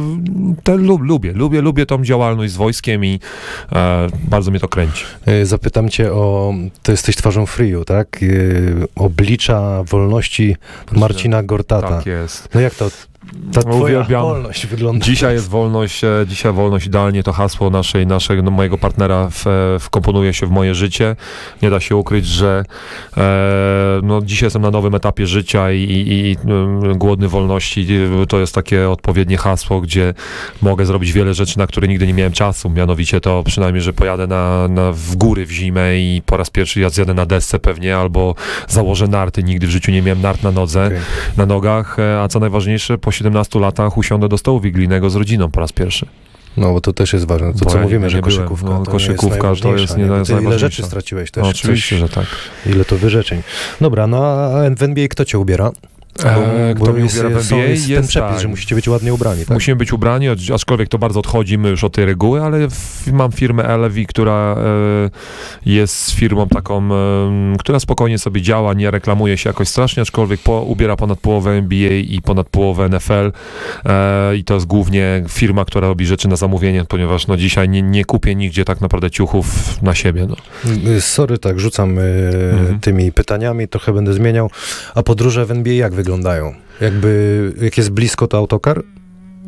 te, lub, lubię, lubię, lubię tą działalność z wojskiem i e, bardzo mnie to kręci. Y, Zapytam cię o, to jesteś twarzą Free'u, tak? Y, Oblicza wolności Marcina Gortata. Tak jest. No jak to, ta twoja wolność wygląda? Dzisiaj jest wolność, e, dzisiaj wolność idealnie to hasło naszej, naszego, no, mojego partnera w, e, wkomponuje się w moje życie. Nie da się ukryć, że e, no, dzisiaj jestem na nowym etapie życia i, i, i mm, głodny wolności e, to jest takie odpowiednie hasło, gdzie mogę zrobić wiele rzeczy, na które nigdy nie miałem czasu. Mianowicie to przynajmniej, że pojadę na, na, w góry w zimę i po raz pierwszy ja zjadę na desce pewnie, albo założę narty. Nigdy w życiu nie miałem nart na nodze Okej. na nogach, e, a co najważniejsze, po 17 latach usiądę do stołu wigilijnego z rodziną po raz pierwszy. No, bo to też jest ważne. To Bo co ja mówimy, że byłem. koszykówka, No, to koszykówka to jest jest najważniejsza, nie- nie? Bo jest ty ile rzeczy straciłeś też. No, oczywiście, coś, że tak. Ile to wyrzeczeń. Dobra, no a w NBA kto cię ubiera? E, kto jest, ubiera w NBA? jest ten Jest przepis, tak. że musicie być ładnie ubrani, tak? Musimy być ubrani, aczkolwiek to bardzo odchodzimy już od tej reguły, ale mam firmę LV, która e, jest firmą taką, która spokojnie sobie działa, nie reklamuje się jakoś strasznie, aczkolwiek po, ubiera ponad połowę NBA i ponad połowę NFL e, i to jest głównie firma, która robi rzeczy na zamówienie, ponieważ no dzisiaj nie, nie kupię nigdzie tak naprawdę ciuchów na siebie. No. Y, Sorry, tak, rzucam y, Mhm. tymi pytaniami, trochę będę zmieniał. A podróże w NBA jak wyglądają? Jakby, jak jest blisko, to autokar?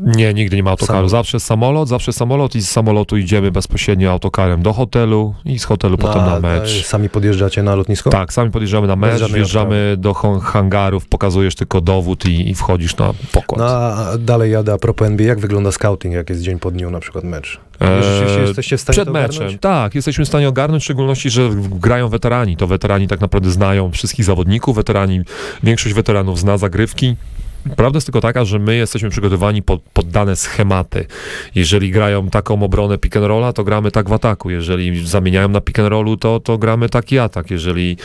Nie, nigdy nie ma autokaru. Samolot. Zawsze samolot, zawsze samolot i z samolotu idziemy bezpośrednio autokarem do hotelu i z hotelu potem na mecz. Sami podjeżdżacie na lotnisko? Tak, sami podjeżdżamy na mecz, wjeżdżamy do hangarów, pokazujesz tylko dowód i, i wchodzisz na pokład. No a dalej jadę a propos NBA, jak wygląda scouting, jak jest dzień po dniu na przykład mecz? Eee, Rzeczywiście jesteście w stanie Przed meczem, tak, jesteśmy w stanie ogarnąć, w szczególności, że grają weterani. To weterani tak naprawdę znają wszystkich zawodników, weterani, większość weteranów zna zagrywki. Prawda jest tylko taka, że my jesteśmy przygotowani pod, pod dane schematy. Jeżeli grają taką obronę pick and rolla, to gramy tak w ataku. Jeżeli zamieniają na pick and rollu, to, to gramy taki atak. Jeżeli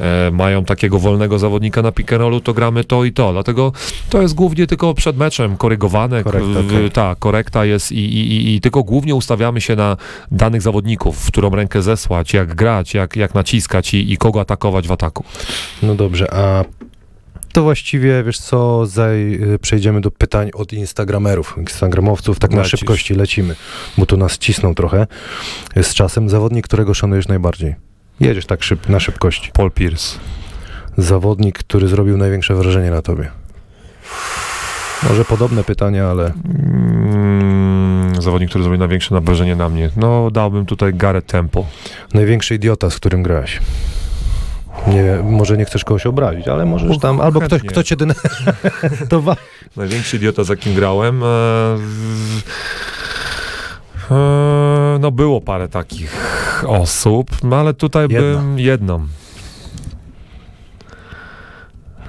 e, mają takiego wolnego zawodnika na pick and rollu, to gramy to i to. Dlatego to jest głównie tylko przed meczem korygowane. Korekta, okej. Tak, korekta jest i, i, i, i tylko głównie ustawiamy się na danych zawodników, w którą rękę zesłać, jak grać, jak, jak naciskać i, i kogo atakować w ataku. No dobrze, a to właściwie, wiesz co, zaj, y, przejdziemy do pytań od instagramerów, instagramowców, tak na Lecisz. szybkości lecimy, bo tu nas cisną trochę z czasem. Zawodnik, którego szanujesz najbardziej? Jedziesz tak szyb, na szybkości. Paul Pierce. Zawodnik, który zrobił największe wrażenie na tobie? Może podobne pytania, ale Mm, zawodnik, który zrobił największe wrażenie na mnie. No, dałbym tutaj Gareth Temple. największy idiota, z którym grałeś? Nie wiem, może nie chcesz kogoś obrazić, ale możesz tam, albo ktoś, chętnie. kto cię denerwował. [LAUGHS] Największy idiota, z jakim grałem. E, w- e, no, było parę takich osób, no, ale tutaj Jedna. bym jedną.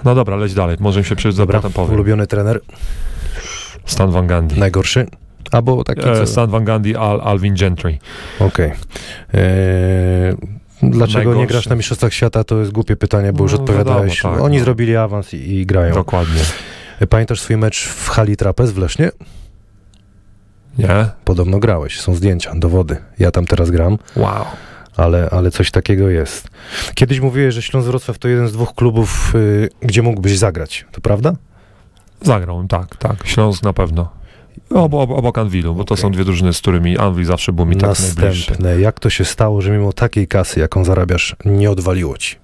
No dobra, leć dalej. Może się przyjść, Dobra, potem powiem. ulubiony trener, Stan Van Gundy. najgorszy? Albo taki, E. Stan Van Gundy, Al, Alvin Gentry. Okej. Eee, Dlaczego nie grasz na Mistrzostwach Świata? To jest głupie pytanie, bo już No, odpowiadałeś. wiadomo, tak, Oni no. zrobili awans i, i grają. Dokładnie. Pamiętasz swój mecz w hali Trapez w Lesznie? Nie? Podobno grałeś, są zdjęcia, dowody. Ja tam teraz gram, Wow. ale, ale coś takiego jest. Kiedyś mówiłeś, że Śląsk Wrocław to jeden z dwóch klubów, y, gdzie mógłbyś zagrać. To prawda? Zagrał, tak, tak. Śląsk na pewno. Obo, obok Anwilu, bo to Okej. są dwie drużyny, z którymi Anwil zawsze był mi tak najbliższy. Następne. Jak to się stało, że mimo takiej kasy, jaką zarabiasz, nie odwaliło ci?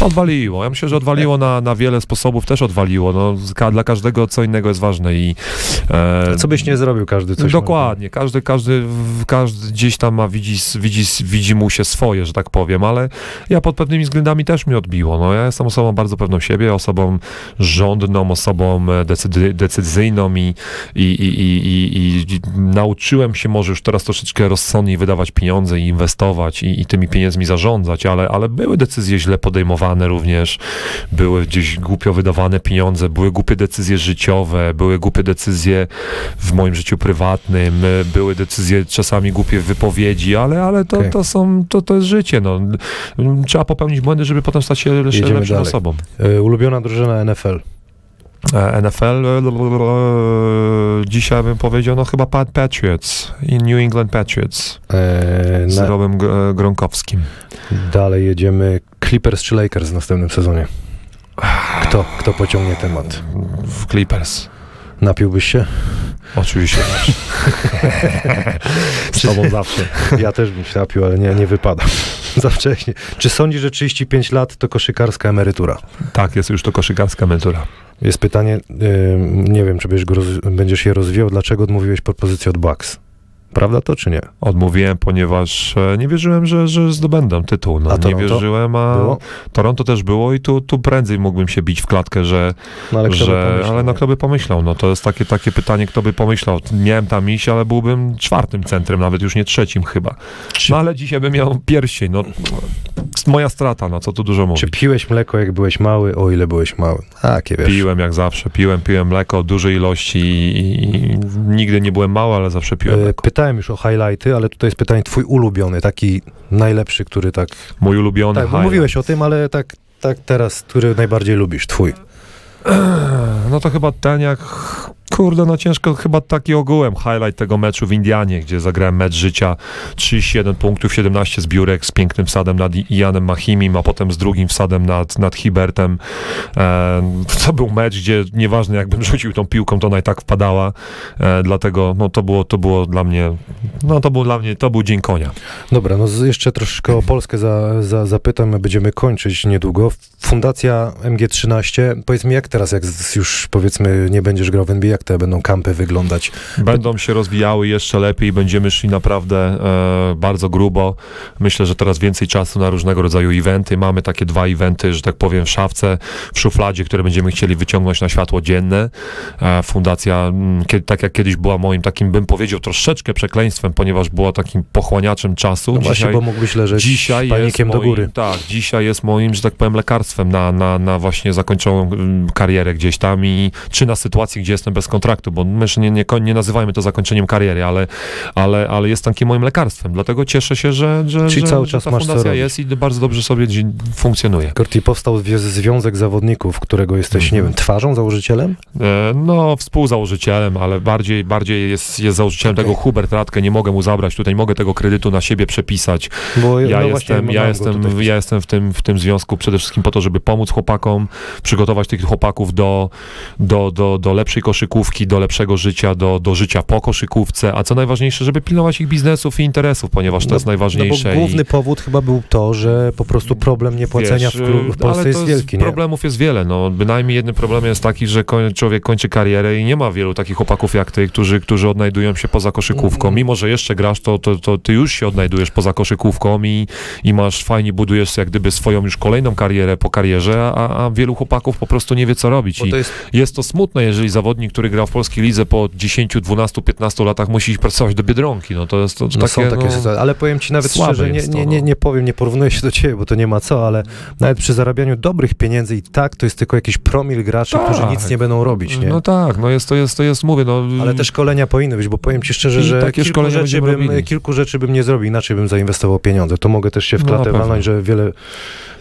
Odwaliło. Ja myślę, że odwaliło na, na wiele sposobów, też odwaliło. No, dla każdego co innego jest ważne i... E, Co byś nie zrobił, każdy coś Dokładnie, każdy, każdy, każdy gdzieś tam ma, widzi, widzi, widzi mu się swoje, że tak powiem, ale ja pod pewnymi względami też mi odbiło. No, ja jestem osobą bardzo pewną siebie, osobą rządną, osobą e, decyd, decyzyjną i, i, i, i, i, i nauczyłem się może już teraz troszeczkę rozsądniej wydawać pieniądze i inwestować i, i tymi pieniędzmi zarządzać, ale, ale były decyzje źle podejmowane również, były gdzieś głupio wydawane pieniądze, były głupie decyzje życiowe, były głupie decyzje w moim życiu prywatnym, e, były decyzje czasami głupie wypowiedzi, ale, ale to, Okej. to są, to, to jest życie, no. Trzeba popełnić błędy, żeby potem stać się lepszą osobą. Y, Ulubiona drużyna NFL. E, NFL, e, dzisiaj bym powiedział, no chyba Pat Patriots i New England Patriots E, z na, Robem e, Gronkowskim. Dalej jedziemy Clippers czy Lakers w następnym sezonie? Kto, kto pociągnie temat? W Clippers. Napiłbyś się? Oczywiście. [LAUGHS] Z tobą zawsze. Ja też bym się napił, ale nie, nie wypada. [LAUGHS] Za wcześnie. Czy sądzisz, że 35 lat to koszykarska emerytura? Tak, jest już to koszykarska mentura. Jest pytanie, nie wiem, czy będziesz, go będziesz je rozwijał, dlaczego odmówiłeś propozycję od Bucks? Prawda to, czy nie? Odmówiłem, ponieważ e, nie wierzyłem, że, że zdobędę tytuł. No, A nie wierzyłem, a Było? Toronto też było i tu, tu prędzej mógłbym się bić w klatkę, że, No ale kto by że pomyślał, ale no kto by pomyślał, no to jest takie, takie pytanie, kto by pomyślał. Miałem tam iść, ale byłbym czwartym centrem, nawet już nie trzecim chyba. Czy- No ale dzisiaj bym miał pierścień, no moja strata, no co tu dużo mówić. Czy piłeś mleko, jak byłeś mały, o ile byłeś mały? Takie wiesz. Piłem jak zawsze, piłem, piłem mleko dużej ilości i, i, i nigdy nie byłem mały, ale zawsze piłem E, mleko. Pytałem już o highlighty, ale tutaj jest pytanie twój ulubiony, taki najlepszy, który tak... Mój ulubiony Tak, highlight. mówiłeś o tym, ale tak, tak teraz, który najbardziej lubisz, twój. No to chyba ten jak, kurde, no ciężko, chyba taki ogółem highlight tego meczu w Indianie, gdzie zagrałem mecz życia, 31 punktów, 17 zbiórek z pięknym wsadem nad Ianem Mahimim, a potem z drugim wsadem nad, nad Hibertem. E, to był mecz, gdzie nieważne jakbym [LAUGHS] rzucił tą piłką, to ona i tak wpadała, e, dlatego no to było, to było dla mnie, no to był dla mnie, to był dzień konia. Dobra, no jeszcze troszeczkę o Polskę za, za, zapytam, my będziemy kończyć niedługo. Fundacja MG13, powiedz mi jak teraz, jak już powiedzmy nie będziesz grał w NBA, jak jak te będą kampy wyglądać. Będą się rozwijały jeszcze lepiej, będziemy szli naprawdę e, bardzo grubo. Myślę, że teraz więcej czasu na różnego rodzaju eventy. Mamy takie dwa eventy, że tak powiem, w szafce, w szufladzie, które będziemy chcieli wyciągnąć na światło dzienne. E, fundacja, mm, kiedy, tak jak kiedyś była moim takim, bym powiedział, troszeczkę przekleństwem, ponieważ była takim pochłaniaczem czasu. No właśnie, Dzisiaj- bo mógłbyś leżeć Dzisiaj panikiem do moim, góry. Tak, dzisiaj jest moim, że tak powiem, lekarstwem na, na, na właśnie zakończoną mm, karierę gdzieś tam i czy na sytuacji, gdzie jestem bez kontraktu, bo my nie, nie, nie nazywajmy to zakończeniem kariery, ale, ale, ale jest takim moim lekarstwem. Dlatego cieszę się, że, że, Czyli że, cały że czas ta fundacja jest i bardzo dobrze sobie funkcjonuje. Korti, powstał związek zawodników, którego jesteś, nie Mhm. wiem, twarzą, założycielem? E, No, współzałożycielem, ale bardziej, bardziej jest, jest założycielem Okej. tego Hubert Radkę, nie mogę mu zabrać, tutaj mogę tego kredytu na siebie przepisać. Bo Ja no jestem, mam ja jestem, tutaj. ja jestem w tym, w tym związku przede wszystkim po to, żeby pomóc chłopakom, przygotować tych chłopaków do, do, do, do lepszej koszykówki, do lepszego życia, do, do życia po koszykówce, a co najważniejsze, żeby pilnować ich biznesów i interesów, ponieważ to No- jest najważniejsze. No główny i, powód chyba był to, że po prostu problem niepłacenia wiesz, w, klub, w Polsce to jest wielki, nie? Problemów jest wiele, no. Bynajmniej jednym problemem jest taki, że koń, człowiek kończy karierę i nie ma wielu takich chłopaków jak ty, którzy, którzy odnajdują się poza koszykówką. Mm. Mimo, że jeszcze grasz, to, to, to ty już się odnajdujesz poza koszykówką i, i masz fajnie, budujesz jak gdyby swoją już kolejną karierę po karierze, a, a wielu chłopaków po prostu nie wie, co robić. I to jest jest to smutne, jeżeli zawodnik, który grał w polskiej lidze po 10, 12, 15 latach musi iść pracować do Biedronki. No to jest to No takie, są takie no, sytuacje, ale powiem ci nawet szczerze, nie, to, nie, nie, no. nie powiem, nie porównuję się do ciebie, bo to nie ma co, ale nawet przy zarabianiu dobrych pieniędzy i tak to jest tylko jakiś promil graczy, Tak. którzy nic nie będą robić, nie? No tak, no jest to, jest to, jest, mówię, no... Ale te szkolenia powinny być, bo powiem ci szczerze, że takie kilku szkolenia rzeczy, bym, robili. kilku rzeczy bym nie zrobił, inaczej bym zainwestował pieniądze. To mogę też się w No, klatę pewno. walnąć, że wiele,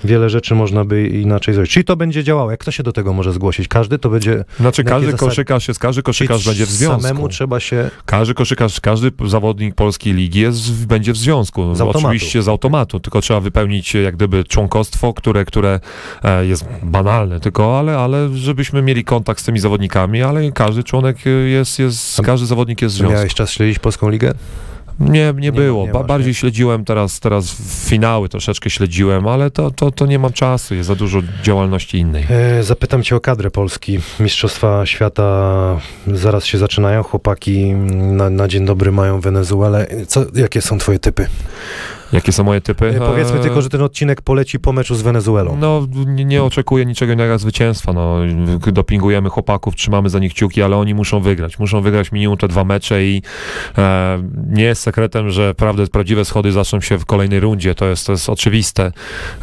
wiele rzeczy można by inaczej zrobić. Czyli to będzie działało. Jak kto się do tego może zgłosić? Każdy to będzie... Znaczy Na każdy zasadzie? koszykarz jest, każdy koszykarz czyli będzie w związku. Samemu trzeba się... Każdy koszykarz, każdy zawodnik polskiej ligi jest, będzie w związku. Z automatu. Oczywiście z automatu, tylko trzeba wypełnić jak gdyby członkostwo, które, które e, jest banalne, tylko ale, ale żebyśmy mieli kontakt z tymi zawodnikami, ale każdy członek e, jest, jest każdy zawodnik jest w związku. Miałeś czas śledzić Polską Ligę? Nie, nie było. nie Ba- masz, bardziej nie? śledziłem teraz, teraz finały, troszeczkę śledziłem, ale to, to, to nie mam czasu, jest za dużo działalności innej. E, zapytam cię o kadrę Polski. Mistrzostwa Świata zaraz się zaczynają. Chłopaki na, na dzień dobry mają Wenezuelę. Co, jakie są twoje typy? Jakie są moje typy? E, powiedzmy E, tylko, że ten odcinek poleci po meczu z Wenezuelą. No, nie, nie oczekuję niczego innego zwycięstwa. No, dopingujemy chłopaków, trzymamy za nich kciuki, ale oni muszą wygrać. Muszą wygrać minimum te dwa mecze i e, nie jest sekretem, że prawdę, prawdziwe schody zaczną się w kolejnej rundzie. To jest, to jest oczywiste.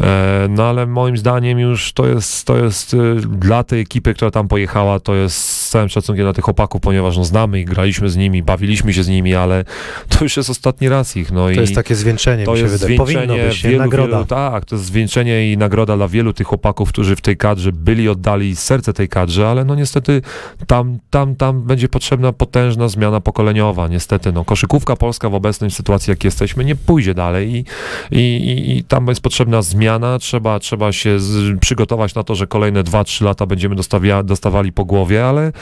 E, no ale moim zdaniem już to jest, to jest y, dla tej ekipy, która tam pojechała, to jest z całym szacunkiem dla tych chłopaków, ponieważ no, znamy ich, graliśmy z nimi, bawiliśmy się z nimi, ale to już jest ostatni raz ich. No, To i jest takie zwieńczenie, to się jest wydaje. Powinno wielu, nagroda. Wielu, tak, to jest zwieńczenie i nagroda dla wielu tych chłopaków, którzy w tej kadrze byli, oddali serce tej kadrze, ale no niestety tam, tam, tam będzie potrzebna potężna zmiana pokoleniowa. Niestety, no koszykówka polska w obecnej sytuacji, jak jesteśmy, nie pójdzie dalej i, i, i, i tam jest potrzebna zmiana, trzeba, trzeba się z, przygotować na to, że kolejne 2-3 lata będziemy dostawia, dostawali po głowie, ale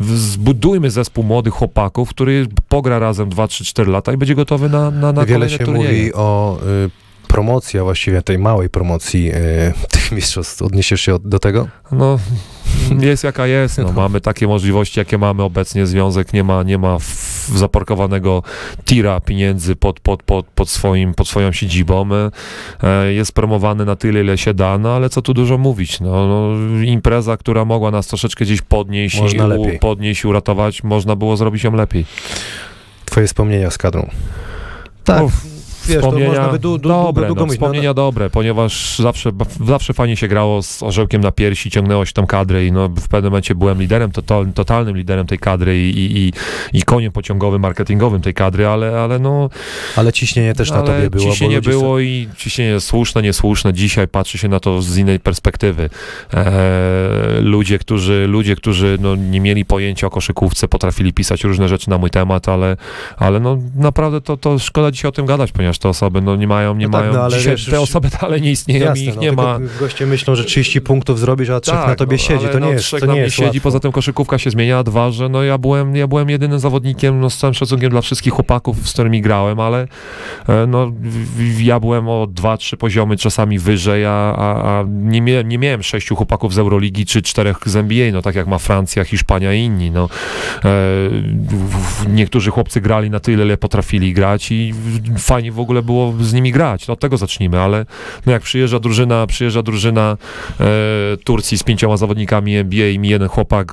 zbudujmy zespół młodych chłopaków, który pogra razem 2-3-4 lata i będzie gotowy na, na, na Wiele kolejne się turnieje. mówi o y, promocji, a właściwie tej małej promocji y, [LAUGHS] tych mistrzostw. Odniesiesz się do tego? No, jest jaka jest. No. No. Mamy takie możliwości, jakie mamy obecnie. Związek nie ma, nie ma zaparkowanego tira pieniędzy pod, pod, pod, pod, swoim, pod swoją siedzibą. E, Jest promowany na tyle, ile się da, no ale co tu dużo mówić. No, no, impreza, która mogła nas troszeczkę gdzieś podnieść, Można i lepiej. podnieść uratować, można było zrobić ją lepiej. Twoje wspomnienia z kadrą. Tak, Uff, wiesz, to wspomnienia można by du, du, dobre, długo, długo no, mówić. No, wspomnienia dobre, ponieważ zawsze, zawsze fajnie się grało z orzełkiem na piersi, ciągnęło się tam kadrę i no, w pewnym momencie byłem liderem, total, totalnym liderem tej kadry i, i, i, koniem pociągowym, marketingowym tej kadry, ale, ale no... ale ciśnienie też na ale tobie było. Ciśnienie było i ciśnienie słuszne, niesłuszne. Dzisiaj patrzy się na to z innej perspektywy. E, ludzie, którzy, ludzie, którzy no, nie mieli pojęcia o koszykówce, potrafili pisać różne rzeczy na mój temat, ale, ale no, naprawdę to, to szkoda dzisiaj o tym gadać, ponieważ wymieniasz te osoby, no nie mają, nie No tak, mają, no ale dzisiaj wiesz, te osoby dalej nie istnieją Jasne, i ich no, nie ma. Goście myślą, że 30 punktów zrobisz, a trzech Tak, na tobie no, siedzi. To nie no, jest, trzech to nie jest siedzi, łatwo. poza tym koszykówka się zmienia, a dwa, że no ja byłem, ja byłem jedynym zawodnikiem, no z całym szacunkiem dla wszystkich chłopaków, z którymi grałem, ale e, no ja byłem o dwa, trzy poziomy czasami wyżej, a, a, a nie, mia, nie miałem sześciu chłopaków z Euroligi czy czterech z NBA, no tak jak ma Francja, Hiszpania i inni, no. E, niektórzy chłopcy grali na tyle, ile potrafili grać i fajnie w ogóle było z nimi grać, no od tego zacznijmy, ale no jak przyjeżdża drużyna, przyjeżdża drużyna e, Turcji z pięcioma zawodnikami NBA i mi jeden chłopak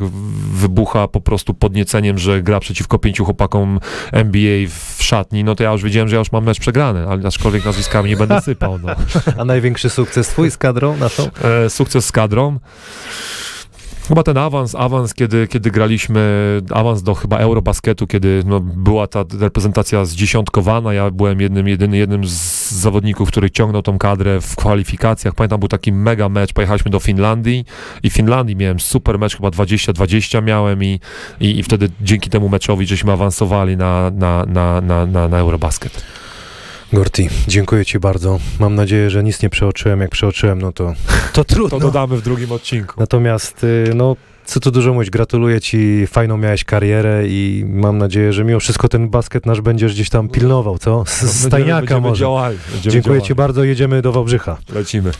wybucha po prostu podnieceniem, że gra przeciwko pięciu chłopakom NBA w szatni, no to ja już wiedziałem, że ja już mam mecz przegrany, ale aczkolwiek nazwiskami nie będę sypał. No. [LAUGHS] A największy sukces twój z kadrą naszą? E, sukces z kadrą. Chyba ten awans, awans kiedy, kiedy graliśmy, awans do chyba Eurobasketu, kiedy no, była ta reprezentacja zdziesiątkowana, ja byłem jednym, jedyny, jednym z zawodników, który ciągnął tą kadrę w kwalifikacjach. Pamiętam, był taki mega mecz, pojechaliśmy do Finlandii i w Finlandii miałem super mecz, chyba 20-20 miałem i, i, i wtedy dzięki temu meczowi, żeśmy awansowali na, na, na, na, na, na Eurobasket. Gorti, dziękuję ci bardzo. Mam nadzieję, że nic nie przeoczyłem. Jak przeoczyłem, no to, [LAUGHS] to trudno. To dodamy w drugim odcinku. Natomiast, y, no, co tu dużo mówić, gratuluję ci, fajną miałeś karierę i mam nadzieję, że mimo wszystko ten basket nasz będziesz gdzieś tam pilnował, co? Z stajniaka będziemy może. Działali, Dziękuję działali. ci bardzo, jedziemy do Wałbrzycha. Lecimy.